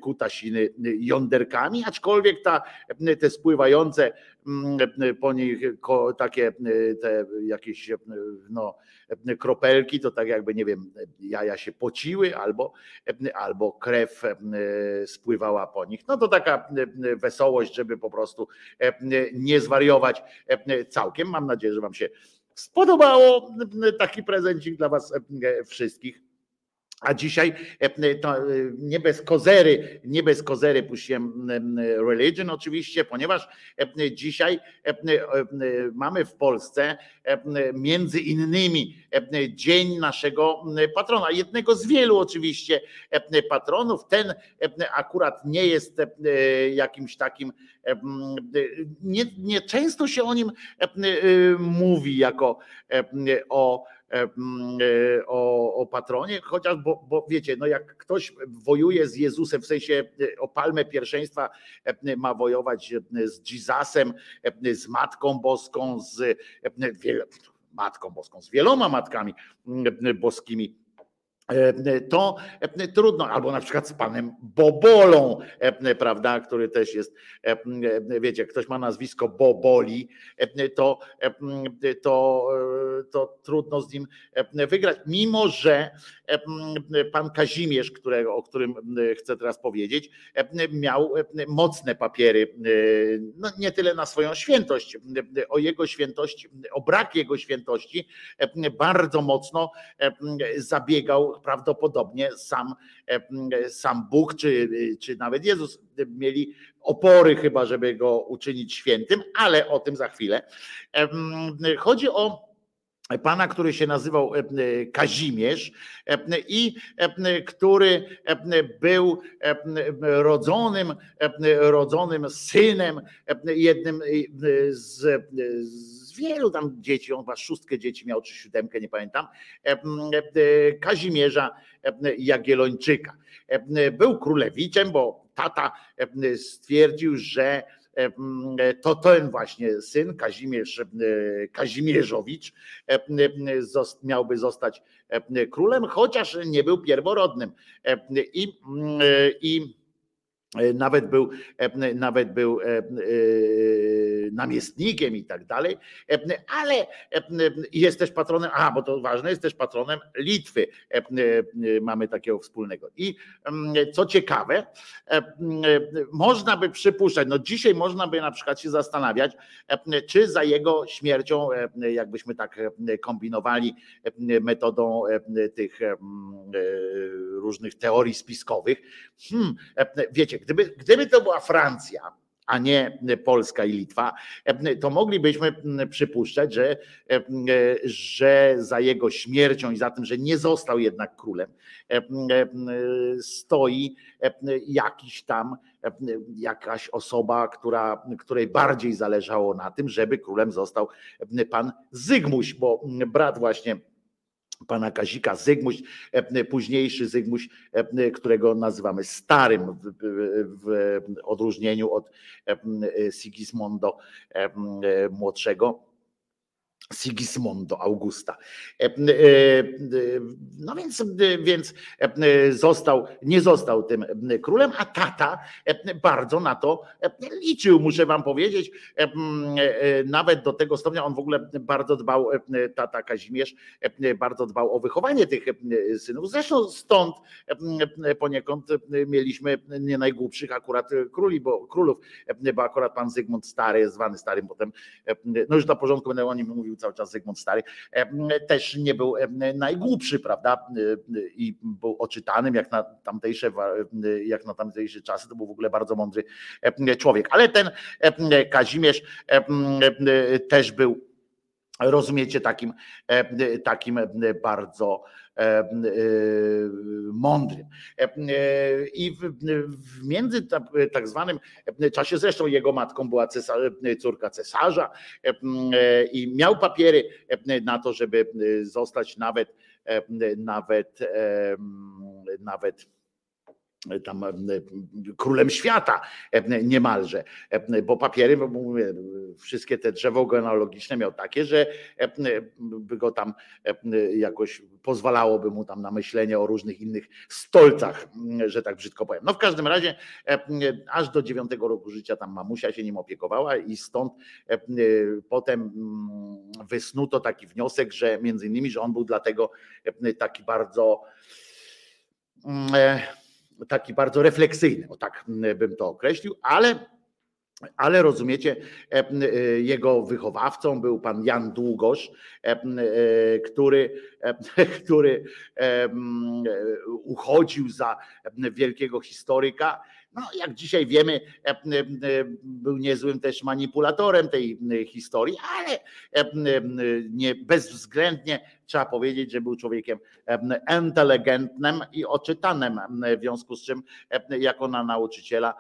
kutasiny jąderkami, aczkolwiek ta, te spływające m, po nich takie te jakieś no, kropelki, to tak jakby, nie wiem, jaja się pociły albo, albo krew spływała po nich. No to taka wesołość, żeby po prostu nie zwariować całkiem. Mam nadzieję, że Wam się spodobało. Taki prezencik dla Was wszystkich. A dzisiaj e, e, nie bez kozery, nie bez kozery puściłem em, religion oczywiście, ponieważ e, dzisiaj e, e, mamy w Polsce e, między innymi e, dzień naszego patrona, jednego z wielu oczywiście e, patronów. Ten e, akurat nie jest e, jakimś takim, e, nie, nie często się o nim e, e, mówi jako e, o e, e, o, o patronie, chociaż, bo, bo wiecie, no jak ktoś wojuje z Jezusem, w sensie e, o palmę pierwszeństwa e, ma wojować e, z Jezusem, e, z Matką Boską, z e, Matką Boską, z wieloma matkami boskimi, E, to e, trudno, albo na przykład z panem Bobolą, e, prawda, który też jest, wiecie, ktoś ma nazwisko Boboli, to, to, to trudno z nim wygrać, mimo że pan Kazimierz, którego, o którym chcę teraz powiedzieć, miał mocne papiery, no nie tyle na swoją świętość, o jego świętości, o brak jego świętości bardzo mocno zabiegał prawdopodobnie sam, sam Bóg, czy, czy nawet Jezus mieli opory chyba, żeby go uczynić świętym, ale o tym za chwilę. Chodzi o pana, który się nazywał Kazimierz i który był rodzonym, rodzonym synem, jednym z, z wielu tam dzieci, on chyba szóstkę dzieci miał, czy siódemkę, nie pamiętam, Kazimierza Jagiellończyka. Był królewiczem, bo tata stwierdził, że to ten właśnie syn Kazimierz Kazimierzowicz miałby zostać królem, chociaż nie był pierworodnym. I, i nawet był, nawet był namiestnikiem i tak dalej, ale jest też patronem, a bo to ważne, jest też patronem Litwy. Mamy takiego wspólnego. I co ciekawe, można by przypuszczać, no dzisiaj można by na przykład się zastanawiać, czy za jego śmiercią, jakbyśmy tak kombinowali metodą tych różnych teorii spiskowych, hmm, wiecie, gdyby, gdyby to była Francja, a nie Polska i Litwa, to moglibyśmy przypuszczać, że, że za jego śmiercią i za tym, że nie został jednak królem, stoi jakiś tam jakaś osoba, która, której bardziej zależało na tym, żeby królem został pan Zygmuś, bo brat właśnie pana Kazika Zygmuś, późniejszy Zygmuś, którego nazywamy starym w, w odróżnieniu od Sigismondo młodszego. Sigismondo Augusta. No więc, więc został, nie został tym królem, a tata bardzo na to liczył, muszę wam powiedzieć. Nawet do tego stopnia on w ogóle bardzo dbał, tata Kazimierz, bardzo dbał o wychowanie tych synów. Zresztą stąd poniekąd mieliśmy nie najgłupszych akurat króli, bo królów, bo akurat pan Zygmunt Stary, zwany starym potem, no już na porządku będę o nim mówił cały czas Zygmunt Stary, też nie był najgłupszy, prawda? I był oczytanym jak na tamtejsze, jak na tamtejsze czasy, to był w ogóle bardzo mądry człowiek. Ale ten Kazimierz też był, rozumiecie, takim, takim bardzo mądrym. I w, w między tak zwanym czasie, zresztą jego matką była cesar, córka cesarza i miał papiery na to, żeby zostać nawet nawet nawet tam królem świata niemalże, bo papiery, bo mówię, wszystkie te drzewo genealogiczne miał takie, że by go tam jakoś pozwalałoby mu tam na myślenie o różnych innych stolcach, że tak brzydko powiem. No w każdym razie aż do dziewiątego roku życia tam mamusia się nim opiekowała i stąd potem wysnuto taki wniosek, że między innymi, że on był dlatego taki bardzo taki bardzo refleksyjny, o tak bym to określił, ale ale rozumiecie, jego wychowawcą był pan Jan Długosz, który, który uchodził za wielkiego historyka. No, jak dzisiaj wiemy, był niezłym też manipulatorem tej historii, ale nie bezwzględnie trzeba powiedzieć, że był człowiekiem inteligentnym i oczytanym, w związku z czym jako na nauczyciela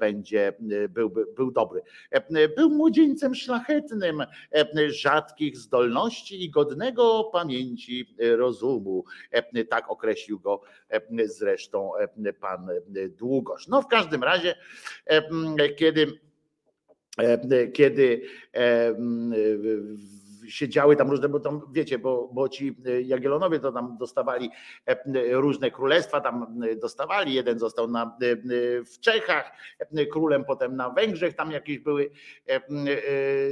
będzie, był, był dobry. Był młodzieńcem szlachetnym, rzadkich zdolności i godnego pamięci rozumu. Tak określił go zresztą pan Długosz. No w każdym razie, kiedy kiedy siedziały tam różne, bo tam wiecie, bo, bo ci Jagiellonowie to tam dostawali różne królestwa, tam dostawali, jeden został na, w Czechach królem, potem na Węgrzech. Tam jakieś były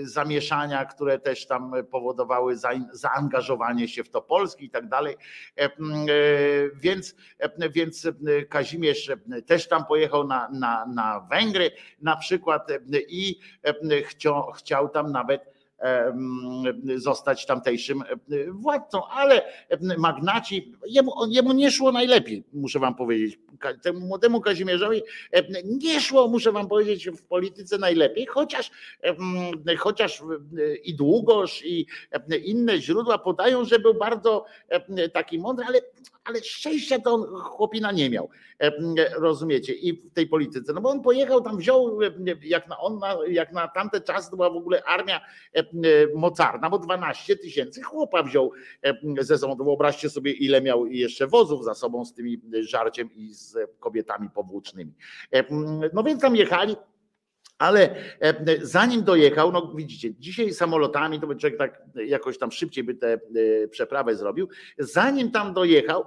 zamieszania, które też tam powodowały zaangażowanie się w to Polski i tak dalej, więc, więc Kazimierz też tam pojechał na, na, na Węgry na przykład i chciał, chciał tam nawet zostać tamtejszym władcą, ale magnaci, jemu, jemu nie szło najlepiej, muszę wam powiedzieć. Temu młodemu Kazimierzowi nie szło, muszę wam powiedzieć, w polityce najlepiej, chociaż, chociaż i Długosz, i inne źródła podają, że był bardzo taki mądry, ale, ale szczęścia to on chłopina nie miał. Rozumiecie? I w tej polityce. No bo on pojechał tam, wziął, jak na, on, jak na tamte była w ogóle armia mocarna, bo 12 tysięcy chłopa wziął ze sobą. Wyobraźcie sobie, ile miał jeszcze wozów za sobą z tymi żarciem i z kobietami powłócznymi. No więc tam jechali. Ale zanim dojechał, no widzicie, dzisiaj samolotami to by człowiek tak jakoś tam szybciej by tę przeprawę zrobił. Zanim tam dojechał,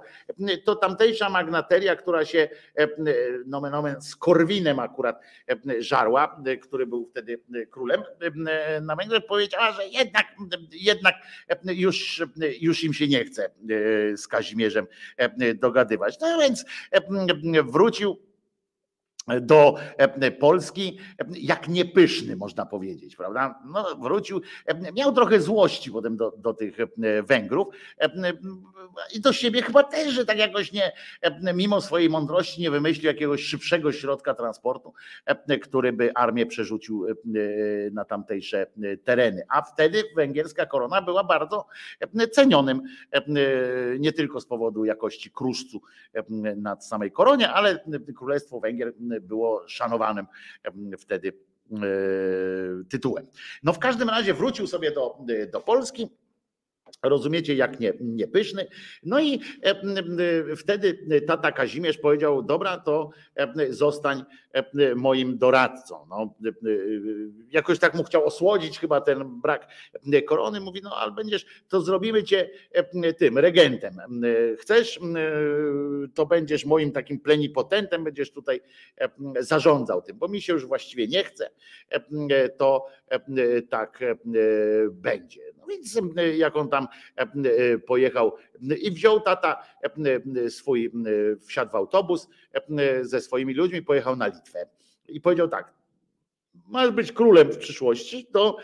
to tamtejsza magnateria, która się nomen omen z Korwinem akurat żarła, który był wtedy królem na Węgrzech, powiedziała, że jednak, jednak już, już im się nie chce z Kazimierzem dogadywać. No więc wrócił do e, Polski, e, jak niepyszny, można powiedzieć, prawda? No, wrócił, e, miał trochę złości potem do, do tych Węgrów i do siebie chyba też, że tak jakoś nie, mimo swojej mądrości nie wymyślił jakiegoś szybszego środka transportu, który by armię przerzucił na tamtejsze tereny. A wtedy węgierska korona była bardzo cenionym, nie tylko z powodu jakości kruszcu nad samej koronie, ale Królestwo Węgier było szanowanym wtedy e, tytułem. No w każdym razie wrócił sobie do, do Polski. Rozumiecie, jak nie, niepyszny. No i wtedy tata Kazimierz powiedział: Dobra, to zostań moim doradcą. No, jakoś tak mu chciał osłodzić chyba ten brak korony. Mówi: No, ale będziesz, to zrobimy cię tym regentem. Chcesz, to będziesz moim takim plenipotentem, będziesz tutaj zarządzał tym, bo mi się już właściwie nie chce. To tak będzie. No więc jak on tam pojechał i wziął tata swój, wsiadł w autobus ze swoimi ludźmi, pojechał na Litwę i powiedział tak, masz być królem w przyszłości, to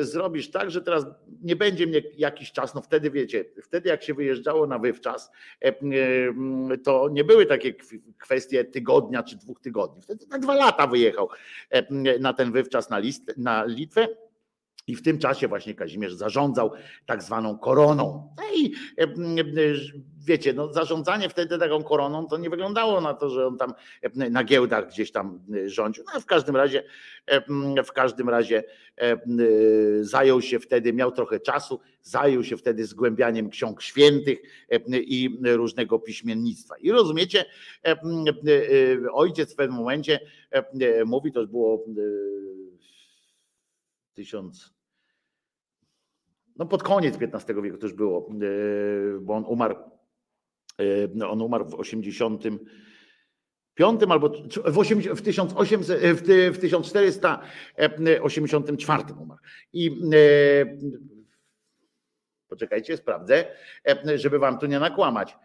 zrobisz tak, że teraz nie będzie mnie jakiś czas, no wtedy wiecie, wtedy jak się wyjeżdżało na wywczas, to nie były takie kwestie tygodnia czy dwóch tygodni. Wtedy na dwa lata wyjechał na ten wywczas na, list, na Litwę i w tym czasie właśnie Kazimierz zarządzał tak zwaną koroną. No i e, wiecie, no zarządzanie wtedy taką koroną to nie wyglądało na to, że on tam na giełdach gdzieś tam rządził. No w każdym razie, w każdym razie zajął się wtedy, miał trochę czasu, zajął się wtedy zgłębianiem ksiąg świętych i różnego piśmiennictwa. I rozumiecie, ojciec w pewnym momencie mówi, to już było tysiąc. No pod koniec XV wieku już było, e, bo on umarł, e, on umarł w 85 albo w, 80, w, 1800, w 1484 umarł. I poczekajcie, sprawdzę, żeby wam tu nie nakłamać.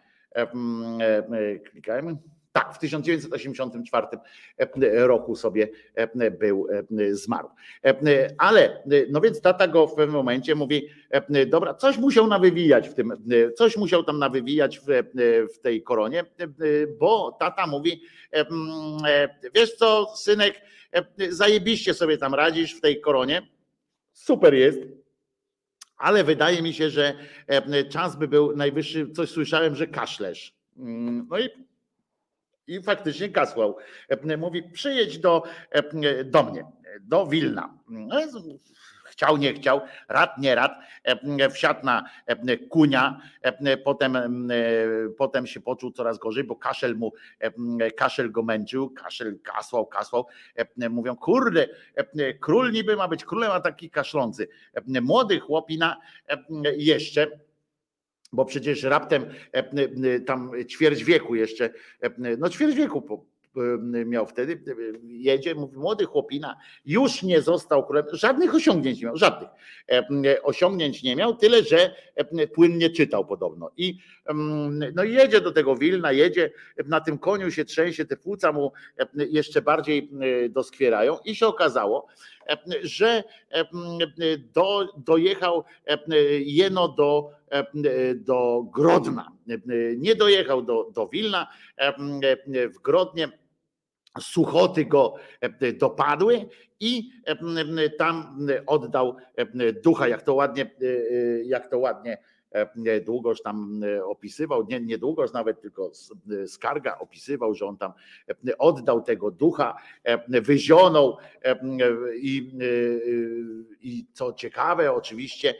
Klikajmy. Tak, w 1984 e, roku sobie e, był e, zmarł. Ale no więc tata go w pewnym momencie mówi: Dobra, coś musiał nawywijać w tym, coś musiał tam nawywijać w, w tej koronie, bo tata mówi: Wiesz co, synek, zajebiście sobie tam radzisz w tej koronie. Super jest. Ale wydaje mi się, że czas by był najwyższy. Coś słyszałem, że kaszlesz. Mm, no i i faktycznie kasłał. Mówi, przyjedź do, do mnie, do Wilna. No chciał, nie chciał, rad, nie rad, e, wsiadł na e, kunia, e, potem, e, potem się poczuł coraz gorzej, bo kaszel mu, e, kaszel go męczył, kaszel kasłał, kasłał, e, mówią, kurde, e, król niby ma być królem, a taki kaszlący. E, Młody chłopina e, jeszcze, bo przecież raptem e, tam ćwierć wieku jeszcze, e, no ćwierć wieku e, miał wtedy, jedzie, mówi młody chłopina, już nie został królem, żadnych osiągnięć nie miał, żadnych osiągnięć nie miał, tyle że płynnie czytał podobno. I mm, no jedzie do tego Wilna, jedzie, na tym koniu się trzęsie, te płuca mu jeszcze bardziej doskwierają i się okazało, że e, do, dojechał e, jeno do, e, do Grodna. E, Nie dojechał do, do Wilna, e, w Grodnie suchoty go e, dopadły i e, tam oddał e, ducha, jak to ładnie, e, jak to ładnie e, długoż tam e, opisywał, nie, nie długoż nawet, tylko e, skarga opisywał, że on tam e, oddał tego ducha, e, wyzionął e, i, e, i co ciekawe, oczywiście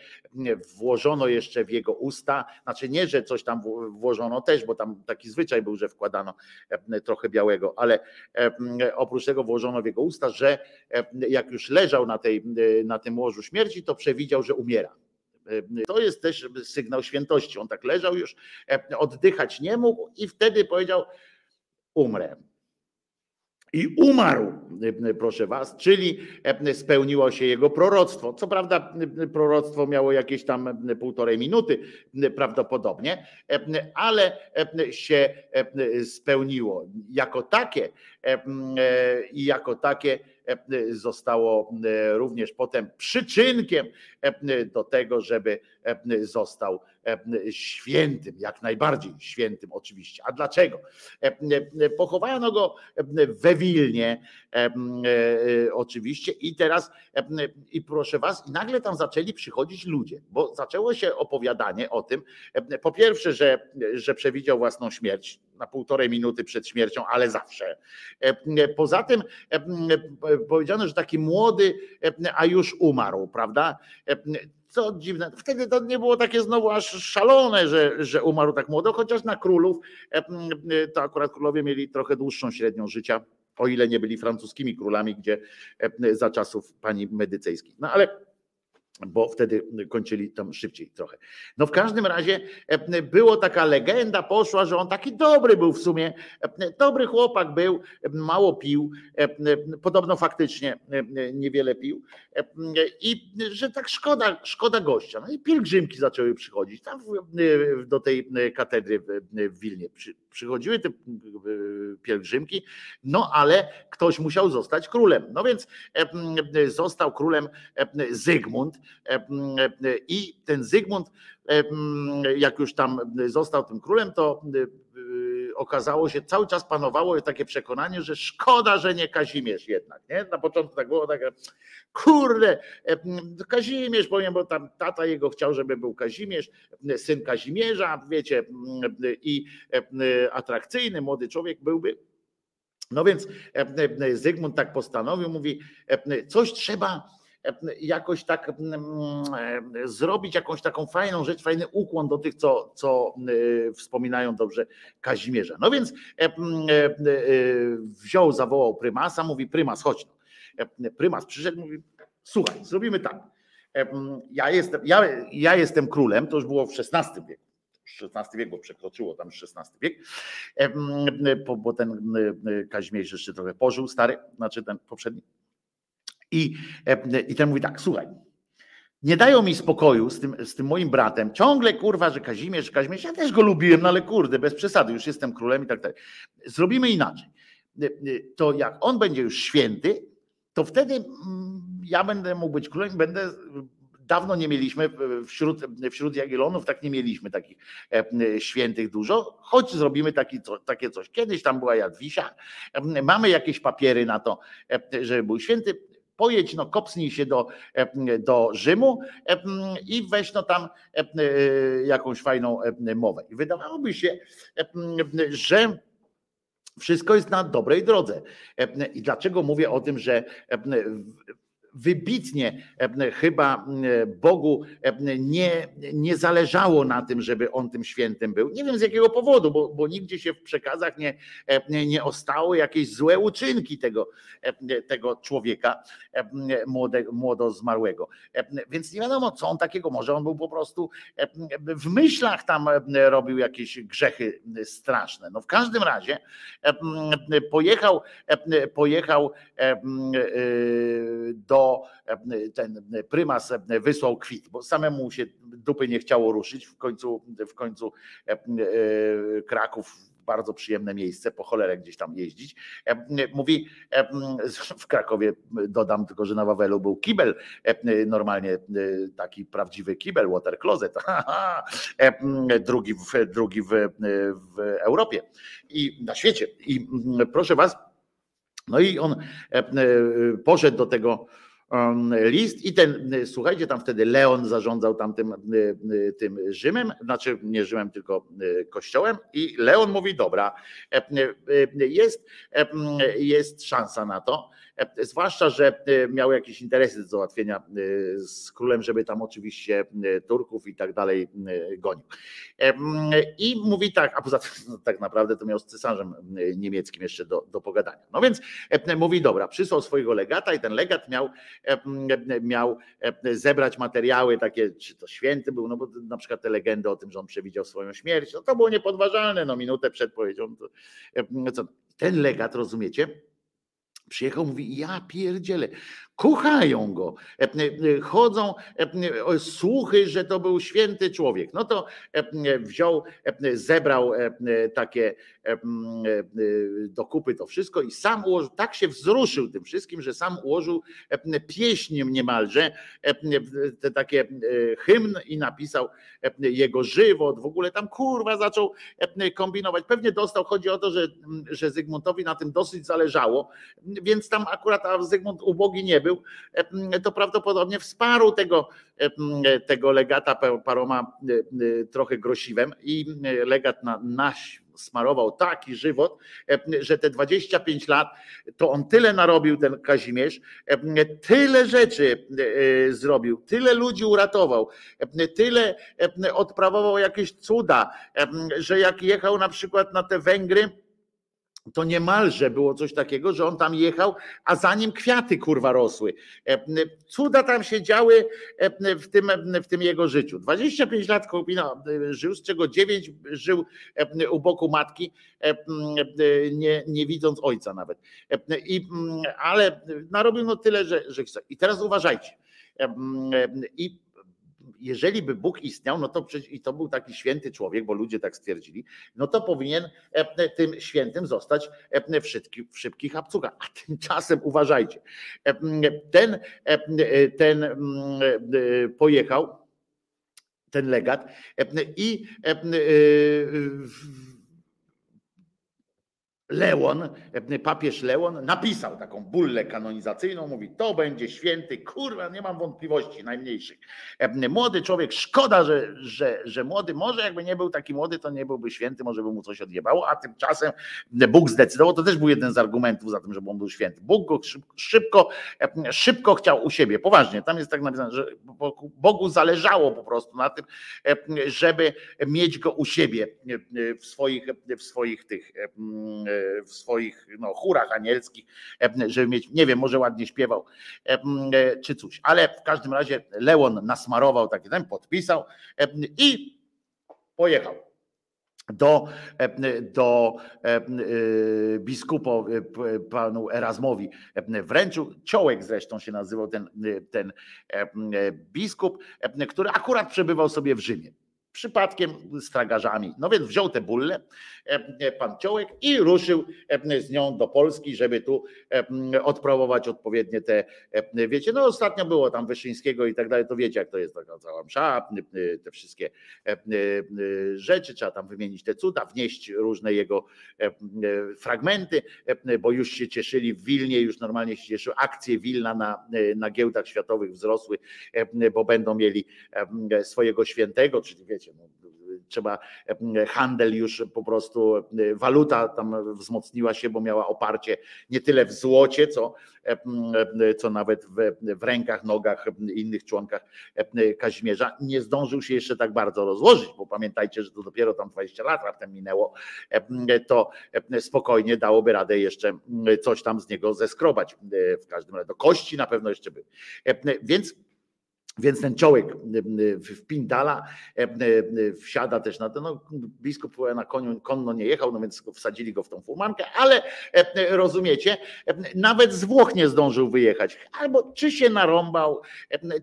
włożono jeszcze w jego usta, znaczy nie, że coś tam włożono też, bo tam taki zwyczaj był, że wkładano e, trochę białego, ale e, oprócz tego włożono w jego usta, że e, jak już leżał na, tej, e, na tym łożu śmierci, to przewidział, że umiera. E, To jest też sygnał świętości. On tak leżał już, e, oddychać nie mógł i wtedy powiedział: Umrę. I umarł, e, proszę was, czyli spełniło się jego proroctwo. Co prawda, proroctwo miało jakieś tam półtorej minuty prawdopodobnie, ale się spełniło. Jako takie i jako takie e, zostało e, również potem przyczynkiem e, do tego, żeby e, został e, świętym, jak najbardziej świętym oczywiście. A dlaczego? E, e, Pochowano go e, we Wilnie e, e, oczywiście i teraz e, i proszę was, i nagle tam zaczęli przychodzić ludzie, bo zaczęło się opowiadanie o tym, e, po pierwsze, że, że przewidział własną śmierć na półtorej minuty przed śmiercią, ale zawsze. E, Poza tym e, e, powiedziano, że taki młody, e, a już umarł, prawda? E, Co dziwne, wtedy to nie było takie znowu aż szalone, że, że umarł tak młodo, chociaż na królów e, e, to akurat królowie mieli trochę dłuższą średnią życia, o ile nie byli francuskimi królami, gdzie e, za czasów pani medycejskich. No ale bo wtedy kończyli tam szybciej trochę. No w każdym razie e, było taka legenda, poszła, że on taki dobry był w sumie, e, dobry chłopak był, mało pił, podobno faktycznie niewiele pił i że tak szkoda, szkoda gościa. No i pielgrzymki zaczęły przychodzić tam do tej katedry w Wilnie. Przy, przychodziły te pielgrzymki, no ale ktoś musiał zostać królem. No więc e, e, został królem e, Zygmunt i ten Zygmunt, jak już tam został tym królem, to okazało się, cały czas panowało takie przekonanie, że szkoda, że nie Kazimierz jednak. Nie? Na początku tak było takie, kurde, e, Kazimierz, powiem, bo tam tata jego chciał, żeby był Kazimierz, syn Kazimierza, wiecie, i e, atrakcyjny, młody człowiek byłby. No więc e, e, Zygmunt tak postanowił, mówi, e, coś trzeba e, jakoś tak mm, e, zrobić, jakąś taką fajną rzecz, fajny ukłon do tych, co, co e, wspominają dobrze Kazimierza. No więc e, wziął, zawołał prymasa, mówi prymas, chodź. Prymas przyszedł, mówi, słuchaj, zrobimy tak. Ja jestem, ja, ja jestem królem, to już było w XVI wieku. XVI wiek, bo przekroczyło tam XVI wiek, bo, ten Kazimierz jeszcze trochę pożył, stary, znaczy ten poprzedni. I, em, I ten mówi tak, słuchaj, nie dają mi spokoju z tym, z tym moim bratem. Ciągle kurwa, że Kazimierz, Kazimierz, ja też go lubiłem, no ale kurde, bez przesady, już jestem królem i tak dalej. Zrobimy inaczej. To jak on będzie już święty, to wtedy mm, ja będę mógł być królem, będę. Dawno nie mieliśmy wśród, wśród Jagiellonów, tak nie mieliśmy takich e, świętych dużo, choć zrobimy taki, takie coś. Kiedyś tam była Jadwisia, e, mamy jakieś papiery na to, e, żeby był święty. Pojedź, no kopsnij się do, e, do Rzymu e, i weź no tam e, jakąś fajną mowę. I wydawałoby się, że wszystko jest na dobrej drodze. I dlaczego mówię o tym, że wybitnie e, chyba e, Bogu e, nie, nie zależało na tym, żeby on tym świętym był. Nie wiem z jakiego powodu, bo, bo nigdzie się w przekazach nie, nie, nie ostały jakieś złe uczynki tego, tego człowieka młode, młodo zmarłego. Więc nie wiadomo, co on takiego, może on był po prostu w myślach tam robił jakieś grzechy straszne. No w każdym razie pojechał, pojechał do ten prymas wysłał kwit, bo samemu się dupy nie chciało ruszyć. W końcu, w końcu e, Kraków bardzo przyjemne miejsce, po cholerę gdzieś tam jeździć. Mówi, w Krakowie dodam tylko, że na Wawelu był kibel, normalnie taki prawdziwy kibel, water closet, drugi, w, drugi w, w Europie i na świecie. I proszę was, no i on poszedł do tego list i ten, słuchajcie, tam wtedy Leon zarządzał tam tym, tym Rzymem, znaczy nie Rzymem, tylko kościołem i Leon mówi, dobra, jest, jest szansa na to, zwłaszcza, że miał jakieś interesy do załatwienia z królem, żeby tam oczywiście Turków i tak dalej gonił. I mówi tak, a poza tym no, tak naprawdę to miał z cesarzem niemieckim jeszcze do, do pogadania. No więc mówi, dobra, przysłał swojego legata i ten legat miał miał zebrać materiały takie, czy to święty był, no bo na przykład te legendy o tym, że on przewidział swoją śmierć, no to było niepodważalne, no minutę przed powiedzią. To, ten legat, rozumiecie? Przyjechał, mówi, ja pierdzielę, kochają go, chodzą słuchy, że to był święty człowiek. No to wziął, zebrał takie do kupy to wszystko i sam ułożył, tak się wzruszył tym wszystkim, że sam ułożył pieśń niemalże, te takie hymn i napisał jego żywot, w ogóle tam kurwa zaczął kombinować. Pewnie dostał, chodzi o to, że, że Zygmuntowi na tym dosyć zależało, więc tam akurat a Zygmunt ubogi nie był, to prawdopodobnie wsparł tego, tego legata paroma trochę grosiwem i legat na naś smarował taki żywot, że te 25 lat to on tyle narobił, ten Kazimierz, tyle rzeczy zrobił, tyle ludzi uratował, tyle odprawował jakieś cuda, że jak jechał na przykład na te Węgry, to niemalże było coś takiego, że on tam jechał, a za nim kwiaty kurwa rosły. Cuda tam się działy w tym, w tym jego życiu. 25 lat Kołpina żył, z czego 9 żył u boku matki, nie, nie widząc ojca nawet. I, ale narobił no tyle, że, że chce. I teraz uważajcie. I jeżeli by Bóg istniał, no to i to był taki święty człowiek, bo ludzie tak stwierdzili, no to powinien e, e, tym świętym zostać e, w, szybki, w szybkich apcukach. A tymczasem uważajcie, ten, ten pojechał, ten legat i Leon, papież Leon napisał taką bullę kanonizacyjną, mówi, to będzie święty, kurwa, nie mam wątpliwości najmniejszych. Młody człowiek, szkoda, że, że, że młody, może jakby nie był taki młody, to nie byłby święty, może by mu coś odjebało, a tymczasem Bóg zdecydował, to też był jeden z argumentów za tym, żeby on był święty. Bóg go szybko, szybko chciał u siebie, poważnie, tam jest tak napisane, że Bogu zależało po prostu na tym, żeby mieć go u siebie w swoich, w swoich tych w swoich no, chórach anielskich, żeby mieć, nie wiem, może ładnie śpiewał, czy coś. Ale w każdym razie Leon nasmarował taki ten, podpisał i pojechał do, do biskupa panu Erasmowi wręczył, Ciołek zresztą się nazywał ten, ten biskup, który akurat przebywał sobie w Rzymie przypadkiem z tragarzami. No więc wziął tę bullę e, e, pan Ciołek i ruszył e, z nią do Polski, żeby tu odprawować odpowiednie te, wiecie, no ostatnio było tam Wyszyńskiego i tak dalej, to wiecie jak to jest taka cała msza, te wszystkie rzeczy, trzeba tam wymienić te cuda, wnieść różne jego fragmenty, bo już się cieszyli w Wilnie, już normalnie się cieszyły, akcje Wilna na, na giełdach światowych wzrosły, bo będą mieli swojego świętego, czyli wiecie, wiecie, no, trzeba handel już po prostu, waluta tam wzmocniła się, bo miała oparcie nie tyle w złocie, co, co nawet w, w rękach, nogach, innych członkach Kazimierza. Nie zdążył się jeszcze tak bardzo rozłożyć, bo pamiętajcie, że to dopiero tam 20 lat raptem minęło, to spokojnie dałoby radę jeszcze coś tam z niego zeskrobać. W każdym razie, do kości na pewno jeszcze by. Więc więc ten czołek w Pindala wsiada też na ten, no biskup na koniu konno nie jechał, no więc wsadzili go w tą furmankę, ale rozumiecie, nawet z Włoch nie zdążył wyjechać. Albo czy się narąbał,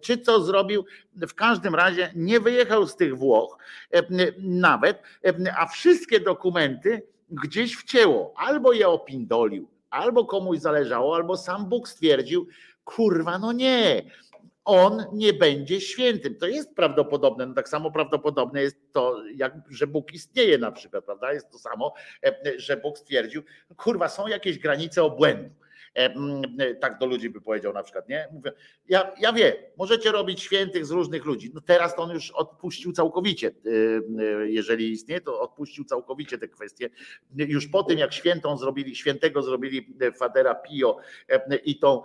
czy co zrobił, w każdym razie nie wyjechał z tych Włoch nawet, a wszystkie dokumenty gdzieś wcięło, albo je opindolił, albo komuś zależało, albo sam Bóg stwierdził, kurwa, no nie, on nie będzie świętym. To jest prawdopodobne, no tak samo prawdopodobne jest to, jak, że Bóg istnieje na przykład, prawda? Jest to samo, e, że Bóg stwierdził, kurwa, są jakieś granice obłędu. E, tak do ludzi by powiedział na przykład, nie? Mówię, ja, ja wiem, możecie robić świętych z różnych ludzi. No teraz to on już odpuścił całkowicie. E, e, jeżeli istnieje, to odpuścił całkowicie te kwestie. Już po tym, jak świętą zrobili, świętego zrobili Fadera Pio i tą,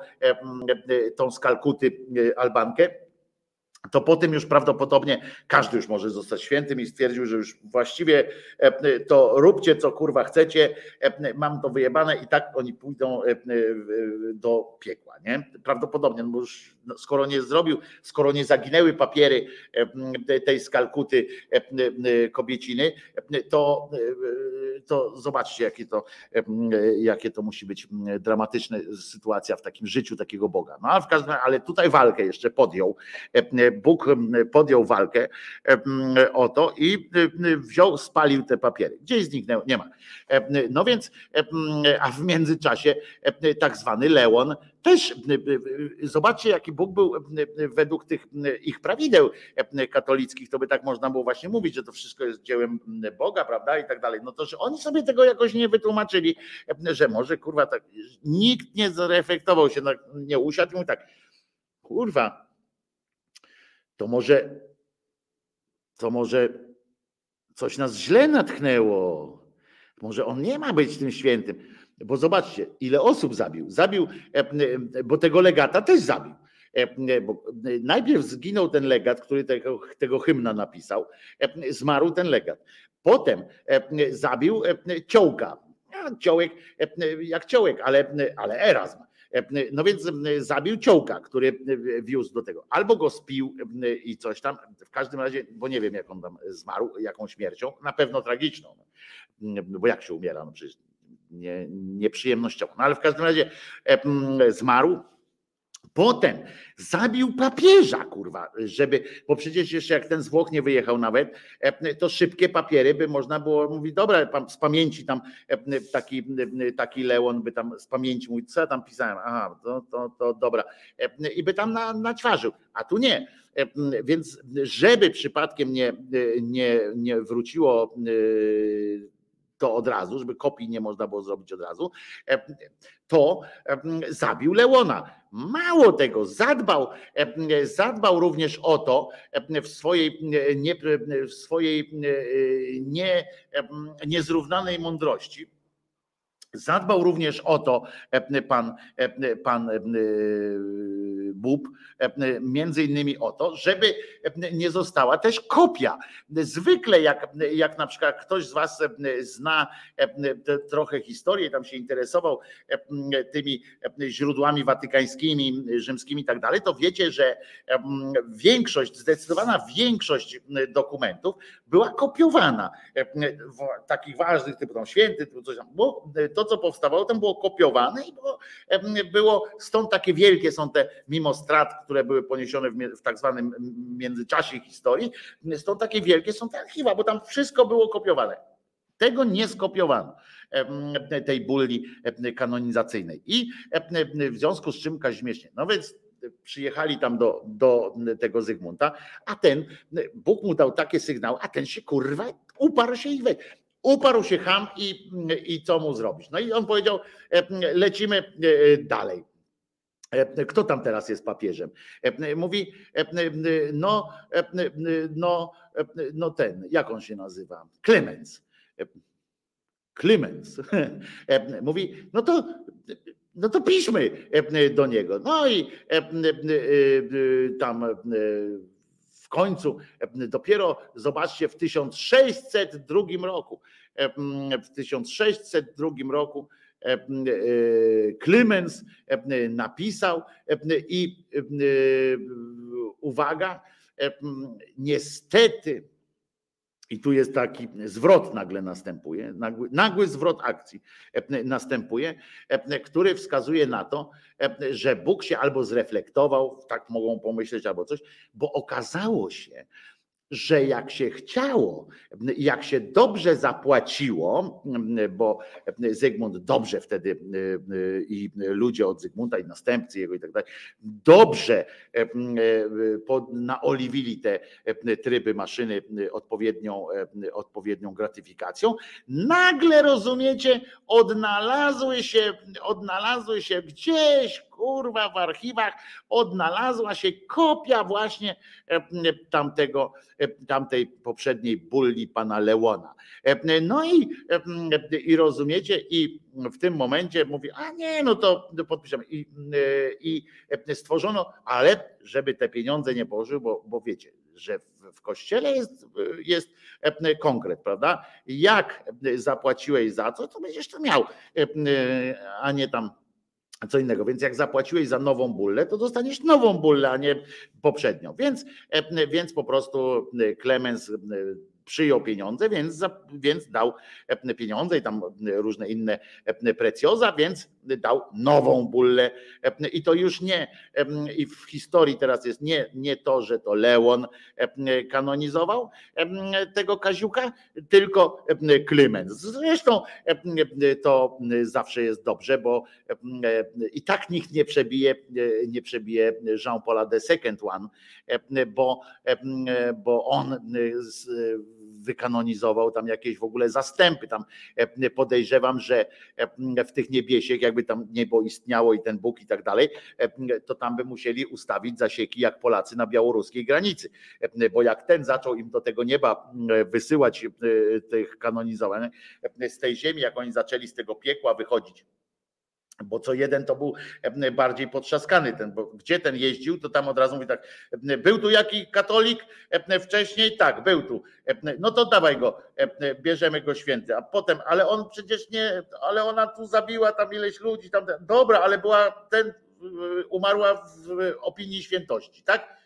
tą z Kalkuty Albankę, to po tym już prawdopodobnie każdy już może zostać świętym i stwierdził, że już właściwie e, to róbcie co kurwa chcecie, e, mam to wyjebane i tak oni pójdą e, do piekła, nie? Prawdopodobnie, no bo już no, skoro nie zrobił, skoro nie zaginęły papiery tej skalkuty kobieciny, to, to zobaczcie, jakie to, jakie to musi być dramatyczna sytuacja w takim życiu takiego Boga. No w każdym ale tutaj walkę jeszcze podjął Bóg podjął walkę o to i wziął, spalił te papiery. Gdzieś zniknęły? Nie ma. No więc, a w międzyczasie tak zwany Leon też, zobaczcie jaki Bóg był według tych ich prawideł katolickich, to by tak można było właśnie mówić, że to wszystko jest dziełem Boga, prawda, i tak dalej. No to, że oni sobie tego jakoś nie wytłumaczyli, że może, kurwa, tak, nikt nie zreflektował się, nie usiadł i mówi tak, kurwa, to może, to może coś nas źle natchnęło. Może on nie ma być tym świętym. Bo zobaczcie, ile osób zabił. Zabił, e, e, bo tego legata też zabił. E, bo najpierw zginął ten legat, który tego, tego hymna napisał. Zmarł ten legat. Potem zabił ciołka. Ciołek, jak ciołek, ale, ale Erasm. No więc zabił ciołka, który wiózł do tego. Albo go spił i coś tam. W każdym razie, bo nie wiem, jak on tam zmarł, jaką śmiercią. Na pewno tragiczną. Bo jak się umiera? No przecież nie, nieprzyjemnościowo. No ale w każdym razie zmarł Potem zabił papieża, kurwa, żeby, bo przecież jeszcze jak ten z Włoch nie wyjechał nawet, e, to szybkie papiery by można było mówić, dobra, z pamięci tam e, taki, taki Leon by tam z pamięci mówić, co ja tam pisałem, aha, to, to, to dobra, e, i by tam na, naćwarzył, a tu nie. Więc żeby przypadkiem nie, nie, nie wróciło to od razu, żeby kopii nie można było zrobić od razu, e, to e, zabił Leona. Mało tego, zadbał, e, zadbał również o to w swojej, nie, w swojej nie, niezrównanej mądrości Zadbał również o to pan, pan Bób, między innymi o to, żeby nie została też kopia. Zwykle jak, jak na przykład ktoś z was zna trochę historię, tam się interesował tymi źródłami watykańskimi, rzymskimi i tak dalej, to wiecie, że większość, zdecydowana większość dokumentów była kopiowana. Takich ważnych, typu tam święty, typu coś tam, bo to to, co powstawało, tam było kopiowane i było, było stąd takie wielkie są te, mimo strat, które były poniesione w, w tak zwanym międzyczasie historii, stąd takie wielkie są te archiwa, bo tam wszystko było kopiowane. Tego nie skopiowano, tej bulli kanonizacyjnej. I w związku z czym Kazimierz No więc przyjechali tam do, do tego Zygmunta, a ten, Bóg mu dał takie sygnały, a ten się kurwa uparł się i we. Uparł się ham i, i co mu zrobić? No i on powiedział, e, lecimy e, dalej. E, Kto tam teraz jest papieżem? Mówi, no, no, no ten, jak on się nazywa? Klemens. Klemens. Mówi, no to, no to piszmy do niego. No i tam końcu e, dopiero zobaczcie w 1602 roku. e, W 1602 roku Klemens e, napisał i uwaga, niestety i tu jest taki zwrot nagle następuje, nagły, nagły zwrot akcji e, następuje, e, który wskazuje na to, e, że Bóg się albo zreflektował, tak mogą pomyśleć, albo coś, bo okazało się, że jak się chciało, jak się dobrze zapłaciło, bo Zygmunt dobrze wtedy i ludzie od Zygmunta i następcy jego i tak dalej, dobrze naoliwili te tryby maszyny odpowiednią, odpowiednią gratyfikacją, nagle rozumiecie, odnalazły się, odnalazły się gdzieś, kurwa, w archiwach, odnalazła się kopia właśnie e, tamtego, e, tamtej poprzedniej bulli pana Leona. E, No i, e, i rozumiecie, i w tym momencie mówi, a nie, no to podpiszemy. I, e, i stworzono, ale żeby te pieniądze nie położyły, bo, bo wiecie, że w, w kościele jest, jest konkret, prawda? Jak zapłaciłeś za co, to będziesz to miał, a nie tam co innego. Więc jak zapłaciłeś za nową bullę, to dostaniesz nową bullę, a nie poprzednią. Więc, e, więc po prostu e, Klemens e, przyjął pieniądze, więc, więc dał e, pieniądze i tam różne inne e, precjoza, więc dał nową bullę. I to już nie, i w historii teraz jest nie, nie to, że to Leon kanonizował tego Kaziuka, tylko Klemens. Zresztą to zawsze jest dobrze, bo i tak nikt nie przebije, nie przebije Jean-Paula the Second One, bo, bo on z- wykanonizował tam jakieś w ogóle zastępy. Tam e, podejrzewam, że e, w tych niebiesiech, jakby tam niebo istniało i ten Bóg i tak dalej, e, to tam by musieli ustawić zasieki jak Polacy na białoruskiej granicy. Bo jak ten zaczął im do tego nieba wysyłać tych kanonizowanych z tej ziemi, jak oni zaczęli z tego piekła wychodzić, bo co jeden to był e, bardziej potrzaskany ten, bo gdzie ten jeździł, to tam od razu mówi tak, e, był tu jaki katolik e, wcześniej? Tak, był tu. No to dawaj go, bierzemy go święty, a potem, ale on przecież nie, ale ona tu zabiła tam ileś ludzi, tam, dobra, ale była ten, umarła w opinii świętości, tak?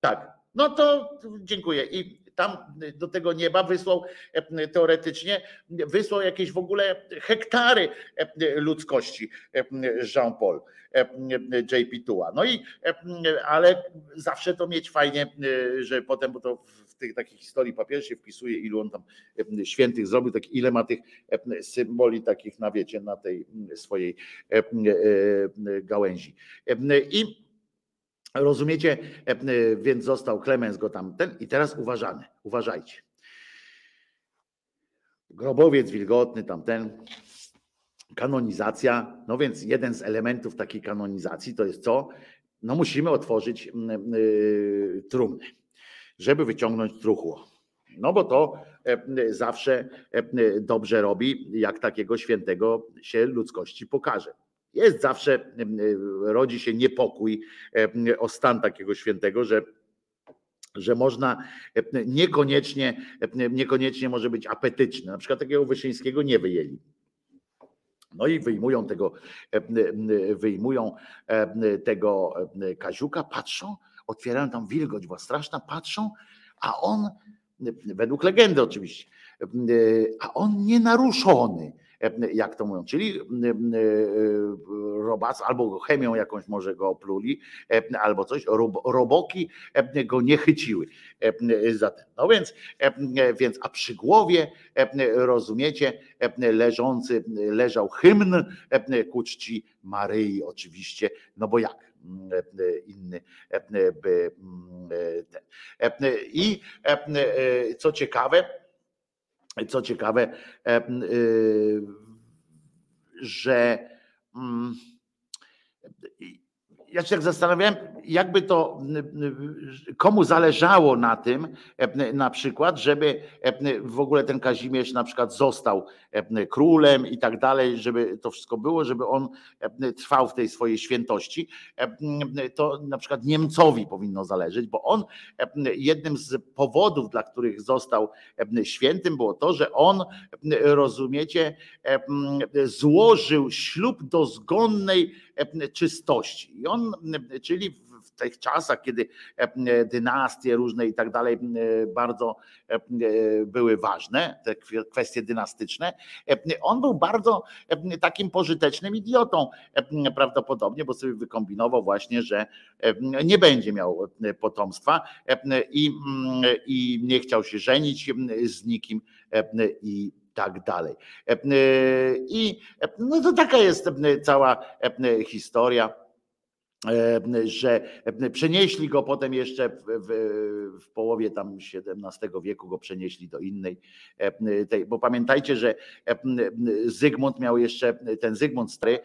Tak. No to dziękuję. I tam do tego nieba wysłał e, teoretycznie, wysłał jakieś w ogóle hektary e, ludzkości e, Jean-Paul, JP Tua. No i, ale zawsze to mieć fajnie, że potem, bo to w tych takich historii papier się wpisuje, ilu on tam świętych zrobił, tak ile ma tych symboli takich na wiecie, na tej swojej gałęzi. I Rozumiecie? E, e, Więc został Klemens go tam ten i teraz uważamy, uważajcie. Grobowiec wilgotny, tamten, kanonizacja. No więc jeden z elementów takiej kanonizacji to jest co? No musimy otworzyć mm, y, trumnę, żeby wyciągnąć truchło. No bo to e, zawsze dobrze robi, jak takiego świętego się ludzkości pokaże. Jest zawsze, y, rodzi się niepokój e, o stan takiego świętego, że że można e, niekoniecznie, e, niekoniecznie może być apetyczny. Na przykład takiego Wyszyńskiego nie wyjęli. No i wyjmują tego, e, wyjmują e, tego e, Kaziuka, patrzą, otwierają tam wilgoć była straszna, patrzą, a on, według legendy oczywiście, e, a on nienaruszony, e, jak to mówią, czyli e, robas, albo chemią jakąś może go opluli, e, albo coś, rob- roboki e, go nie chyciły e. No więc, e, więc, a przy głowie, e, rozumiecie, e, leżący, leżał hymn e, ku czci Maryi oczywiście, no bo jak e, inny e, by e, ten. E, I e, co ciekawe, co ciekawe, e, e, że mm, ja się tak zastanawiałem, jakby to, komu zależało na tym, e, na przykład, żeby e, w ogóle ten Kazimierz na przykład został e, królem i tak dalej, żeby to wszystko było, żeby on trwał w tej swojej świętości. To na przykład Niemcowi powinno zależeć, bo on jednym z powodów, dla których został świętym, było to, że on, rozumiecie, złożył ślub dozgonnej czystości. I on, czyli w tych czasach, kiedy dynastie różne i tak dalej bardzo były ważne, te kwestie dynastyczne, on był bardzo takim pożytecznym idiotą prawdopodobnie, bo sobie wykombinował właśnie, że nie będzie miał potomstwa i, i nie chciał się żenić z nikim i tak dalej. I no to taka jest cała historia że przenieśli go potem jeszcze w, w, połowie tam XVII wieku go przenieśli do innej tej, bo pamiętajcie, że Zygmunt miał jeszcze, ten Zygmunt Stary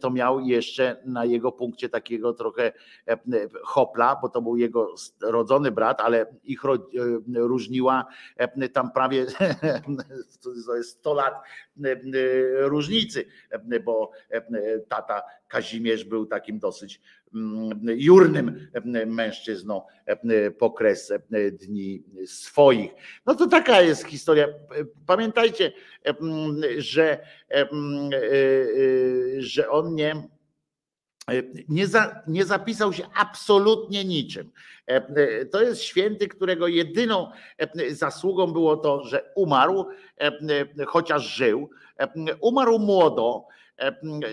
to miał jeszcze na jego punkcie takiego trochę hopla, bo to był jego rodzony brat, ale ich różniła tam prawie to jest 100 lat różnicy, bo tata Kazimierz był takim dosyć mm, jurnym mm, mężczyzną mm, po kres dni swoich. No to taka jest historia. Pamiętajcie, że, że on nie. Nie, za, nie, zapisał się absolutnie niczym. To jest święty, którego jedyną zasługą było to, że umarł, chociaż żył. Umarł młodo,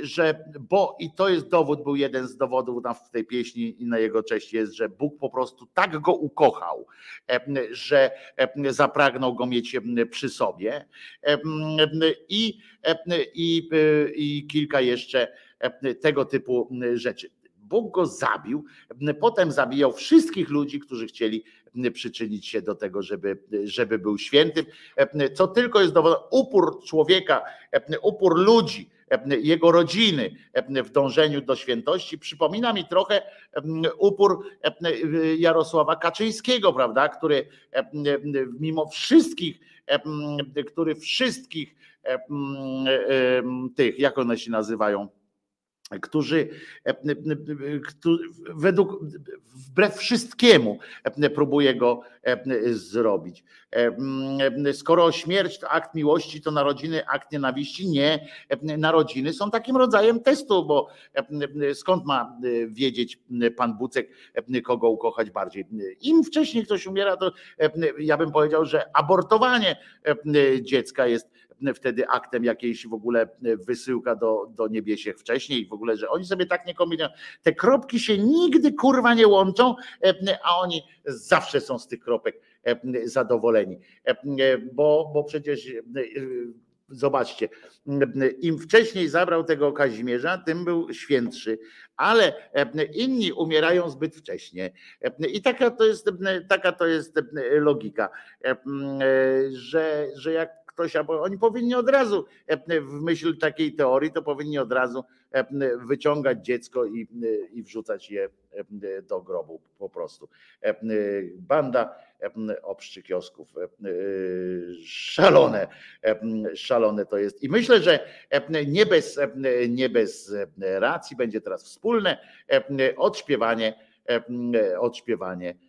że, bo i to jest dowód, był jeden z dowodów w tej pieśni i na jego cześć jest, że Bóg po prostu tak go ukochał, że zapragnął go mieć przy sobie i, i, i kilka jeszcze tego typu rzeczy. Bóg go zabił, potem zabijał wszystkich ludzi, którzy chcieli przyczynić się do tego, żeby, żeby był świętym. Co tylko jest dowodem, upór człowieka, upór ludzi, jego rodziny w dążeniu do świętości. Przypomina mi trochę upór Jarosława Kaczyńskiego, prawda, który mimo wszystkich, który wszystkich tych, jak one się nazywają, którzy według, wbrew wszystkiemu próbuje go zrobić. Skoro śmierć to akt miłości, to narodziny akt nienawiści. Nie, narodziny są takim rodzajem testu, bo skąd ma wiedzieć pan Bucek, kogo ukochać bardziej? Im wcześniej ktoś umiera, to ja bym powiedział, że abortowanie dziecka jest wtedy aktem jakiejś w ogóle wysyłka do, do niebiesiech wcześniej w ogóle, że oni sobie tak nie kombinują. Te kropki się nigdy kurwa nie łączą, a oni zawsze są z tych kropek zadowoleni. Bo, bo przecież zobaczcie, im wcześniej zabrał tego Kazimierza, tym był świętszy, ale inni umierają zbyt wcześnie. I taka to jest, taka to jest logika, że, że jak ktoś, albo oni powinni od razu, e, w myśl takiej teorii, to powinni od razu e, wyciągać dziecko i, i wrzucać je e, do grobu po prostu. Banda obszczykiosków. Szalone, szalone to jest. I myślę, że nie bez, nie bez racji będzie teraz wspólne odśpiewanie, odśpiewanie E, e,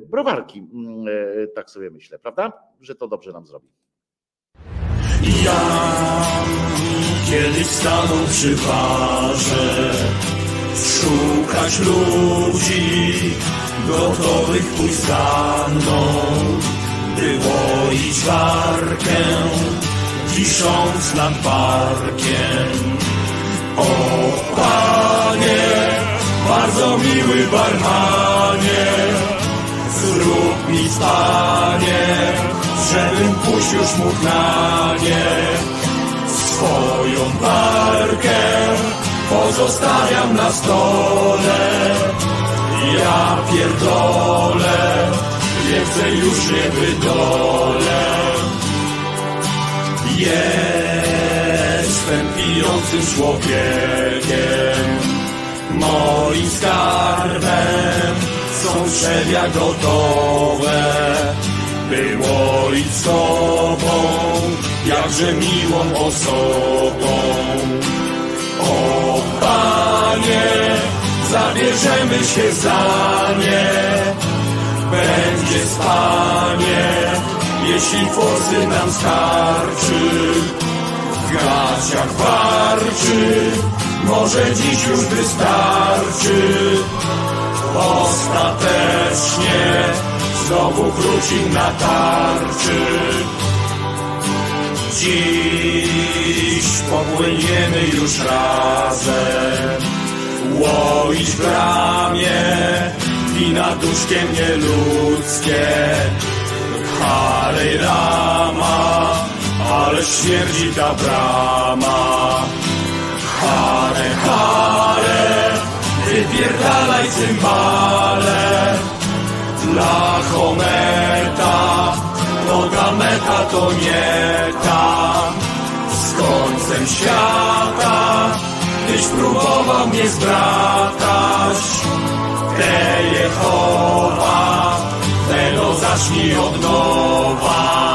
browarki. Mm, e, tak sobie myślę, prawda? Że to dobrze nam zrobi. Ja kiedyś stanął przy barze Szukać ludzi Gotowych pójść za mną By łoić warkę Wisząc nad parkiem O Panie bardzo miły barmanie, zrób mi stanie, żebym pójść już mógł na nie. Swoją barkę pozostawiam na stole, ja pierdolę, więcej już nie wydolę. Jestem pijącym człowiekiem, Moim skarbem są drzewia gotowe. Było i z tobą, jakże miłą osobą. O Panie, zabierzemy się za nie. Będzie z Panie, jeśli forsy nam starczy. W gaciach warczy, może dziś już wystarczy Ostatecznie. Znowu krócik na tarczy. Dziś popłyniemy już razem. Łoić w bramie Wina duszkiem nieludzkie. Harej rama Ale śmierdzi ta brama. Odpierdalaj cymbale Dla Hometa Noga meta to nie ta. Z końcem świata. Tyś próbował mnie zbratać. Te Jehowa Tego zacznij od nowa.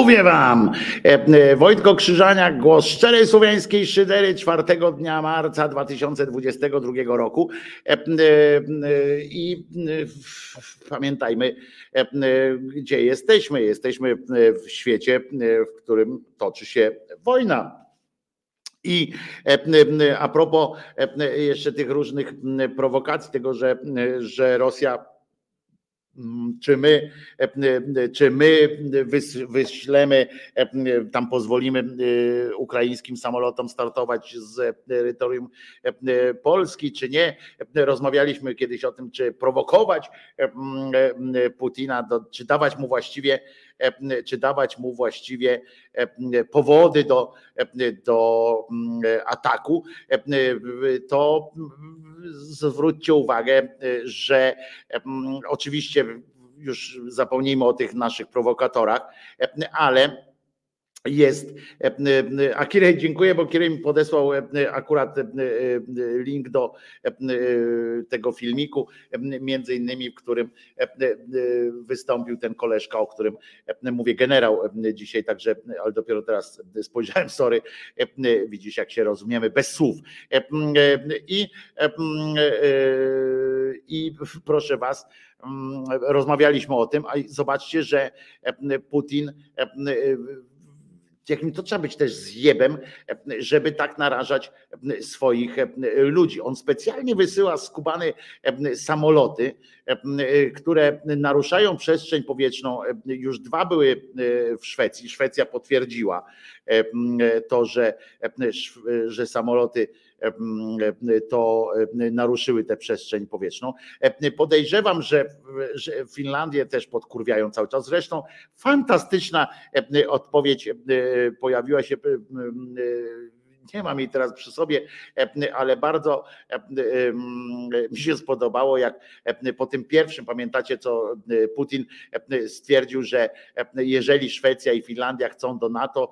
Mówię wam, e, e, Wojtko Krzyżaniak, głos szczerej słowiańskiej szydery 4 dnia marca 2022 roku. E, I pamiętajmy, gdzie jesteśmy. Jesteśmy w świecie, w którym toczy się wojna. I a propos jeszcze tych różnych prowokacji, tego, że, że Rosja czy my, e, e, czy my wyślemy, e, tam pozwolimy ukraińskim samolotom startować z terytorium Polski, czy nie. Rozmawialiśmy kiedyś o tym, czy prowokować Putina, czy dawać mu właściwie czy dawać mu właściwie powody do, do ataku, to zwróćcie uwagę, że oczywiście już zapomnijmy o tych naszych prowokatorach, ale jest. A Kirej, dziękuję, bo Kirej mi podesłał akurat link do tego filmiku, między innymi, w którym wystąpił ten koleżka, o którym mówię, generał dzisiaj, także, ale dopiero teraz spojrzałem, sorry, widzisz jak się rozumiemy, bez słów. I, i proszę was, rozmawialiśmy o tym, a zobaczcie, że Putin jakim to trzeba być też zjebem, żeby tak narażać swoich ludzi. On specjalnie wysyła skubane samoloty, które naruszają przestrzeń powietrzną. Już dwa były w Szwecji. Szwecja potwierdziła to, że, że samoloty to naruszyły tę przestrzeń powietrzną. Podejrzewam, że, że Finlandię też podkurwiają cały czas. Zresztą fantastyczna odpowiedź pojawiła się nie mam jej teraz przy sobie, ale bardzo mi się spodobało, jak po tym pierwszym, pamiętacie, co Putin stwierdził, że jeżeli Szwecja i Finlandia chcą do NATO,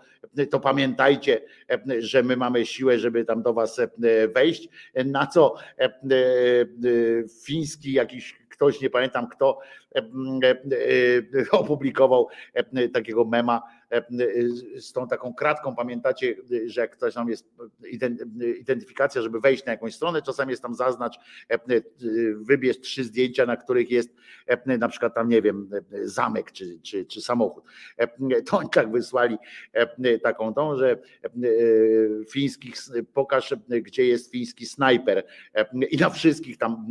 to pamiętajcie, że my mamy siłę, żeby tam do was wejść. Na co fiński jakiś ktoś, nie pamiętam kto, opublikował takiego mema z tą taką kratką, pamiętacie, że jak ktoś tam jest identyfikacja, żeby wejść na jakąś stronę, czasami jest tam zaznacz, wybierz trzy zdjęcia, na których jest na przykład tam, nie wiem, zamek czy, czy, czy samochód. To oni tak wysłali taką tą, że fińskich, pokaż gdzie jest fiński snajper. I na wszystkich tam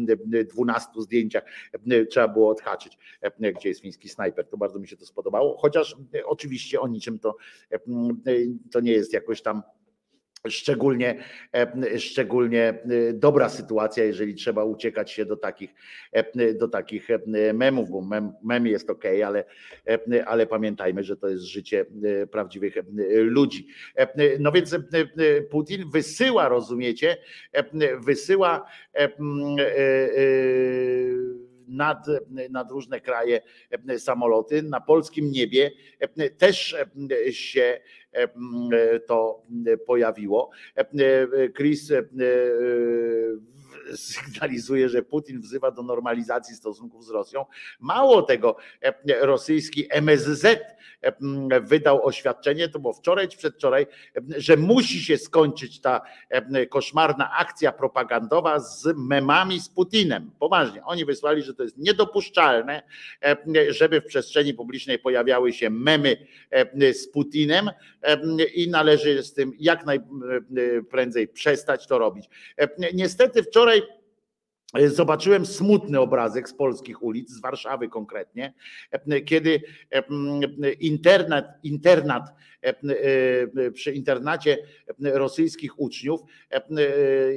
dwunastu zdjęciach trzeba było odhaczyć, gdzie jest fiński snajper. To bardzo mi się to spodobało, chociaż oczywiście o niczym to, to nie jest jakoś tam szczególnie, szczególnie dobra sytuacja, jeżeli trzeba uciekać się do takich, do takich memów, bo mem, mem jest ok, ale, ale pamiętajmy, że to jest życie prawdziwych ludzi. No więc Putin wysyła, rozumiecie, wysyła nad, nad różne kraje samoloty. Na polskim niebie też się to pojawiło. Chris sygnalizuje, że Putin wzywa do normalizacji stosunków z Rosją. Mało tego, rosyjski MSZ wydał oświadczenie, to było wczoraj czy przedwczoraj, że musi się skończyć ta koszmarna akcja propagandowa z memami z Putinem. Poważnie, oni wysłali, że to jest niedopuszczalne, żeby w przestrzeni publicznej pojawiały się memy z Putinem i należy z tym jak najprędzej przestać to robić. Niestety wczoraj Zobaczyłem smutny obrazek z polskich ulic, z Warszawy konkretnie, kiedy internet, internat przy internacie rosyjskich uczniów,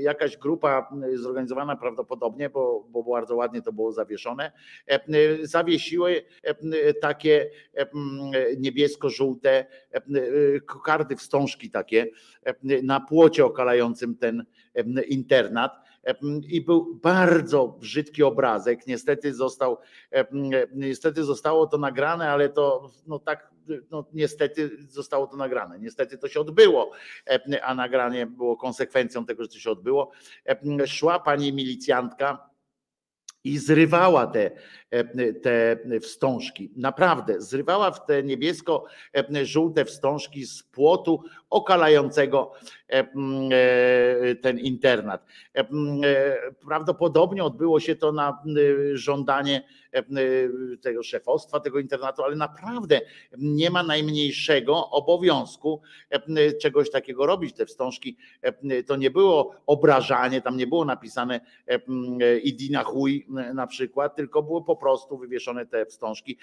jakaś grupa zorganizowana prawdopodobnie, bo, bo bardzo ładnie to było zawieszone, zawiesiły takie niebiesko-żółte kokardy, wstążki takie na płocie okalającym ten internat i był bardzo brzydki obrazek. Niestety został, niestety zostało to nagrane, ale to no tak, no niestety zostało to nagrane. Niestety to się odbyło, a nagranie było konsekwencją tego, że to się odbyło. Szła pani milicjantka i zrywała te, te wstążki. Naprawdę, zrywała w te niebiesko-żółte wstążki z płotu okalającego ten internat. Prawdopodobnie odbyło się to na żądanie tego szefostwa tego internatu, ale naprawdę nie ma najmniejszego obowiązku czegoś takiego robić. Te wstążki to nie było obrażanie, tam nie było napisane idina chuj na przykład, tylko było po prostu wywieszone te wstążki.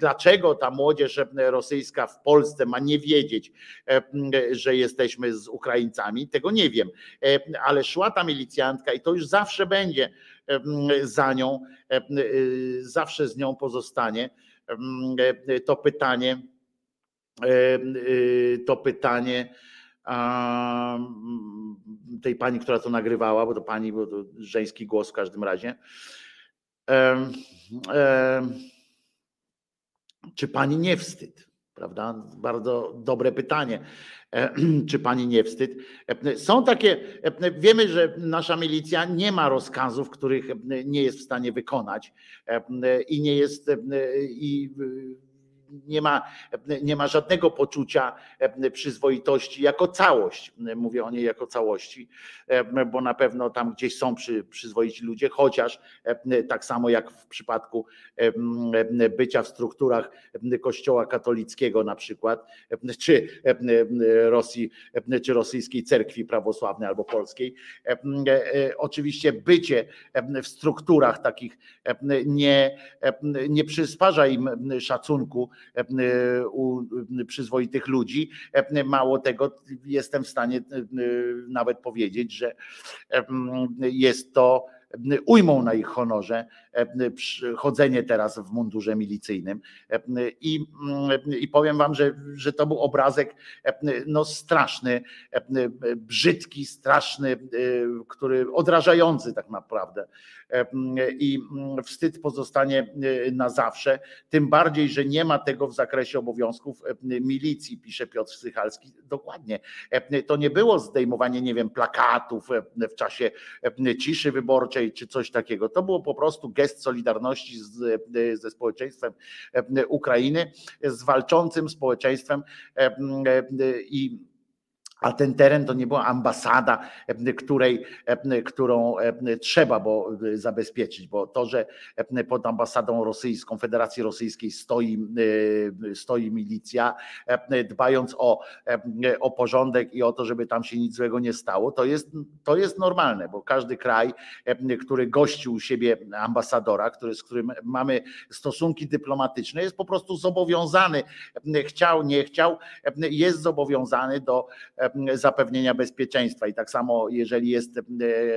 Dlaczego ta młodzież rosyjska w Polsce ma nie wiedzieć, że jesteśmy z Ukraińcami? Tego nie wiem, ale szła ta milicjantka i to już zawsze będzie za nią, zawsze z nią pozostanie to pytanie, to pytanie tej pani, która to nagrywała, bo to pani, bo to żeński głos w każdym razie. Czy pani nie wstyd? Prawda? Bardzo dobre pytanie. Czy pani nie wstyd? Są takie, wiemy, że nasza milicja nie ma rozkazów, których nie jest w stanie wykonać i nie jest i nie ma, nie ma żadnego poczucia przyzwoitości jako całość. Mówię o niej jako całości, bo na pewno tam gdzieś są przy, przyzwoici ludzie, chociaż tak samo jak w przypadku bycia w strukturach Kościoła katolickiego na przykład, czy Rosji, czy rosyjskiej cerkwi prawosławnej albo polskiej. Oczywiście bycie w strukturach takich nie, nie przysparza im szacunku u przyzwoitych ludzi. Mało tego, jestem w stanie nawet powiedzieć, że jest to ujmą na ich honorze chodzenie teraz w mundurze milicyjnym. I, i powiem wam, że, że to był obrazek no, straszny, brzydki, straszny, który odrażający tak naprawdę. I wstyd pozostanie na zawsze, tym bardziej, że nie ma tego w zakresie obowiązków milicji, pisze Piotr Sychalski. Dokładnie. To nie było zdejmowanie, nie wiem, plakatów w czasie ciszy wyborczej czy coś takiego. To było po prostu gest solidarności z, ze społeczeństwem Ukrainy, z walczącym społeczeństwem i a ten teren to nie była ambasada, której, którą trzeba było zabezpieczyć, bo to, że pod ambasadą rosyjską, Federacji Rosyjskiej stoi, stoi milicja, dbając o, o porządek i o to, żeby tam się nic złego nie stało, to jest, to jest normalne, bo każdy kraj, który gości u siebie ambasadora, który, z którym mamy stosunki dyplomatyczne, jest po prostu zobowiązany, chciał, nie chciał, jest zobowiązany do zapewnienia bezpieczeństwa. I tak samo, jeżeli jest e,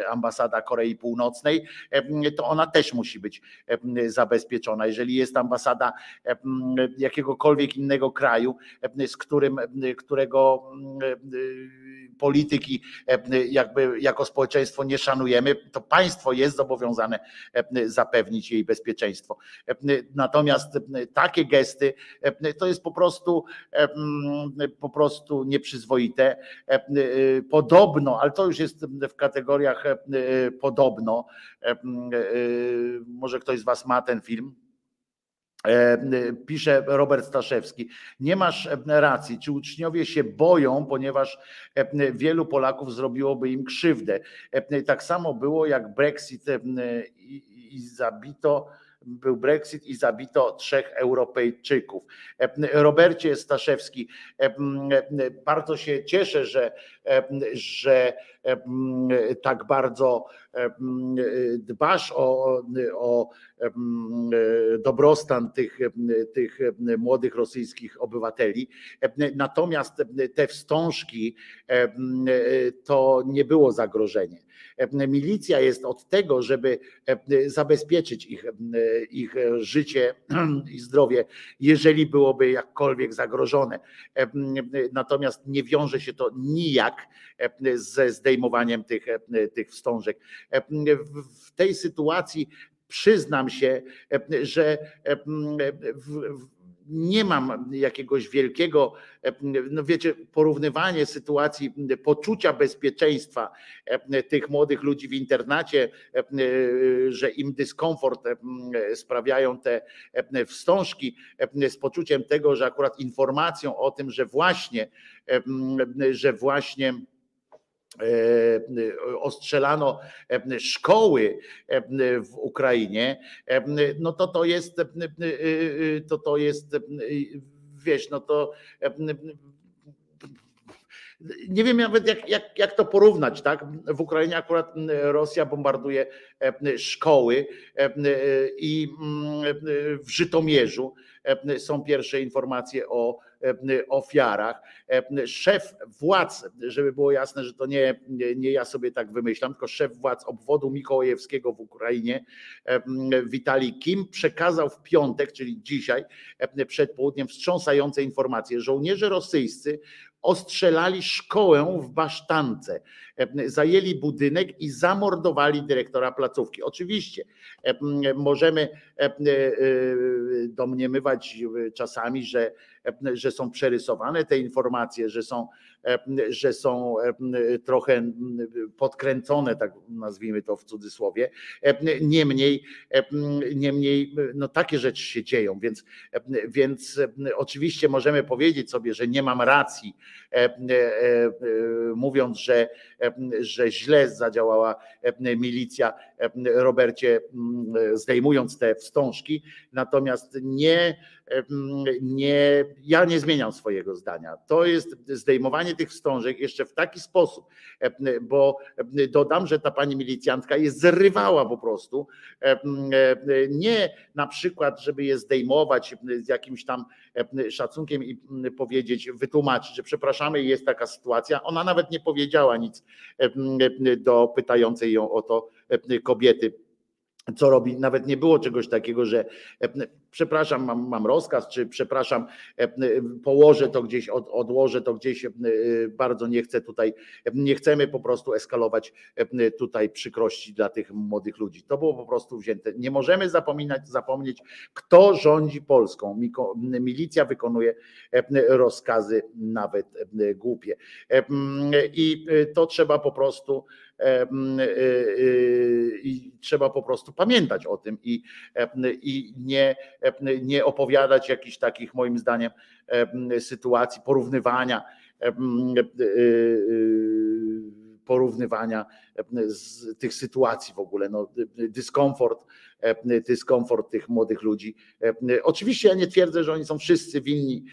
ambasada Korei Północnej, e, to ona też musi być e, zabezpieczona. Jeżeli jest ambasada jakiegokolwiek innego kraju, z którym, którego polityki jakby jako społeczeństwo nie szanujemy, to państwo jest zobowiązane zapewnić jej bezpieczeństwo. Natomiast takie gesty to jest po prostu po prostu nieprzyzwoite. Podobno, ale to już jest w kategoriach podobno. Może ktoś z Was ma ten film E, pisze Robert Staszewski. Nie masz e, racji. Czy uczniowie się boją, ponieważ e, wielu Polaków zrobiłoby im krzywdę? Tak samo było jak Brexit i zabito był Brexit i zabito trzech Europejczyków. Robercie Staszewski, bardzo się cieszę, że, że tak bardzo dbasz o, o dobrostan tych, tych młodych rosyjskich obywateli. Natomiast te wstążki to nie było zagrożenie. Milicja jest od tego, żeby zabezpieczyć ich, ich życie i zdrowie, jeżeli byłoby jakkolwiek zagrożone. Natomiast nie wiąże się to nijak ze zdejmowaniem tych, tych wstążek. W tej sytuacji przyznam się, że nie mam jakiegoś wielkiego, no wiecie, porównywanie sytuacji poczucia bezpieczeństwa tych młodych ludzi w internacie, że im dyskomfort sprawiają te wstążki z poczuciem tego, że akurat informacją o tym, że właśnie, że właśnie ostrzelano szkoły w Ukrainie, no to to jest, to to jest, wiesz, no to nie wiem nawet jak, jak, jak to porównać, tak? W Ukrainie akurat Rosja bombarduje szkoły i w Żytomierzu są pierwsze informacje o ofiarach. Szef władz, żeby było jasne, że to nie, nie ja sobie tak wymyślam, tylko szef władz obwodu mikołajewskiego w Ukrainie, Witalij Kim, przekazał w piątek, czyli dzisiaj, przed południem, wstrząsające informacje. Żołnierze rosyjscy ostrzelali szkołę w Basztance, zajęli budynek i zamordowali dyrektora placówki. Oczywiście możemy domniemywać czasami, że że są przerysowane te informacje, że są, że są trochę podkręcone, tak nazwijmy to w cudzysłowie. Niemniej, niemniej no takie rzeczy się dzieją, więc, więc oczywiście możemy powiedzieć sobie, że nie mam racji, mówiąc, że, że źle zadziałała milicja Robercie, zdejmując te wstążki, natomiast nie nie, ja nie zmieniam swojego zdania. To jest zdejmowanie tych wstążek jeszcze w taki sposób, bo dodam, że ta pani milicjantka je zrywała po prostu. Nie na przykład, żeby je zdejmować z jakimś tam szacunkiem i powiedzieć, wytłumaczyć, że przepraszamy, jest taka sytuacja. Ona nawet nie powiedziała nic do pytającej ją o to kobiety co robi. Nawet nie było czegoś takiego, że przepraszam, mam, mam rozkaz, czy przepraszam, e, położę to gdzieś, od, odłożę to gdzieś, e, bardzo nie chcę tutaj, nie chcemy po prostu eskalować tutaj przykrości dla tych młodych ludzi. To było po prostu wzięte. Nie możemy zapominać, zapomnieć, kto rządzi Polską. Milicja wykonuje rozkazy nawet głupie. I to trzeba po prostu i trzeba po prostu pamiętać o tym i, i nie, nie opowiadać jakichś takich, moim zdaniem, sytuacji porównywania porównywania z tych sytuacji w ogóle, no, dyskomfort, dyskomfort tych młodych ludzi. Oczywiście ja nie twierdzę, że oni są wszyscy winni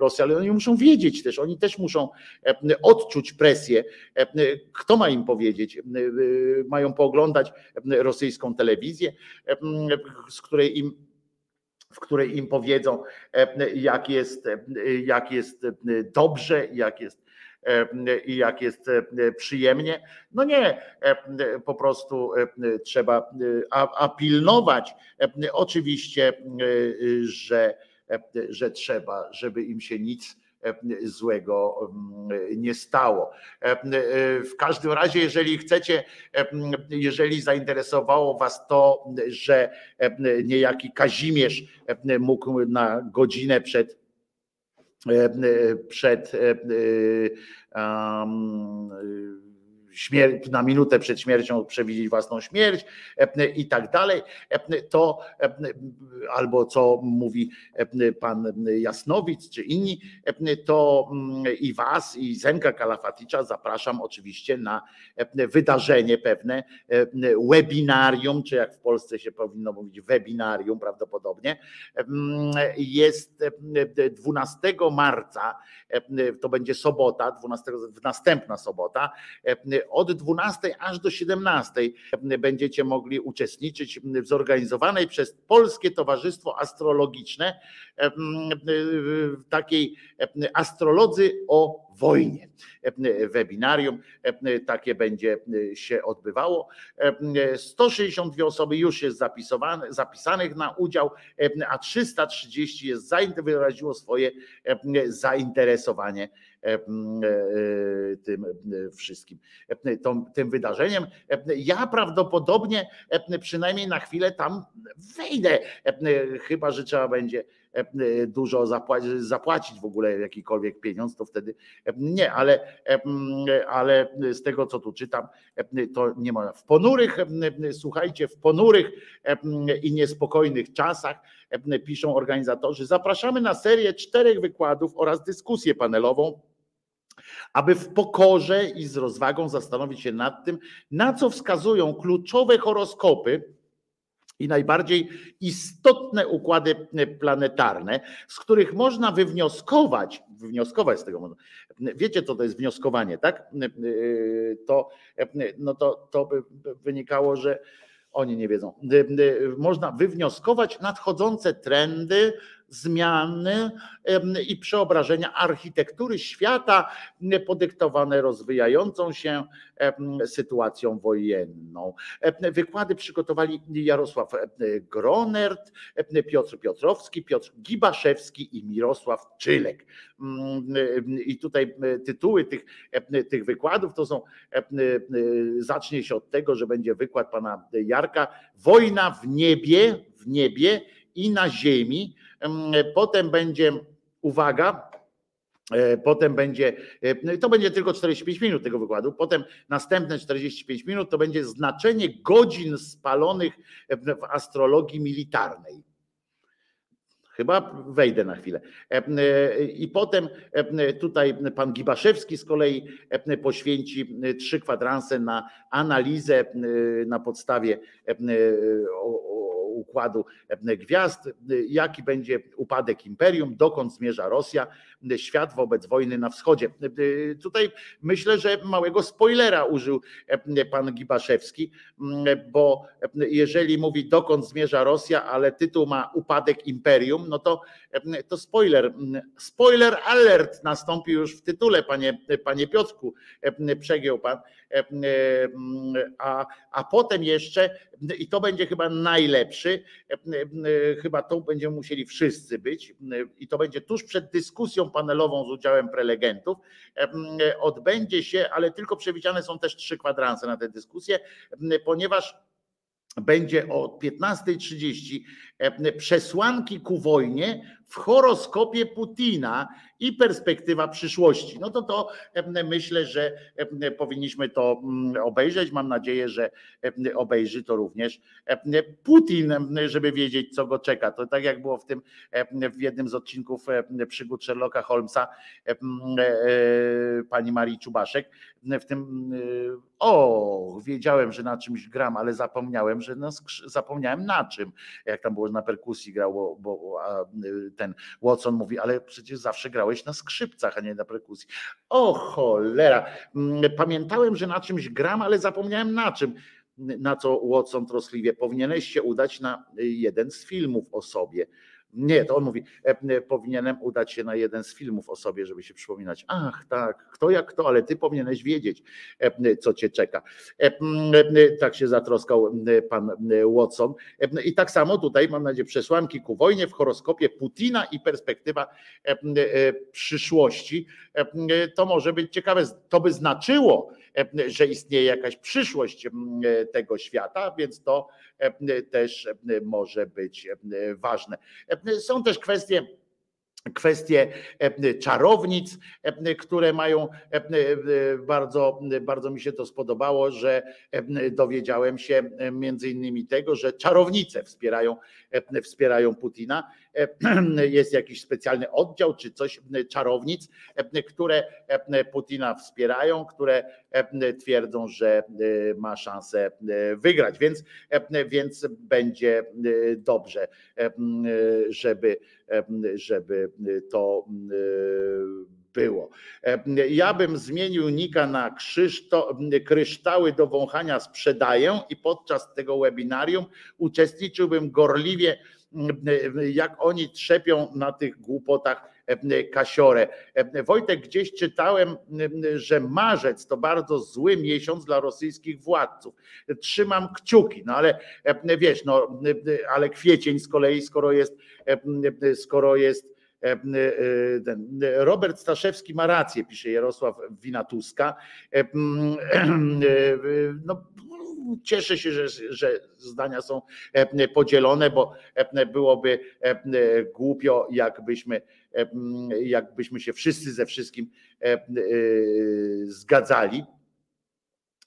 Rosji, ale oni muszą wiedzieć też, oni też muszą odczuć presję. Kto ma im powiedzieć? Mają pooglądać rosyjską telewizję, z której im w której im powiedzą, jak jest, jak jest dobrze, jak jest i jak jest przyjemnie. No nie, po prostu trzeba, a, a pilnować oczywiście, że, że trzeba, żeby im się nic złego nie stało. W każdym razie, jeżeli chcecie, jeżeli zainteresowało Was to, że niejaki Kazimierz mógł na godzinę przed przed um, śmier- na minutę przed śmiercią przewidzieć własną śmierć i tak dalej, to albo co mówi pan Jasnowic czy inni, to i was i Zenka Kalafaticza zapraszam oczywiście na wydarzenie pewne, webinarium, czy jak w Polsce się powinno mówić webinarium prawdopodobnie, jest 12 marca, to będzie sobota, 12, następna sobota, od 12 aż do 17 będziecie mogli uczestniczyć w zorganizowanej przez Polskie Towarzystwo Astrologiczne takiej astrolodzy o wojnie. Webinarium takie będzie się odbywało. 162 osoby już jest zapisanych na udział, a 330 jest wyraziło swoje zainteresowanie tym wszystkim, tym wydarzeniem. Ja prawdopodobnie przynajmniej na chwilę tam wejdę, chyba że trzeba będzie dużo zapłacić, zapłacić w ogóle jakikolwiek pieniądz, to wtedy nie, ale, ale z tego co tu czytam, to nie ma. W ponurych, słuchajcie, w ponurych i niespokojnych czasach piszą organizatorzy, zapraszamy na serię czterech wykładów oraz dyskusję panelową aby w pokorze i z rozwagą zastanowić się nad tym, na co wskazują kluczowe horoskopy i najbardziej istotne układy planetarne, z których można wywnioskować, wywnioskować z tego, wiecie co to jest wnioskowanie, tak? To, no to, to by wynikało, że oni nie wiedzą. Można wywnioskować nadchodzące trendy, zmiany i przeobrażenia architektury świata podyktowane rozwijającą się sytuacją wojenną. Wykłady przygotowali Jarosław Gronert, Piotr Piotrowski, Piotr Gibaszewski i Mirosław Czylek. I tutaj tytuły tych, tych wykładów to są, zacznie się od tego, że będzie wykład pana Jarka Wojna w niebie, w niebie i na ziemi. Potem będzie, uwaga, e, Potem będzie, e, to będzie tylko 45 minut tego wykładu, potem następne 45 minut to będzie znaczenie godzin spalonych w astrologii militarnej. Chyba wejdę na chwilę. E, I potem tutaj pan Gibaszewski z kolei poświęci trzy kwadranse na analizę na podstawie układu gwiazd, jaki będzie upadek imperium, dokąd zmierza Rosja, świat wobec wojny na wschodzie. Tutaj myślę, że małego spoilera użył pan Gibaszewski, bo jeżeli mówi dokąd zmierza Rosja, ale tytuł ma upadek imperium, no to, to spoiler. Spoiler alert nastąpi już w tytule, panie, panie Piotrku, przegiął pan. A, a potem jeszcze, i to będzie chyba najlepszy, chyba to będziemy musieli wszyscy być, i to będzie tuż przed dyskusją panelową z udziałem prelegentów, odbędzie się, ale tylko przewidziane są też trzy kwadranse na tę dyskusję, ponieważ będzie o 15.30 przesłanki ku wojnie w horoskopie Putina i perspektywa przyszłości. No to to myślę, że powinniśmy to obejrzeć. Mam nadzieję, że obejrzy to również Putin, żeby wiedzieć, co go czeka. To tak jak było w tym w jednym z odcinków przygód Sherlocka Holmesa pani Marii Czubaszek. W tym o, wiedziałem, że na czymś gram, ale zapomniałem, że na, zapomniałem na czym. Jak tam było na perkusji grało, bo a, ten Watson mówi, ale przecież zawsze grałeś na skrzypcach, a nie na perkusji. O cholera. Mm, pamiętałem, że na czymś gram, ale zapomniałem na czym. Na co Watson troskliwie powinieneś się udać na jeden z filmów o sobie. Nie, to on mówi, e, powinienem udać się na jeden z filmów o sobie, żeby się przypominać. Ach, tak, kto jak kto, ale ty powinieneś wiedzieć, e, co cię czeka. E, tak się zatroskał pan Watson. I tak samo tutaj, mam nadzieję, przesłanki ku wojnie w horoskopie Putina i perspektywa przyszłości. To może być ciekawe. To by znaczyło, że istnieje jakaś przyszłość tego świata, więc to też może być ważne. Są też kwestie kwestie czarownic, które mają bardzo, bardzo mi się to spodobało, że dowiedziałem się między innymi tego, że czarownice wspierają, wspierają Putina. Jest jakiś specjalny oddział czy coś czarownic, które Putina wspierają, które twierdzą, że ma szansę wygrać, więc, więc będzie dobrze, żeby, żeby to było. Ja bym zmienił nika na krzyszto, kryształy do wąchania sprzedaję i podczas tego webinarium uczestniczyłbym gorliwie, jak oni trzepią na tych głupotach kasiorę. Wojtek, gdzieś czytałem, że marzec to bardzo zły miesiąc dla rosyjskich władców. Trzymam kciuki, no ale wiesz, no ale kwiecień z kolei, skoro jest, skoro jest e, e, Robert Staszewski ma rację, pisze Jarosław Winatuska. E, e, No, cieszę się, że, że zdania są e, podzielone, bo e, byłoby e, głupio, jakbyśmy, e, jakbyśmy się wszyscy ze wszystkim e, e, zgadzali.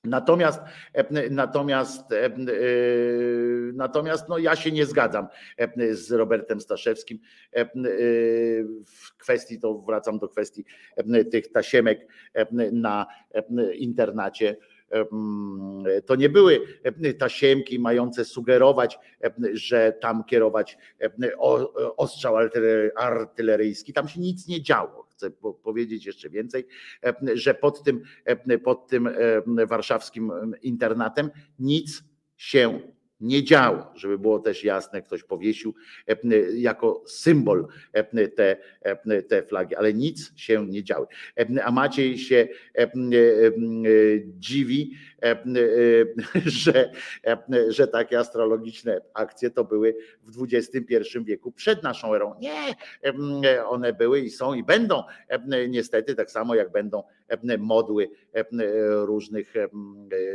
Natomiast, e, natomiast, e, e, natomiast no ja się nie zgadzam e, z Robertem Staszewskim e, e, w kwestii, to wracam do kwestii e, tych tasiemek e, na e, internacie. To nie były e, tasiemki mające sugerować, e, że tam kierować e, ostrzał artyler- artyleryjski. Tam się nic nie działo. Chcę po- powiedzieć jeszcze więcej, e, że pod tym, e, pod tym e, warszawskim internatem nic się nie działo, żeby było też jasne, ktoś powiesił jako symbol te, te flagi, ale nic się nie działo. A Maciej się dziwi, że, e, że takie astrologiczne akcje to były w XXI wieku przed naszą erą. Nie, e, one były i są i będą e, niestety tak samo jak będą e, modły e, różnych e,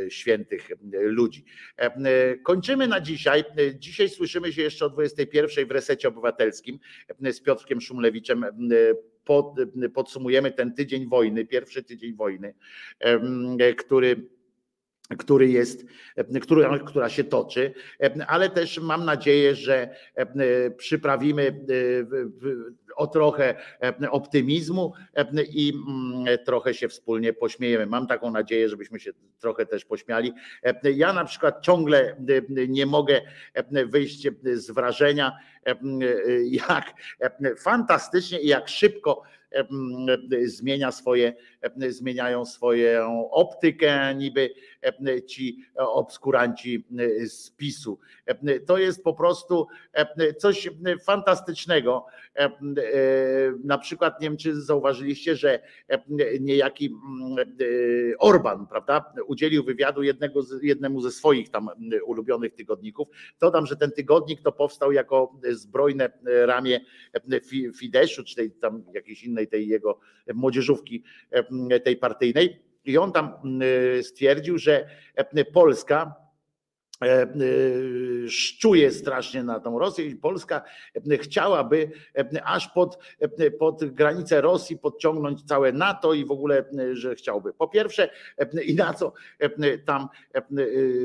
świętych ludzi. E, Kończymy na dzisiaj. E, Dzisiaj słyszymy się jeszcze o 21 w resecie obywatelskim e, z Piotrkiem Szumlewiczem. E, Pod, podsumujemy ten tydzień wojny, pierwszy tydzień wojny, który który jest, która, która się toczy, ale też mam nadzieję, że przyprawimy w- w- o trochę optymizmu i mm, trochę się wspólnie pośmiejemy. Mam taką nadzieję, żebyśmy się trochę też pośmiali. Ja na przykład ciągle nie mogę wyjść z wrażenia, jak fantastycznie i jak szybko zmienia swoje, zmieniają swoją optykę niby ci obskuranci z PiSu. To jest po prostu coś fantastycznego. Na przykład nie wiem, czy zauważyliście, że niejaki Orban, prawda, udzielił wywiadu jednego jednemu ze swoich tam ulubionych tygodników. Dodam, że ten tygodnik to powstał jako zbrojne ramię Fi- Fideszu, czy tej tam jakiejś innej tej jego młodzieżówki tej partyjnej. I on tam stwierdził, że Polska e, e, szczuje strasznie na tą Rosję i Polska e, chciałaby e, aż pod, e, pod granicę Rosji podciągnąć całe NATO i w ogóle, e, że chciałby. Po pierwsze, e, i na co e, tam e,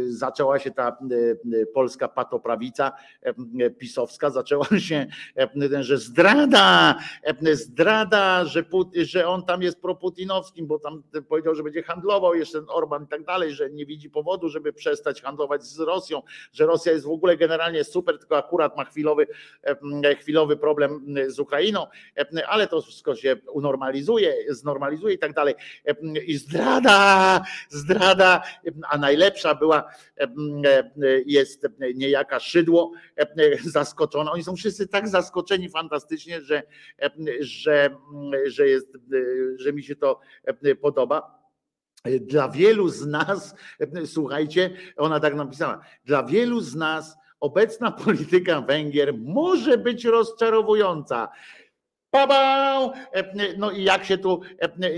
zaczęła się ta e, polska patoprawica e, pisowska, zaczęła się, e, że zdrada, e, zdrada, że, Put- że on tam jest proputinowskim, bo tam powiedział, że będzie handlował jeszcze Orban i tak dalej, że nie widzi powodu, żeby przestać handlować z Rosją, że Rosja jest w ogóle generalnie super, tylko akurat ma chwilowy, chwilowy problem z Ukrainą, ale to wszystko się unormalizuje, znormalizuje i tak dalej. I zdrada, zdrada, a najlepsza była, jest niejaka szydło zaskoczona. Oni są wszyscy tak zaskoczeni fantastycznie, że, że, że, jest, że mi się to podoba. Dla wielu z nas, słuchajcie, ona tak napisała, dla wielu z nas obecna polityka Węgier może być rozczarowująca. Pabał! No i jak się tu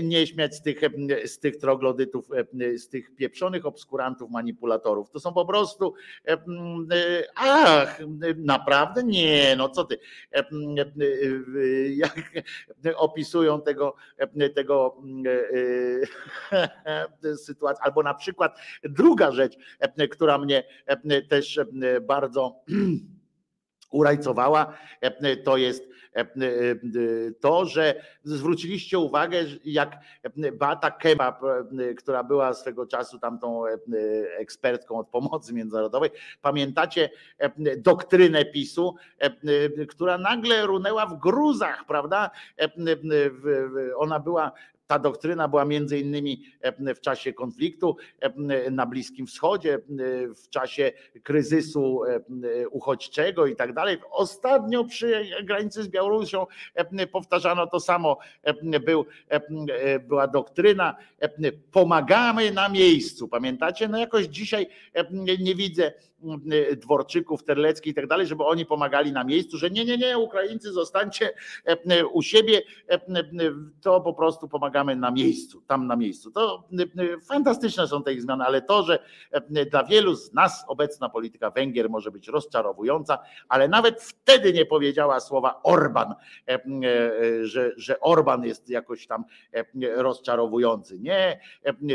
nie śmiać z tych, z tych troglodytów, z tych pieprzonych obskurantów, manipulatorów. To są po prostu, ach, naprawdę? Nie, no co ty. Jak opisują tego, tego sytuację. Albo na przykład druga rzecz, która mnie też bardzo urajcowała, to jest to, że zwróciliście uwagę, jak Beata Kebab, która była swego czasu tamtą ekspertką od pomocy międzynarodowej, pamiętacie doktrynę PiSu, która nagle runęła w gruzach, prawda? Ona była ta doktryna była między innymi w czasie konfliktu na Bliskim Wschodzie, w czasie kryzysu uchodźczego i tak dalej. Ostatnio przy granicy z Białorusią powtarzano to samo. Był, była doktryna, pomagamy na miejscu. Pamiętacie? No jakoś dzisiaj nie widzę Dworczyków, Terlecki i tak dalej, żeby oni pomagali na miejscu, że nie, nie, nie, Ukraińcy zostańcie u siebie, to po prostu pomagamy na miejscu, tam na miejscu. To fantastyczne są te ich zmiany, ale to, że dla wielu z nas obecna polityka Węgier może być rozczarowująca, ale nawet wtedy nie powiedziała słowa Orban, że, że Orban jest jakoś tam rozczarowujący. Nie,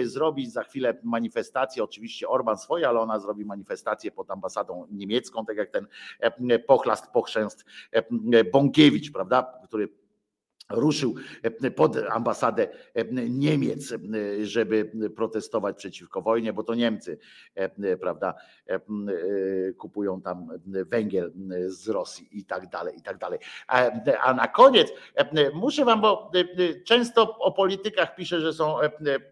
zrobi za chwilę manifestację, oczywiście Orban swoje, ale ona zrobi manifestację pod ambasadą niemiecką, tak jak ten pochlast, pochrzęst Bąkiewicz, prawda, który ruszył pod ambasadę Niemiec, żeby protestować przeciwko wojnie, bo to Niemcy, prawda, kupują tam węgiel z Rosji i tak dalej, i tak dalej. A na koniec muszę wam, bo często o politykach piszę, że są,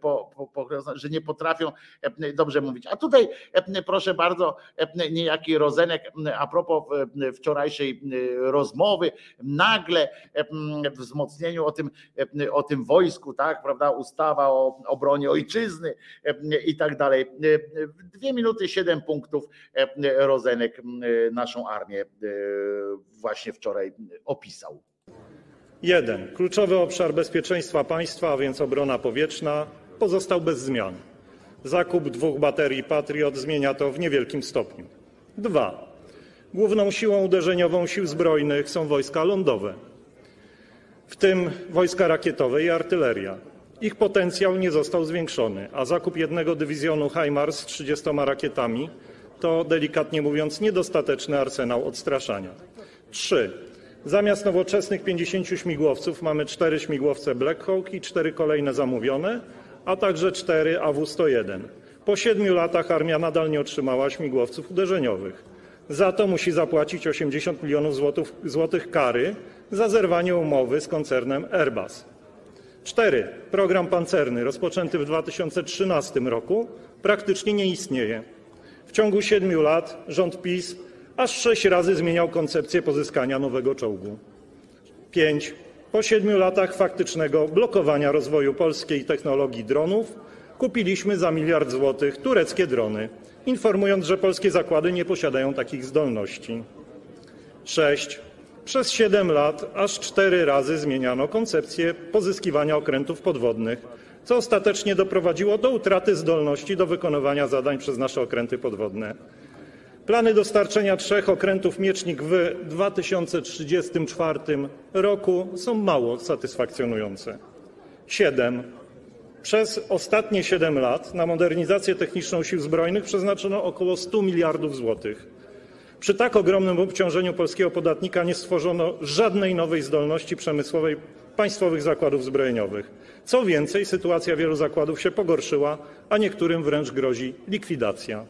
po, po, że nie potrafią dobrze mówić. A tutaj proszę bardzo, niejaki Rozenek a propos wczorajszej rozmowy, nagle wzmocniony wzmocnieniu, o tym, o tym wojsku, tak, prawda, ustawa o obronie ojczyzny i tak dalej. Dwie minuty, siedem punktów Rozenek naszą armię właśnie wczoraj opisał. Jeden. Kluczowy obszar bezpieczeństwa państwa, a więc obrona powietrzna, pozostał bez zmian. Zakup dwóch baterii Patriot zmienia to w niewielkim stopniu. Dwa. Główną siłą uderzeniową sił zbrojnych są wojska lądowe w tym wojska rakietowe i artyleria. Ich potencjał nie został zwiększony, a zakup jednego dywizjonu HIMARS z 30 rakietami to, delikatnie mówiąc, niedostateczny arsenał odstraszania. Trzy. Zamiast nowoczesnych 50 śmigłowców mamy cztery śmigłowce Black Hawk i cztery kolejne zamówione, a także cztery AW-101. Po siedmiu latach armia nadal nie otrzymała śmigłowców uderzeniowych. Za to musi zapłacić 80 milionów złotych kary za zerwanie umowy z koncernem Airbus. Cztery. Program pancerny rozpoczęty w 2013 roku praktycznie nie istnieje. W ciągu siedmiu lat rząd PiS aż sześć razy zmieniał koncepcję pozyskania nowego czołgu. Pięć. Po siedmiu latach faktycznego blokowania rozwoju polskiej technologii dronów kupiliśmy za miliard złotych tureckie drony, informując, że polskie zakłady nie posiadają takich zdolności. Sześć. Przez siedem lat aż cztery razy zmieniano koncepcję pozyskiwania okrętów podwodnych, co ostatecznie doprowadziło do utraty zdolności do wykonywania zadań przez nasze okręty podwodne. Plany dostarczenia trzech okrętów Miecznik w 2034 roku są mało satysfakcjonujące. Siedem. Przez ostatnie siedem lat na modernizację techniczną Sił Zbrojnych przeznaczono około 100 miliardów złotych. Przy tak ogromnym obciążeniu polskiego podatnika nie stworzono żadnej nowej zdolności przemysłowej państwowych zakładów zbrojeniowych. Co więcej, sytuacja wielu zakładów się pogorszyła, a niektórym wręcz grozi likwidacja.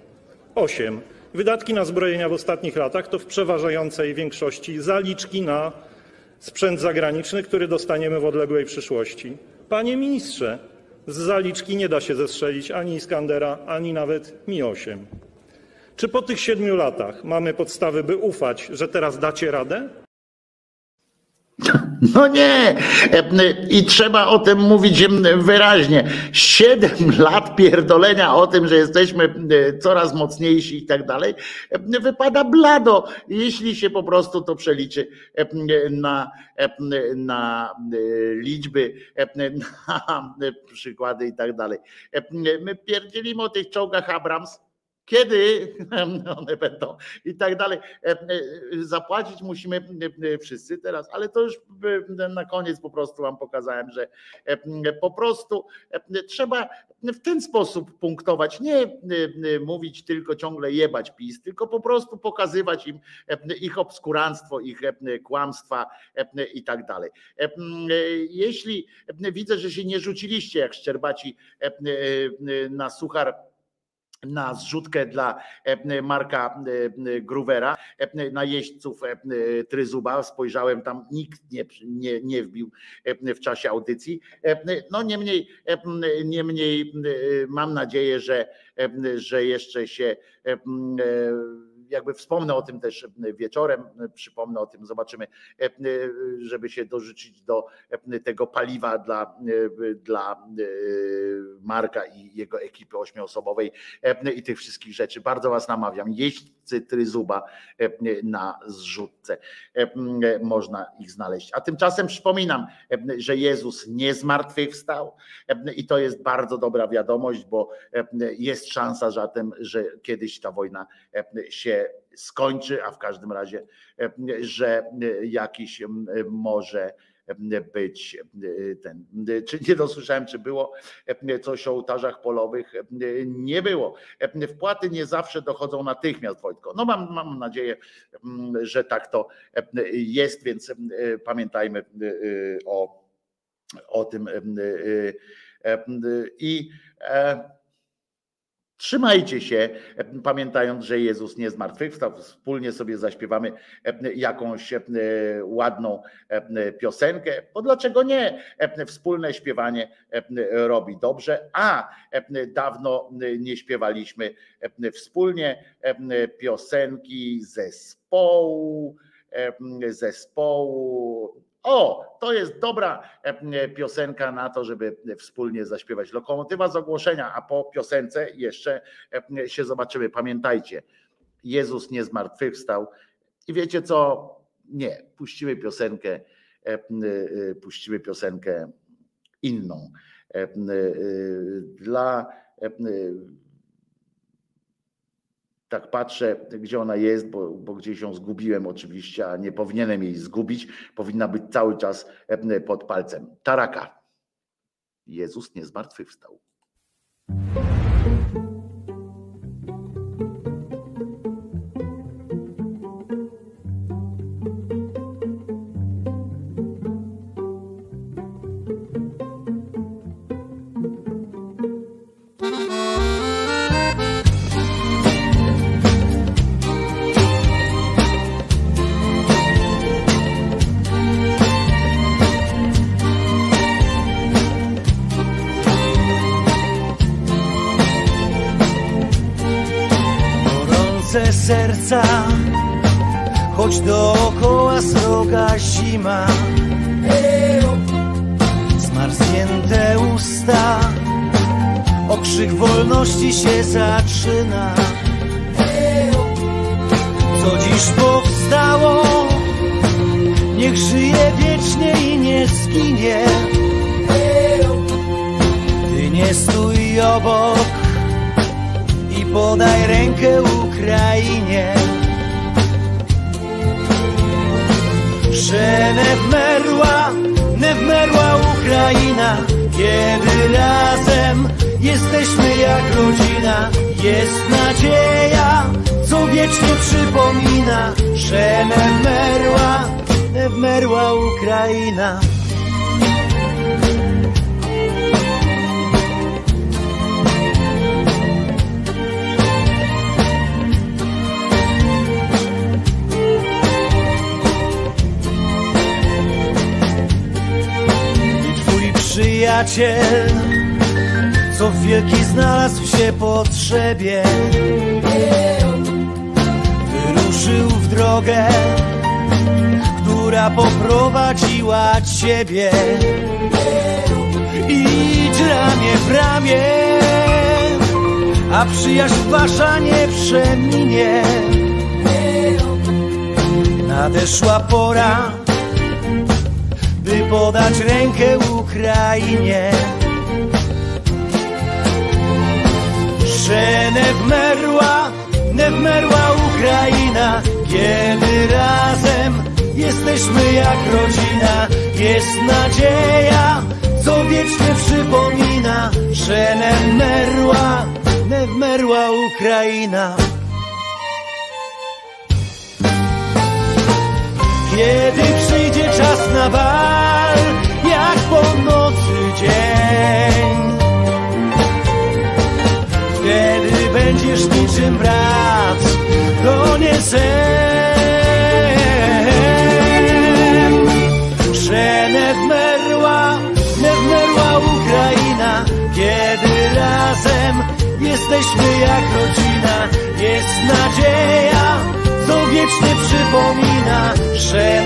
Osiem. Wydatki na zbrojenia w ostatnich latach to w przeważającej większości zaliczki na sprzęt zagraniczny, który dostaniemy w odległej przyszłości. Panie ministrze, z zaliczki nie da się zestrzelić ani Iskandera, ani nawet Mi-8. Czy po tych siedmiu latach mamy podstawy, by ufać, że teraz dacie radę? No nie, i trzeba o tym mówić wyraźnie. Siedem lat pierdolenia o tym, że jesteśmy coraz mocniejsi i tak dalej, wypada blado, jeśli się po prostu to przeliczy na, na liczby, na przykłady i tak dalej. My pierdzielimy o tych czołgach Abrams, kiedy one będą i tak dalej. E, e, zapłacić musimy e, wszyscy teraz, ale to już na koniec po prostu Wam pokazałem, że po prostu trzeba w ten sposób punktować, nie mówić tylko ciągle jebać PiS, tylko po prostu pokazywać im ich obskuranstwo, ich kłamstwa i tak dalej. Jeśli widzę, że się nie rzuciliście jak szczerbaci na suchar na zrzutkę dla e, Marka e, Gruvera, e, na jeźdźców Tryzuba. Spojrzałem tam, nikt nie, nie, nie wbił w czasie audycji. No niemniej, niemniej mam nadzieję, że, że jeszcze się jakby wspomnę o tym też wieczorem, przypomnę o tym, zobaczymy, e, żeby się dorzucić do e, tego paliwa dla, e, dla e, Marka i jego ekipy ośmioosobowej e, i tych wszystkich rzeczy. Bardzo Was namawiam, jeźdźcy Tryzuba e, na zrzutce. E, Można ich znaleźć. A tymczasem przypominam, e, że Jezus nie zmartwychwstał e, i to jest bardzo dobra wiadomość, bo e, jest szansa zatem, że kiedyś ta wojna e, skończy, a w każdym razie, że jakiś może być e, ten. Czy nie dosłyszałem, czy było e, coś o ołtarzach polowych? E, Nie było. Wpłaty nie zawsze dochodzą natychmiast, Wojtko. No mam, mam nadzieję, że tak to jest, więc pamiętajmy o, o tym. I e, Trzymajcie się, e, pamiętając, że Jezus nie zmartwychwstał. Wspólnie sobie zaśpiewamy e, jakąś e, ładną piosenkę, bo dlaczego nie? Wspólne śpiewanie robi dobrze, a dawno nie śpiewaliśmy wspólnie piosenki zespołu, zespołu. O, to jest dobra e, piosenka na to, żeby wspólnie zaśpiewać lokomotywa z ogłoszenia, a po piosence jeszcze e, się zobaczymy. Pamiętajcie, Jezus nie zmartwychwstał i wiecie co? Nie, puścimy piosenkę, e, e, puścimy piosenkę inną. E, e, Dla e, tak patrzę, gdzie ona jest, bo, bo gdzieś ją zgubiłem oczywiście, a nie powinienem jej zgubić. Powinna być cały czas e, pod palcem. Taraka. Jezus nie zmartwychwstał. Choć dookoła sroga zima. Zmarznięte usta, okrzyk wolności się zaczyna. Co dziś powstało, niech żyje wiecznie i nie zginie. Ty nie stój obok i podaj rękę Ukrainie. Że nie wmerła, nie wmerła Ukraina, kiedy razem jesteśmy jak rodzina. Jest nadzieja, co wiecznie przypomina, że nie wmerła, nie wmerła Ukraina. Przyjaciel, co wielki znalazł się potrzebie, wyruszył w drogę, która poprowadziła ciebie. Idź ramię w ramię, a przyjaźń wasza nie przeminie. Nadeszła pora, podać rękę Ukrainie. Że nie wmerła, nie wmerła Ukraina, kiedy razem jesteśmy jak rodzina. Jest nadzieja, co wiecznie przypomina, że nie wmerła, nie wmerła Ukraina. Kiedy przyjdzie czas na bal, jak po nocy dzień, wtedy będzie razem brać, to nie sen. Że nie wmerła, nie wmerła Ukraina, kiedy razem jesteśmy jak rodzina. Jest nadzieja, wiecznie przypomina, że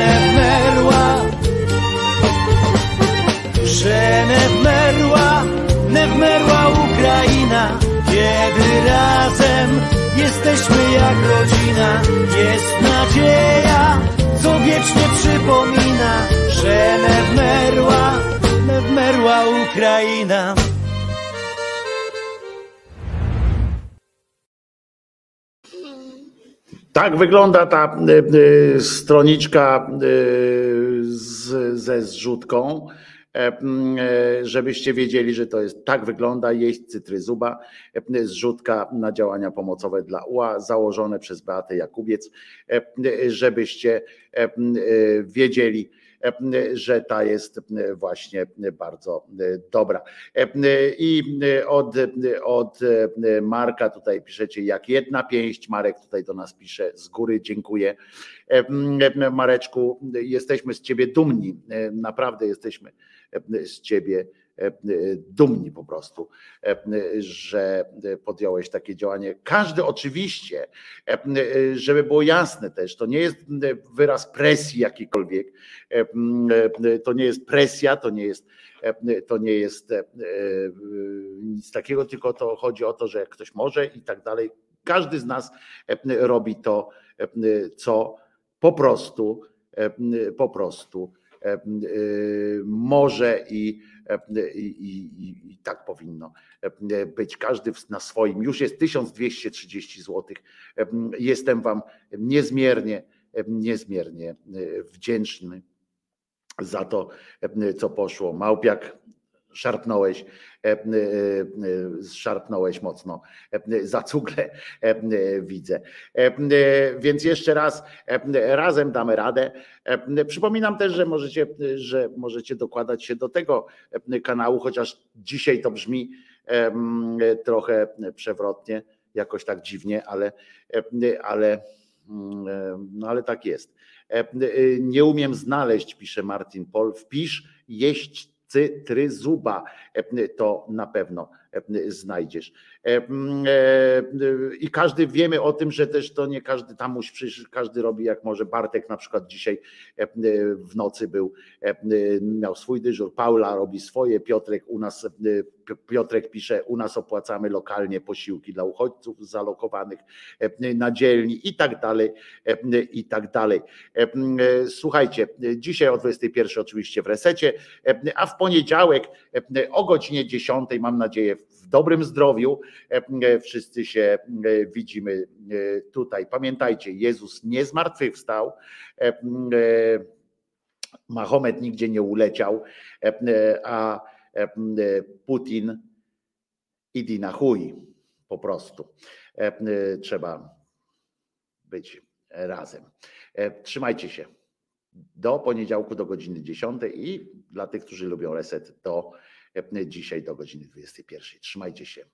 nie wmerła, nie wmerła Ukraina, kiedy razem jesteśmy jak rodzina. Jest nadzieja, co wiecznie przypomina, wmerła, nie wmerła Ukraina. Tak wygląda ta y, y, stroniczka y, z, ze zrzutką, e, e, żebyście wiedzieli, że to jest tak wygląda jeść cytryzuba, e, zrzutka na działania pomocowe dla UA, założone przez Beatę Jakubiec, żebyście wiedzieli, że ta jest właśnie bardzo dobra. I od, od Marka tutaj piszecie, jak jedna pięść. Marek tutaj do nas pisze z góry, dziękuję. Mareczku, jesteśmy z ciebie dumni, naprawdę jesteśmy z ciebie dumni po prostu, e, że podjąłeś takie działanie. Każdy oczywiście, e, żeby było jasne też, to nie jest wyraz presji jakikolwiek, e, to nie jest presja, to nie jest, e, to nie jest e, nic takiego, tylko to chodzi o to, że ktoś może i tak dalej. Każdy z nas e, robi to, e, co po prostu, e, po prostu e, e, może i, e, i, i, i- i tak powinno e, być. Każdy na swoim. Już jest 1230 zł. E, Jestem Wam niezmiernie, e, niezmiernie e, wdzięczny za to, e, co poszło. Małpiak, szarpnąłeś, e, e, e, szarpnąłeś mocno za cugle, widzę. Więc jeszcze raz, razem damy radę. Przypominam też, że możecie, że możecie dokładać się do tego kanału, chociaż dzisiaj to brzmi trochę przewrotnie, jakoś tak dziwnie, ale, ale, mm, no ale tak jest. Nie umiem znaleźć, pisze Martin Pol, wpisz jeść cytryzuba, E, to na pewno znajdziesz. E, e, I każdy wiemy o tym, że też to nie każdy tam musi, przecież każdy robi jak może. Bartek na przykład dzisiaj e, w nocy był, e, miał swój dyżur, Paula robi swoje, Piotrek u nas, e, Piotrek pisze, u nas opłacamy lokalnie posiłki dla uchodźców zalokowanych e, na dzielni i tak dalej, e, i tak dalej. E, e, Słuchajcie, dzisiaj o 21 oczywiście w resecie, e, a w poniedziałek e, o godzinie 10 mam nadzieję w dobrym zdrowiu e, wszyscy się e, widzimy e, tutaj. Pamiętajcie, Jezus nie zmartwychwstał, e, e, Mahomet nigdzie nie uleciał, e, e, a e, e, Putin idi na chuj po prostu. E, e, Trzeba być razem. E, Trzymajcie się. Do poniedziałku do godziny 10 i dla tych, którzy lubią reset, do e, dzisiaj do godziny 21. Trzymajcie się.